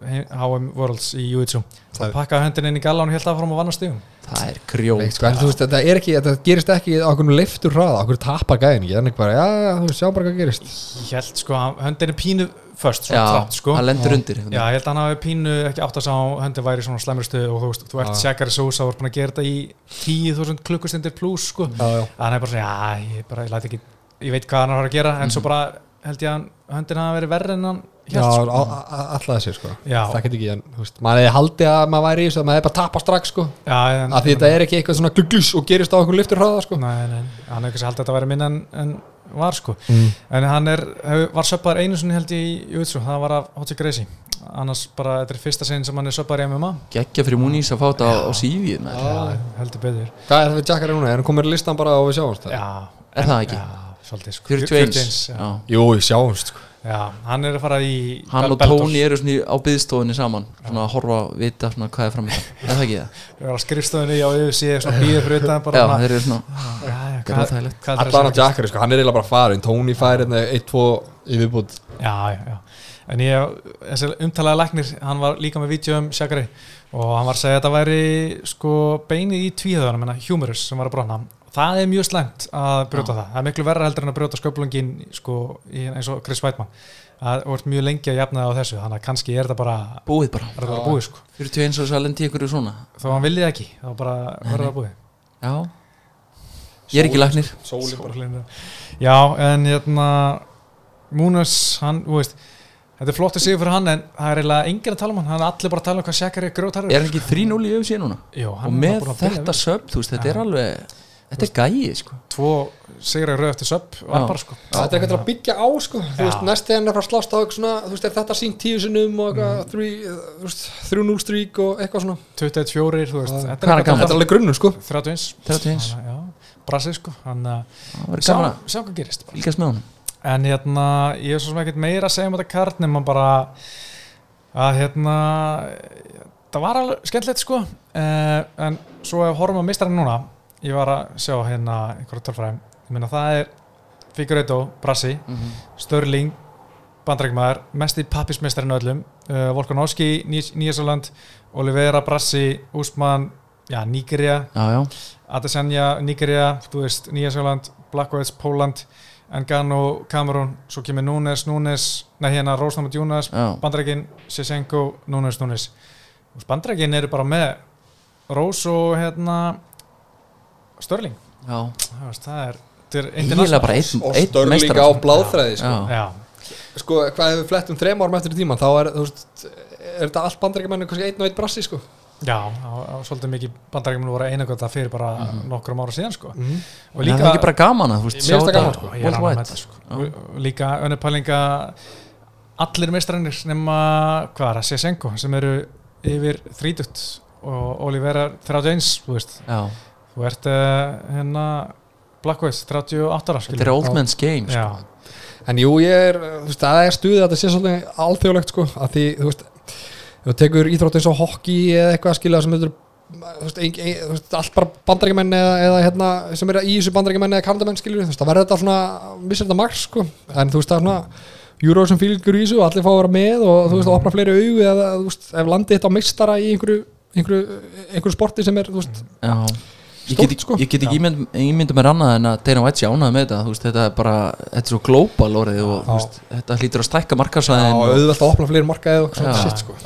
Speaker 1: HM Worlds í Jiu-Jitsu.
Speaker 2: Það-
Speaker 1: pakkaði höndurinn inn í gallan og held að
Speaker 3: það er
Speaker 2: Veit, sko, en þú veist, þetta er ekki, þetta gerist ekki á okkur leiftur hraða, okkur tapar gæðin ekki, þannig bara, já, þú sjá bara hvað gerist.
Speaker 1: Ég held sko að höndin er pínu först
Speaker 3: já,
Speaker 1: svona trátt sko.
Speaker 3: hann lendur undir
Speaker 1: Já, ég held að hann hafi pínu ekki átt að sá höndin væri svona slemur stuð og þú veist, þú ert
Speaker 2: Já.
Speaker 1: Shakari Sosa og ert búin að gera þetta í 10.000 klukkustundir pluss sko.
Speaker 2: Já, já,
Speaker 1: hann er bara svona, já, ég, bara, ég, læt ekki, ég veit hvað hann har að gera en svo bara held ég að höndin hafi verið verri en hann
Speaker 2: já,
Speaker 1: sko.
Speaker 2: alltaf þessi, sko
Speaker 1: Já.
Speaker 2: Það get ekki, en, þú veist, maður hefði haldið að maður væri í þessu, að maður hefði bara tapað strax, sko
Speaker 1: já, en,
Speaker 2: að því þetta er ekki eitthvað svona glugglus og gerist á okkur leiftur hraða, sko
Speaker 1: Nei, nei, hann hefði kannski haldið að þetta væri minna en, en var sko
Speaker 2: mm.
Speaker 1: en hann er, var söppaður einu sinni held ég í Jutsu, það var af Hotsi Gracie annars bara, þetta er fyrsta sinn sem hann er söppaður í MMA
Speaker 3: geggja fyrir múnís að fá þetta á, á sífið með.
Speaker 1: já, heldur betur
Speaker 2: Hvað er það við núna? Er komin í listan bara og við sjáumst það?
Speaker 1: já,
Speaker 3: er það ekki?
Speaker 1: já, svolítið sko
Speaker 3: 41
Speaker 1: já.
Speaker 3: já.
Speaker 2: Jú, við sjáumst, sko
Speaker 1: Já, hann er að fara í
Speaker 3: hann og. Tóni eru svona í- á byðstofunni saman svona að horfa að vita svona hvað er framöndan er það ekki það?
Speaker 1: Þeir eru á skrifstofunni á UFC svona býðið fyrir utan bara
Speaker 3: já, þeir eru svona
Speaker 1: já, já,
Speaker 3: það er
Speaker 1: er
Speaker 2: Allan að Jackari, sko, hann er eiginlega bara farin Tony fær hérna 1-2 í viðbútt
Speaker 1: Já, já, já. En ég, þessi umtalaði læknir, hann var líka með vídeo um Shakari og hann var að segja að þetta væri sko beinið í tvíðöðunum, menna humerus sem var að brotna það er mjög slæmt að brjóta það. Það er miklu verra heldur en að brjóta sköplungin sko, í, eins og Chris Weidmann það vart mjög lengi að jafna það á þessu þannig að kannski er þetta bara,
Speaker 3: búið bara.
Speaker 1: er þetta bara búið sko.
Speaker 3: 41 og svo að lendi ykkur í svona.
Speaker 1: Þó hann viljið ekki, þá bara verður það búið.
Speaker 3: Já. Ég er ekki
Speaker 2: bara
Speaker 1: Sólin, Já, en hérna Múnas, hann, þú veist þetta er flott að sigur fyrir hann en það er eiginlega enginn að tala um hann, hann er allir bara að tala um hvað Shakari er grjótarður
Speaker 3: er hann ekki 3-0 í UFC núna? Og
Speaker 1: hann er
Speaker 3: með
Speaker 1: bara búinn að byrja
Speaker 3: þetta
Speaker 1: vel.
Speaker 3: söp þú veist, þetta
Speaker 1: Já.
Speaker 3: er alveg þetta er gæið sko.
Speaker 1: Tvo sigrar rauð eftir söp var
Speaker 3: Já.
Speaker 1: bara sko.
Speaker 2: Það er eitthvað til að byggja á sko. Þú veist, næst þegar hann er að slást á er þetta sínt tíu sinnum og
Speaker 1: Mm.
Speaker 2: veist, 3-0 strík og eitthvað svona?
Speaker 1: 21-4, þú veist þetta
Speaker 3: er?
Speaker 2: Þetta alveg grunnur sko.
Speaker 1: 31
Speaker 3: 31.
Speaker 1: Já, brassið sko. Sjá, hvað gerist bara.
Speaker 3: fylgjast með honum.
Speaker 1: En hérna, ég er svo sem ekkert meira að segja um þetta kart nema bara að hérna það var alveg skemmtilegt sko. Uh, en svo ef horfum að mistarinn núna ég var að sjá hérna einhverja tölfræðum ég meina það er Figueiredo, Brassi,
Speaker 3: Mhm.
Speaker 1: Störling bandrækmaður, mest í pappismestarinn öllum uh, Volkanovski, Nýjasaland Olivera, Brassi, Úsmann já,
Speaker 3: já,
Speaker 1: Adesanya, Nígeria þú veist, Nýjasaland, Blackwood, Póland Engano, Cameron svo kemur Núnes, Núnes nei hérna Rósnamot Júnas. Bandrækin Sisenko, Núnes, Núnes Bandrækin eru bara með Rós og hérna Störling
Speaker 3: já.
Speaker 1: það veist, það er, er
Speaker 3: einn
Speaker 2: og störling á bláþræði sko.
Speaker 3: Já.
Speaker 1: já,
Speaker 2: sko, hvað hefur flett um þrem árum eftir í tíman þá er, veist, er þetta allt bandarækjumenni kannski einn og einn brassi sko
Speaker 1: já, á, á, svolítið mikið Bandrækin voru einagönda fyrir bara nokkrum ára síðan sko.
Speaker 2: mm.
Speaker 1: og
Speaker 3: En það er ekki bara gaman að þú veist
Speaker 2: Mér
Speaker 3: sjá
Speaker 2: finnst það
Speaker 3: þetta
Speaker 2: gaman, sko.
Speaker 1: Já, ég er ánægður með þetta, sko. Og líka önnur pælinga allir mestrarnir nema hvað er það, Sesenko sem eru yfir þrítutt og Olivera 31 þú veist,
Speaker 3: Já,
Speaker 1: þú ert uh, hérna Blackwood 38 ára
Speaker 3: þetta er old man's game sko.
Speaker 2: En jú, ég er, þú veist, það er stuðið að þetta sé svolítið alþjóðlegt sko, að því, þú veist, þú tekur íþrótt eins og hockey eða eitthvað skilja sem þetta allt bara bandarækjumenn eða, eða hérna, sem er í þessu bandarækjumenn eða kandamenn skilju, þú veist, það verður þetta svona, vissir þetta margs sko, en þú veist, það er svona, júró sem fylgur í þessu og allir fá að vera með og þú veist, það opna fleiri augu eða, þú veist, ef landið þetta á meistara í einhverju, einhverju, einhverju sporti sem er, þú veist,
Speaker 3: Já Ég get,
Speaker 2: sko.
Speaker 3: ég get ekki ímynd, ímynda mér annað en að Dana White sé ánað með þetta þú veist, þetta er bara, þetta er svo global orðið og veist, þetta hlýtur að stækka
Speaker 2: á
Speaker 3: markarsvæðin og,
Speaker 2: auðvelt að opna fleiri markaði og svona shit sko.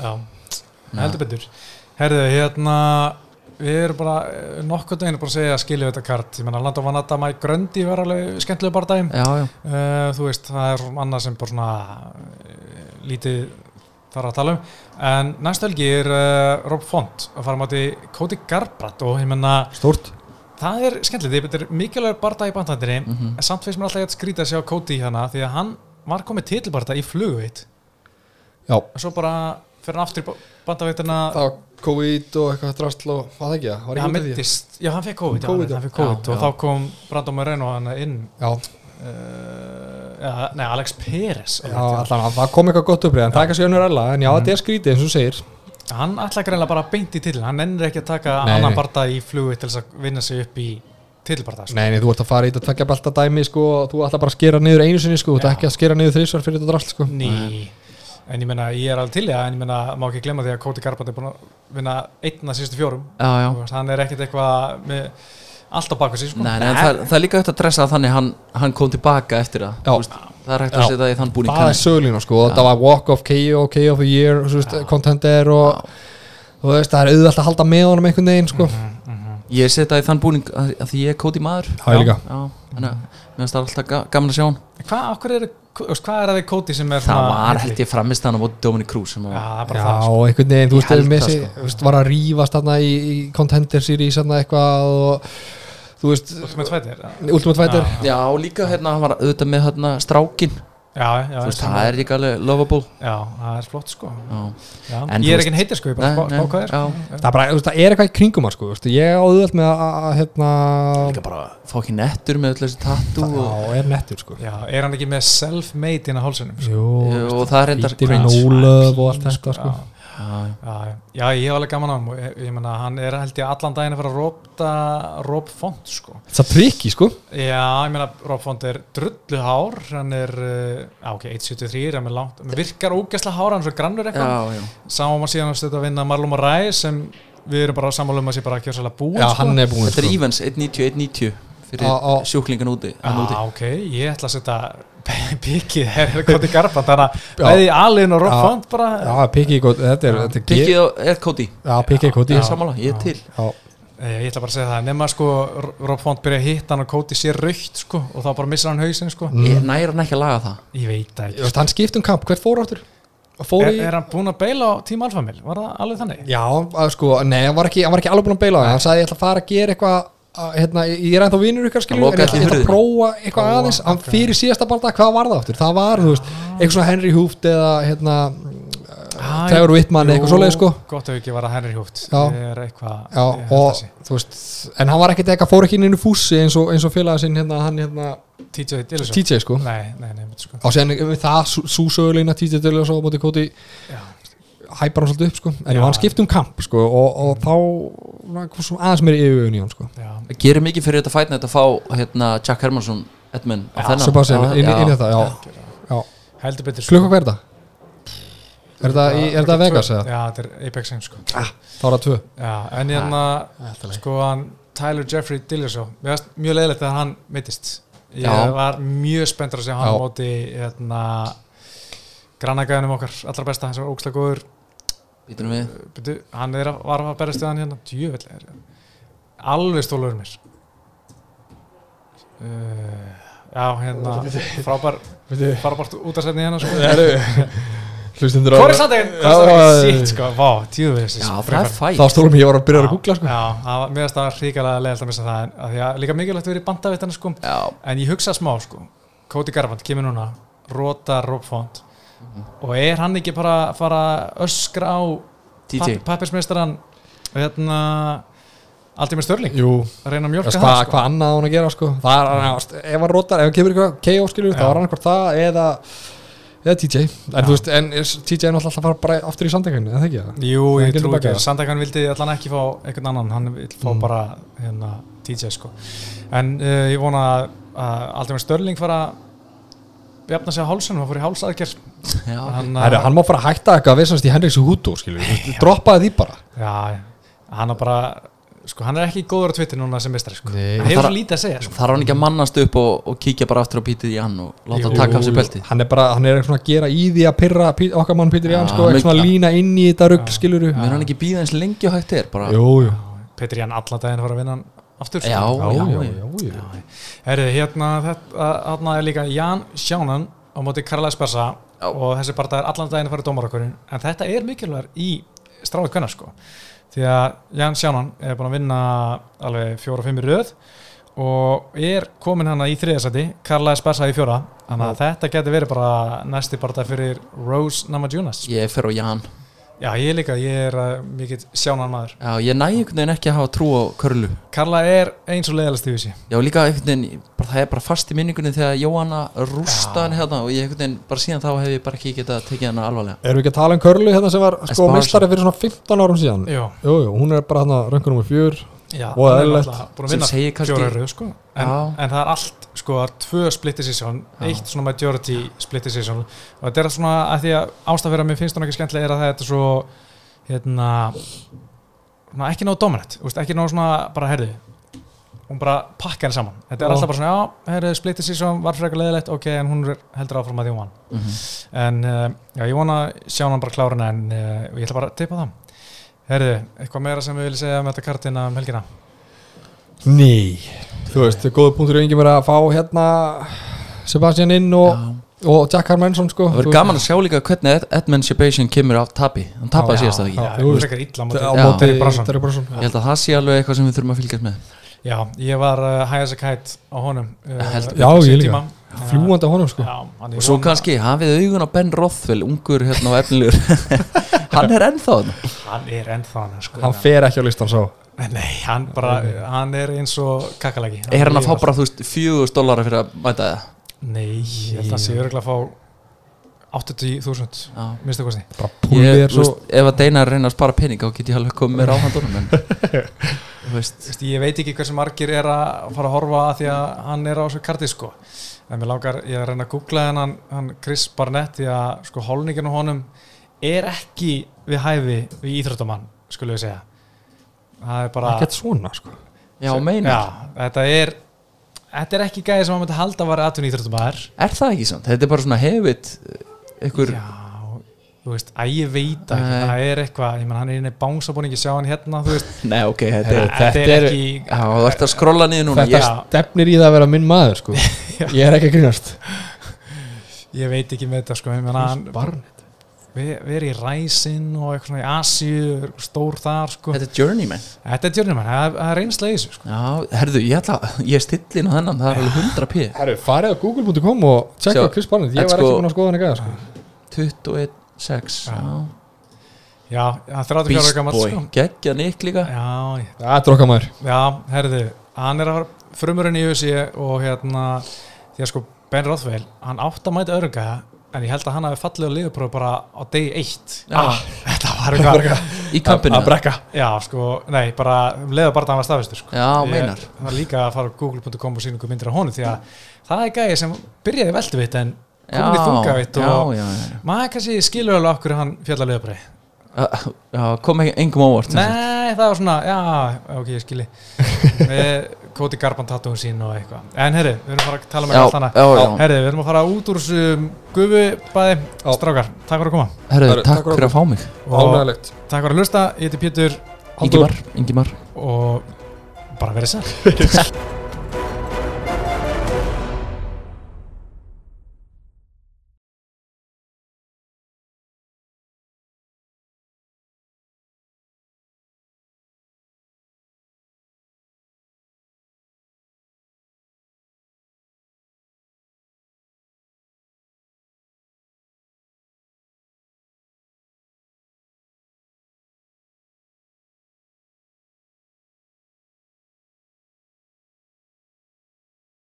Speaker 1: heldur betur. Herðu, hérna við erum bara eh, nokkuð deginu bara að segja að skilja þetta kart, ég menna Lando Vanata Mike Grundy var alveg skemmtilega bara dæm
Speaker 3: Já, já,
Speaker 1: uh, þú veist, það er annað sem bara svona uh, lítið þarf að tala um. En næstu helgi er uh, Rob Font að fara máti Cody Garbrandt og ég menna
Speaker 2: Stórt.
Speaker 1: það er skemmtilegt, þetta er mikilvægur barða í bandhandinni
Speaker 3: Mhm.
Speaker 1: en samt finnst mér alltaf að skrýta að sjá Cody hérna því að hann var komið titilbarða í flugveit
Speaker 2: Já,
Speaker 1: og svo bara fyrir hann aftur í bandaveitina.
Speaker 2: Það var COVID og eitthvað drastl og hvað það ekki það? Var
Speaker 1: Já, hann mittist, já hann fekk COVID,
Speaker 2: COVID,
Speaker 1: já,
Speaker 2: já.
Speaker 1: hann fekk COVID og þá kom Brandon Moreno hann inn.
Speaker 2: Já,
Speaker 1: uh, nei, Alex Peres
Speaker 2: já allan, það kom eitthvað gott upprið en það er kannski önnur ella, en já, þetta er skrítið eins og segir
Speaker 1: hann ætla greinlega bara beint í titil hann ennir ekki að taka
Speaker 2: Nei,
Speaker 1: annan barða í flugu til þess að vinna sig upp í titilbarða sko.
Speaker 2: Nei, nei, þú ert að fara í þetta tvekja belta dæmi sko, og þú ætla bara að skera niður einu sinni sko, þú
Speaker 1: Já.
Speaker 2: ekki að skera niður þrísvar fyrir þetta drastl sko.
Speaker 1: Ný En ég meina, ég er alveg til það, en ég meina, má ekki glemma því að Cody Garbrandt er búin að vinna einn að síðustu fjórum.
Speaker 3: já, já.
Speaker 1: Hann er ekkert eitthvað með allt á baku sig, sko.
Speaker 3: Nei, nei, en það, það er líka hægt að dressa það þannig hann, hann kom tilbaka eftir það
Speaker 2: Já.
Speaker 3: Þú veist, það er hægt að
Speaker 2: Já.
Speaker 3: setja það í þann búning
Speaker 2: Það er sögulínu sko, og þetta var walk of KO, KO of the year, þú veist, contender og þú veist, það er auðvelt að halda með honum einhvern veginn sko.
Speaker 3: Ég setja það í þann búning að, að því ég er kóti maður
Speaker 2: Það er líka
Speaker 3: Já, þannig að mér finnst það alltaf ga gaman að sjá hann
Speaker 1: Hvað, okkur er, hvað er það við Cody sem er
Speaker 3: Það var held ég framist hann á móti Dominic Cruz sem
Speaker 1: Já,
Speaker 3: að,
Speaker 1: það er bara
Speaker 2: Já,
Speaker 1: það, sko.
Speaker 2: og einhvern veginn, þú
Speaker 3: Ég
Speaker 2: veist,
Speaker 3: held
Speaker 2: Messi,
Speaker 3: það, sko.
Speaker 2: þú veist, var að rífast þarna í, í contender series þarna eitthvað og þú veist,
Speaker 1: Ultimate Fighter. já.
Speaker 2: Ultimate Fighter
Speaker 1: Já.
Speaker 3: Já, og líka hérna hann var auðvitað með hérna strákin
Speaker 1: Já, já,
Speaker 3: Þú veist, það er líka alveg lovable
Speaker 1: Já, það er flott, sko.
Speaker 3: Já,
Speaker 1: Já.
Speaker 3: En
Speaker 1: Ég er ekki en heitir, sko, hvað er, sko.
Speaker 3: já.
Speaker 2: Það er bara, þú veist, það er eitthvað í kringum sko, þú veist, ég á auðvelt með að, hérna,
Speaker 3: Líka bara fokkin nettur með öll þessi tattoo og,
Speaker 2: já, er nettur sko
Speaker 1: Já, er hann ekki með self-made inn á hálsunum, sko?
Speaker 2: Jú,
Speaker 3: og það er
Speaker 2: Hvítir
Speaker 3: cringe.
Speaker 2: nólöf og allt þetta sko
Speaker 1: Já. Ég hef alveg gaman á hann og ég, ég menna, hann er held ég allan daginn að fara að rópta Rob Font, sko.
Speaker 2: Það er trikki sko
Speaker 1: Já, ég meina, Rob Font er drullu hár, hann er, uh, á, ok, 1.73, hann er langt, hann virkar ógæslega hár, hann er svo grannur eitthvað.
Speaker 3: já, já.
Speaker 1: Sáum að síðan að stöða að vinna Marlon Moraes sem við erum bara sammála um að sé bara að kjósa búin,
Speaker 2: Já,
Speaker 1: sko.
Speaker 2: hann er búin
Speaker 3: Þetta er
Speaker 2: sko
Speaker 3: Evans 190, 190 fyrir
Speaker 2: Á, á.
Speaker 3: sjúklingan úti.
Speaker 1: Já, ok, ég ætla að setja pikið, er Koti Garban, þannig að
Speaker 2: Já.
Speaker 1: bæði Alin og Rob
Speaker 2: Já.
Speaker 1: Font bara,
Speaker 2: Já, þetta er, þetta er
Speaker 3: Pikkið á- er
Speaker 2: Já, koti
Speaker 3: Ég er
Speaker 2: Já,
Speaker 3: sammála, ég er til
Speaker 2: já,
Speaker 1: ég ætla bara að segja það, nema sko Rob Font byrja að hitta hann og Koti sér raukt sko og þá bara missar hann hausinn sko
Speaker 3: Ég næra hann ekki að laga það
Speaker 1: Ég veit það ekki
Speaker 2: veist, hann skipt um kamp, hvert fór áttur? Fór
Speaker 1: er,
Speaker 2: í
Speaker 1: er hann búinn að beila á Team Alpha Mill? Var það alveg þannig?
Speaker 2: Já, sko, nei, hann var ekki, hann var ekki alveg búin að beila á það Hann sagði ég ætla að fara að gera eitthvað að, hérna, ég er ennþá vinnur ykkar skilur en ég ætla að prófa eitthvað
Speaker 1: Prófa,
Speaker 2: aðeins hann
Speaker 1: ok.
Speaker 2: fyrir síðasta balda, hvað var það áttur? Það var, þú veist, eitthvað svona Henry Hooft eða hérna,
Speaker 1: Æ,
Speaker 2: Trevor Whitman, eitthvað svoleiðis sko.
Speaker 1: Gott ef ekki var að Henry er að
Speaker 2: veist, en hann var ekkert eitthvað, fór ekki inn í fússi eins og, eins og félaga sinn hérna, hann hérna,
Speaker 1: TJ Dillasson
Speaker 2: TJ sko.
Speaker 1: Nei, nei, nei, veit sko.
Speaker 2: Það, súsögulegna TJ Dillasson á móti Koti
Speaker 1: Já,
Speaker 2: hæpar hann svolítið upp sko en
Speaker 1: Já.
Speaker 2: hann skipt um kamp sko og, og þá var kom svona aðeins meiri yfirvun í hann sko
Speaker 3: gerir mikið fyrir þetta fætna þetta að fá hérna, Jack Hermansson Edmund á þennan
Speaker 2: Sebastian,
Speaker 3: Já,
Speaker 2: inn, í-
Speaker 3: já.
Speaker 2: inn í þetta, já, já.
Speaker 1: heldur betur sko.
Speaker 2: Klukka er þetta? Er þetta, í, er þetta Vegas eða?
Speaker 1: Já, þetta er Apex Games sko.
Speaker 2: Þá er það tvö
Speaker 1: Já, en hérna sko hann Tyler Jeffrey mér finnst mjög leiðilegt að hann mittist ég
Speaker 3: Já.
Speaker 1: var mjög spenntur að segja hann á móti hérna grannagæðinum okkar allra besta, hans var ógslag góður
Speaker 3: Býtum við.
Speaker 1: Byrju, hann er að, var að berast við hann hérna. Djöfell er alveg stólur mér. Uh, já hérna frábær frábært útarsætni hérna sko.
Speaker 2: Hlustundur
Speaker 1: Kori Sandegin
Speaker 2: Já, já, já.
Speaker 1: sitt sko, vá, djöfell
Speaker 3: Já, það er fæ.
Speaker 2: Þá stólum ég var að byrja að googla sko.
Speaker 1: já, það var mér að það ríkalega leiðilt að missa það en að því að líka mikilvægt að vera í bandavittana sko.
Speaker 3: Já,
Speaker 1: en ég hugsa smá sko. Cody Garbrandt kemur núna. Rota Robfont og er hann ekki bara að fara öskra á
Speaker 3: TJ
Speaker 1: pappirsmeistaran hérna Aldrei með störling
Speaker 2: Jú,
Speaker 1: að reyna að mjölka
Speaker 2: Hvað
Speaker 1: það
Speaker 2: hva
Speaker 1: sko.
Speaker 2: annað á hún að gera sko Það er, ef hann rótar, ef hann kemur eitthvað KO skilur,
Speaker 1: Já.
Speaker 2: er hann eitthvað það eða eða TJ, en þú veist, en er- TJ er náttúrulega alltaf að fara bara aftur í sandekæðinu, eða ekki það?
Speaker 1: Jú,
Speaker 2: Hann
Speaker 1: ég trú ekki
Speaker 2: það.
Speaker 1: Sandakan vildi allan ekki fá einhvern annan hann vil fá
Speaker 2: Mm.
Speaker 1: bara hérna, DJ sko en uh, ég vona að, að Aldrei með störling fara að jafna sig á hálsunum og fór í hálsaðgerð.
Speaker 3: Já,
Speaker 1: hann,
Speaker 2: Heru, hann má fara að hætta eitthvað að vissast í Henriks Hútó skilur, droppaði því bara.
Speaker 1: Já, hann er bara sko, hann er ekki góður á Twitter núna sem mistari sko.
Speaker 2: Nei.
Speaker 1: hann hefur svo lítið að segja sko.
Speaker 3: þarf hann ekki að mannast upp og, og kíkja bara aftur á pítið í hann og láta
Speaker 1: Jú,
Speaker 3: hann taka af sér beltið?
Speaker 2: hann er bara, hann er eitthvað að gera í því að pyrra Pí- okkar mann Pítur Ján,
Speaker 3: Já,
Speaker 2: sko, eitthvað að lína inn í þetta rugg skiluru
Speaker 3: Mér hann ekki býða eins lengi og hægt er bara?
Speaker 2: Jú, jú,
Speaker 1: Petri Jan allan daginn fara að vinna hann aftur.
Speaker 3: Já,
Speaker 2: já,
Speaker 3: já.
Speaker 1: Herri, hérna, þetta, hérna er líka Jan Sjánan á móti Karla Esparsa
Speaker 3: Já.
Speaker 1: og þessi bara er allan daginn að fara í dómarakkurinn en þetta er mikilvægur í stráðu kvenna sko. Því að Jan Sjánan er búin að vinna alveg fjóra og fimm í röð og er komin hana í þriðasæti Karla Esparsa í fjóra þannig að þetta getur verið bara næsti bara fyrir Rose Namajunas.
Speaker 3: Ég fer á Jan
Speaker 1: Já, ég líka, ég er uh, mikill Sjánan maður.
Speaker 3: Já, ég næ einhvern veginn ekki að hafa trú á körlu.
Speaker 1: Karla er eins og leiðalast í þessi
Speaker 3: Já, líka einhvern veginn, bara, það er bara fast í minningunni þegar Jóhanna rústa hann hérna og ég einhvern veginn, bara síðan þá hef ég bara ekki getað tekið hana alvarlega.
Speaker 2: Erum við ekki að tala um Körlu hérna sem var sko mistari fyrir svona 15 árum síðan?
Speaker 1: Jú,
Speaker 2: Jú, hún er bara hérna röngur nummer fjör
Speaker 1: já,
Speaker 2: Og
Speaker 1: hann er
Speaker 2: eðlilegt.
Speaker 1: náttúrulega búin að
Speaker 3: Sem
Speaker 1: vinna
Speaker 3: segir kannski-
Speaker 1: röð sko. En, en það er allt, sko, það er tvö split decision, eitt svona majority split decision og þetta er svona að því að ástaf fyrir að mér finnst hún ekki skemmtilega er að þetta er svo hérna svona, ekki nóg dominant, þú veist, ekki nóg svona bara herði hún bara pakka henni saman. Þetta er
Speaker 2: Já.
Speaker 1: alltaf bara svona, já, herri, split decision var frekar leðilegt, ok, en hún er heldur áfram að því hún vann.
Speaker 3: Mm
Speaker 1: en uh, já, ég vona að sjá hann bara klára hana en uh, ég ætla bara að tippa það Herðu, eitthvað meira sem við viljum segja um þetta kartina um helgina?
Speaker 2: Ný Þú veist, góða punktur er engin verið að fá hérna Sebastian inn og, og Jack Harmansson sko.
Speaker 3: Það verður gaman að sjá líka hvernig Ed- Edmund Sebastian kemur af tapi. Hann tapaði síðast að ekki
Speaker 2: þú veist,
Speaker 1: á móti-. Terry Brunson
Speaker 3: Ég held að það sé alveg eitthvað sem við þurfum að fylgjast með.
Speaker 1: Já, ég var uh, high as a kite á honum uh,
Speaker 3: Heldur.
Speaker 2: Já, ég líka. Á honum sko.
Speaker 1: Já, hann er
Speaker 3: Og svo kannski hafið augun á Ben Rothwell Ungur hérna og efnilegur. Hann er ennþá þarna.
Speaker 1: Hann er ennþá hann sko.
Speaker 2: Hann fer ekki á listan svo
Speaker 1: Nei, hann bara, hann er eins og kakalagi
Speaker 3: Er hann að fá bara, þú veist, fjögust dólara fyrir að mæta það
Speaker 1: Nei, ég held að hann sé örgulega að fá 80.000
Speaker 3: Já.
Speaker 1: minnstu kosti.
Speaker 2: Bara
Speaker 3: Ég,
Speaker 2: svo
Speaker 3: veist, ef að Deina reyna að spara pening þá get ég alveg komið mér á handunum en þú veist,
Speaker 1: ég veit ekki hversu margir er að fara að horfa að því að hann er á þessu karti sko. En mér langar, ég er að reyna að googla hennan hann Chris Barnett því að sko hólningin á honum er ekki við hæfi við íþróttamann skulum við segja. Það er bara
Speaker 2: Ekkert svona sko.
Speaker 3: Já, meina
Speaker 1: já, þetta er þetta er ekki gæði sem hann myndi halda að vera atvinni íþróttamæður
Speaker 3: Er það ekki samt? Þetta er bara svona hefit ykkur,
Speaker 1: já, þú veist, að ég veit að það er eitthvað, ég menn hann er inn í bánsabúningi sjá hann hérna, þú veist.
Speaker 3: Nei ok, þetta er
Speaker 2: Þetta
Speaker 1: er ekki
Speaker 3: Já, þú ert að skrolla niður núna.
Speaker 2: Þetta
Speaker 3: ég,
Speaker 2: stefnir í það að vera minn maður sko. Ég er ekki að grínast.
Speaker 1: Ég veit ekki með þetta sko, við, við erum í Ræsin og eitthvað svona í Asíu stór þar sko.
Speaker 3: Þetta er journeyman.
Speaker 1: Þetta er journeyman, það er- reynslega í þessu sko.
Speaker 3: Já, herðu, ég ætla Ég er stillin á þennan, það er alveg 100 p.
Speaker 2: Herru, farið á google.com og tjekka Chris Barnett. Ég var ekki búin að skoða hann ekki að sko.
Speaker 3: 21, 6
Speaker 1: Já. Það er 34 ára gammal sko.
Speaker 3: geggja Nick líka.
Speaker 1: Já,
Speaker 2: Það er okkar maður
Speaker 1: já, herðu hann er að fara frumurinn í USA og hérna, því að sko Ben Rothwell, hann átt að mæta örga en ég held að hann hafi fallið á liðupróf bara á degi eitt ah, þetta var eitthvað
Speaker 3: Í kampinu.
Speaker 2: Að brekka.
Speaker 1: Já, sko, nei, bara um leiða bara að hann var staðvistur sko.
Speaker 3: Já, meinar.
Speaker 1: það var líka að fara á google.com og sína ykkur myndir á honum því að það er gæði sem byrjaði velduvitt en komin í þungavitt og maður kannski skilur alveg okkur hann fjalla löðabræði
Speaker 3: Já, já, kom ekki engum óvart.
Speaker 1: Nei, það var svona, já, ok, ég skilji. Með Koti Garban tattúin sín og eitthvað. En herri, við erum að fara að tala með allt
Speaker 3: já.
Speaker 1: Herri, við erum að fara út úr þessum gufubæði
Speaker 2: Já.
Speaker 1: Strákar, takk fyrir að koma.
Speaker 3: Herru, takk
Speaker 2: takk
Speaker 3: fyrir að fá mig.
Speaker 1: og
Speaker 2: Ánægilegt
Speaker 1: takk fyrir að hlusta, ég heiti Pétur
Speaker 3: Ingimar, Ingimar.
Speaker 1: Og bara verið sér